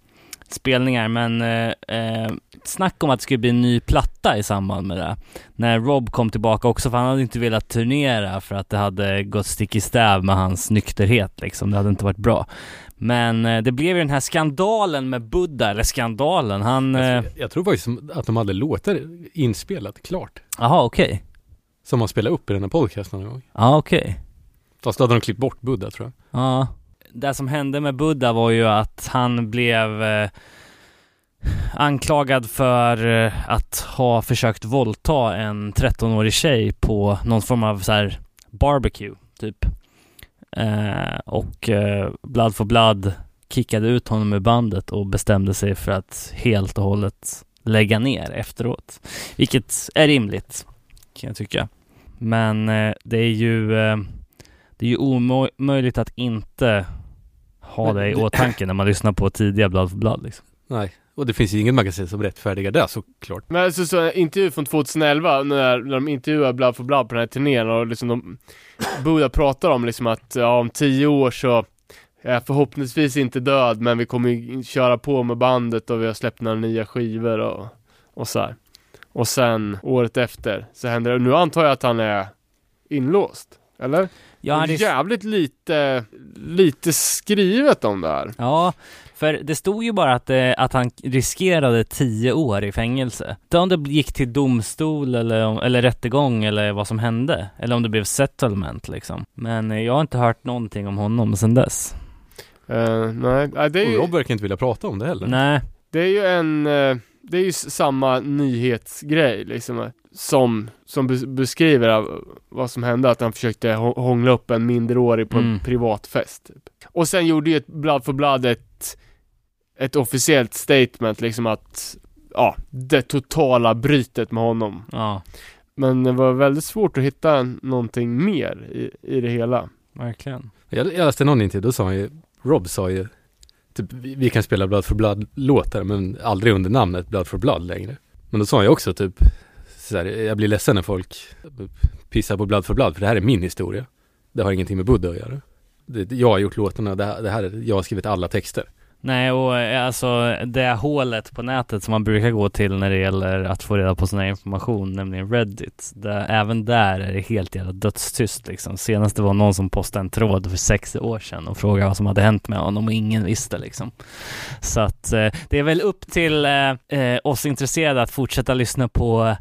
spelningar men eh, eh, snack om att det skulle bli en ny platta i samband med det. När Rob kom tillbaka också för han hade inte velat turnera för att det hade gått stick i stäv med hans nykterhet liksom. Det hade inte varit bra. Men eh, det blev ju den här skandalen med Buddha, eller skandalen, han... eh, Jag, jag tror faktiskt att de hade låtar inspelat klart. Jaha okej. Som man spelade upp i den här podcasten någon gång. Ja okej. Fast då hade de klippt bort Buddha tror jag. Ja. Det som hände med Buddha var ju att han blev eh, anklagad för eh, att ha försökt våldta en 13-årig tjej på någon form av så här barbecue, typ. Eh, och eh, Blood for Blood kickade ut honom ur bandet och bestämde sig för att helt och hållet lägga ner efteråt. Vilket är rimligt, kan jag tycka. Men eh, det är ju eh, det är ju omöjligt att inte ha Men det i åtanke när man lyssnar på tidiga Blood for Blood liksom. Nej, och det finns ju inget magasin som rättfärdigar det såklart. Men alltså så intervju från 2011 när, när de intervjuar Blood for Blood på den här turnén och liksom de Buddha pratar om liksom att ja, om tio år så är jag förhoppningsvis inte död men vi kommer ju köra på med bandet och vi har släppt några nya skivor och, och så här. Och sen året efter så händer det, nu antar jag att han är inlåst, eller? Ja, han jävligt lite, lite skrivet om det här. ja, för det stod ju bara att, eh, att han riskerade tio år i fängelse. Inte om det gick till domstol eller, eller rättegång eller vad som hände. Eller om det blev settlement liksom. Men eh, jag har inte hört någonting om honom sedan dess. Eh, nej, det är Och ju... Rob verkar inte vilja prata om det heller. Nej, Det är ju en, det är ju samma nyhetsgrej liksom Som, som bes- beskriver vad som hände, att han försökte hå- hångla upp en minderårig på Mm. en privat fest typ. Och sen gjorde ju ett Blood for Blood ett, ett officiellt statement liksom att Ja, det totala brytet med honom ja, Men det var väldigt svårt att hitta någonting mer i, i det hela verkligen. Jag, jag läste någon intervju, då sa han ju, Rob sa ju, typ vi, vi kan spela Blood for Blood-låtar men aldrig under namnet Blood for Blood längre. Men då sa han ju också typ, så här, jag blir ledsen när folk pissar på Blood for Blood för det här är min historia. Det har ingenting med Buddha att göra. Det, jag har gjort låtarna, det här, det här är, jag har skrivit alla texter. Nej, och eh, alltså det hålet på nätet som man brukar gå till när det gäller att få reda på sån här information, nämligen Reddit. Där, även där är det helt jävla dödstyst liksom. Senast det var någon som postade en tråd för sex år sedan och frågade vad som hade hänt med honom och ingen visste liksom. Så att eh, det är väl upp till eh, eh, oss intresserade att fortsätta lyssna på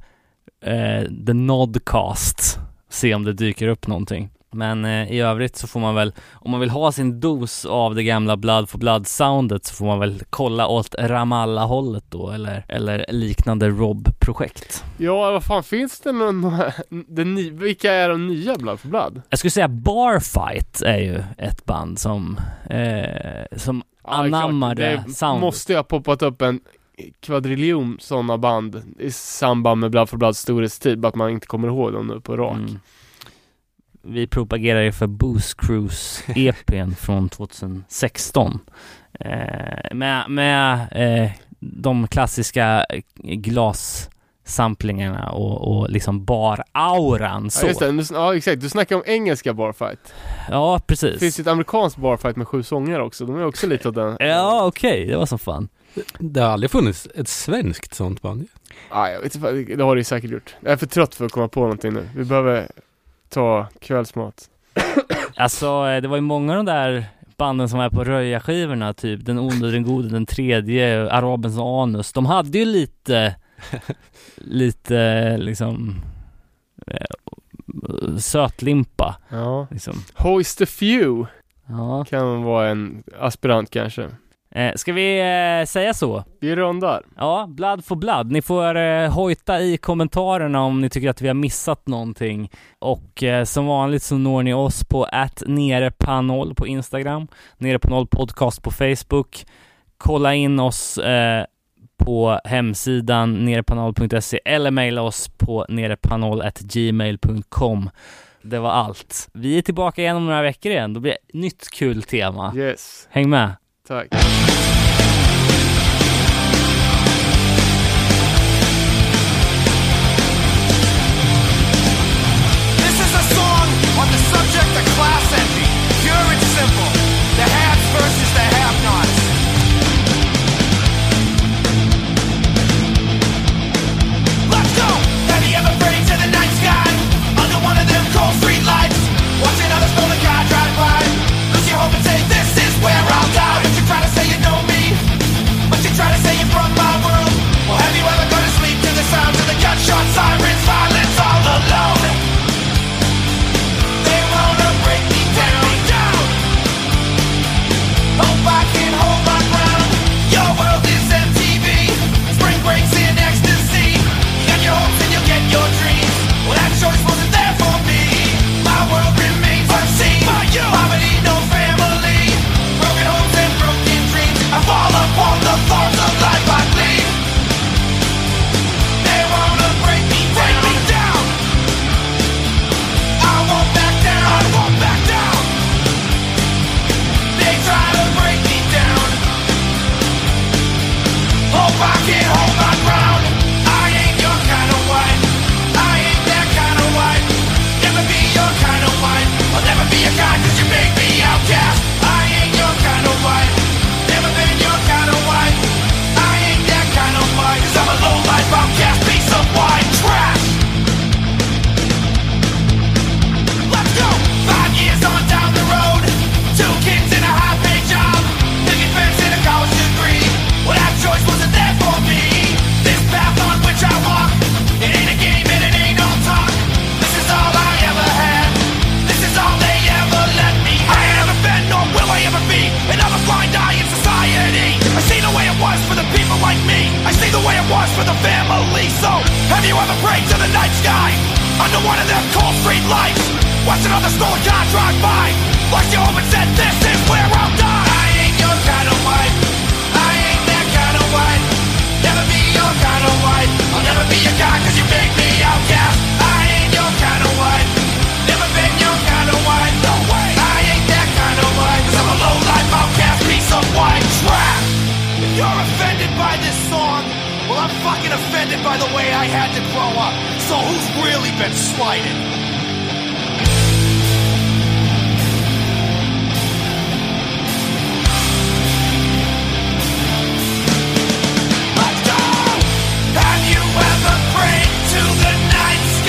eh, The Nodcast. Se om det dyker upp någonting. Men eh, i övrigt så får man väl, om man vill ha sin dos av det gamla Blood for Blood-soundet så får man väl kolla åt Ramallah-hållet då, eller, eller liknande Rob-projekt. Ja, vad fan finns det någon, den vilka är de nya Blood for Blood? Jag skulle säga Barfight är ju ett band som, eh, som Ja, anammar det, Det soundet. måste ju ha poppat upp en kvadriljon sådana band i samband med Blood for Bloods storhetstid, bara att man inte kommer ihåg dem nu på rak. Mm. Vi propagerar ju för Boost Cruise EPn från 2016. Eh, med med eh, de klassiska glassamplingarna och, och liksom bar-auran så. Ja, just det. Ja, exakt. Du snackar om engelska barfight. Ja, Det finns precis. ju ett amerikanskt barfight med sju sånger också. De är också lite åt den. Ja, okej, det var som fan. Det har aldrig funnits ett svenskt sånt band ju ah, jag vet inte, det har det säkert gjort. Jag är för trött för att komma på någonting nu. Vi behöver ta kvällsmat. Alltså, eh, det var ju många av de där banden som var på röjarskivorna typ Den onde, den gode, den tredje, Arabens anus. De hade ju lite, lite liksom eh, sötlimpa. Ja. Liksom. Hoist a few. Ja. Kan vara en aspirant kanske. Eh, ska vi eh, säga så? Vi rundar. Ja, blood for blood. Ni får eh, hojta i kommentarerna om ni tycker att vi har missat någonting. Och eh, som vanligt så når ni oss på att nerepanol på Instagram, nerepanol podcast på Facebook. Kolla in oss eh, på hemsidan nerepanol.se eller mejla oss på nerepanol.gmail.com. Det var allt. Vi är tillbaka igen om några veckor igen. Då blir det nytt kul tema. Yes. Häng med. Tack. Under one of them cold street lights. Watch another stolen car drive by. Like you and said, this is where I'm going slighted by the way I had to grow up. So who's really been slighted? Let's go! Have you ever prayed to the night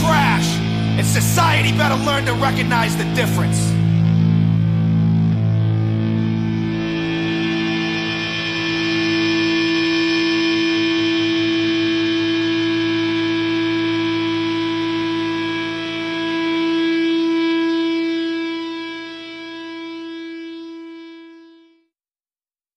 trash, and society better learn to recognize the difference.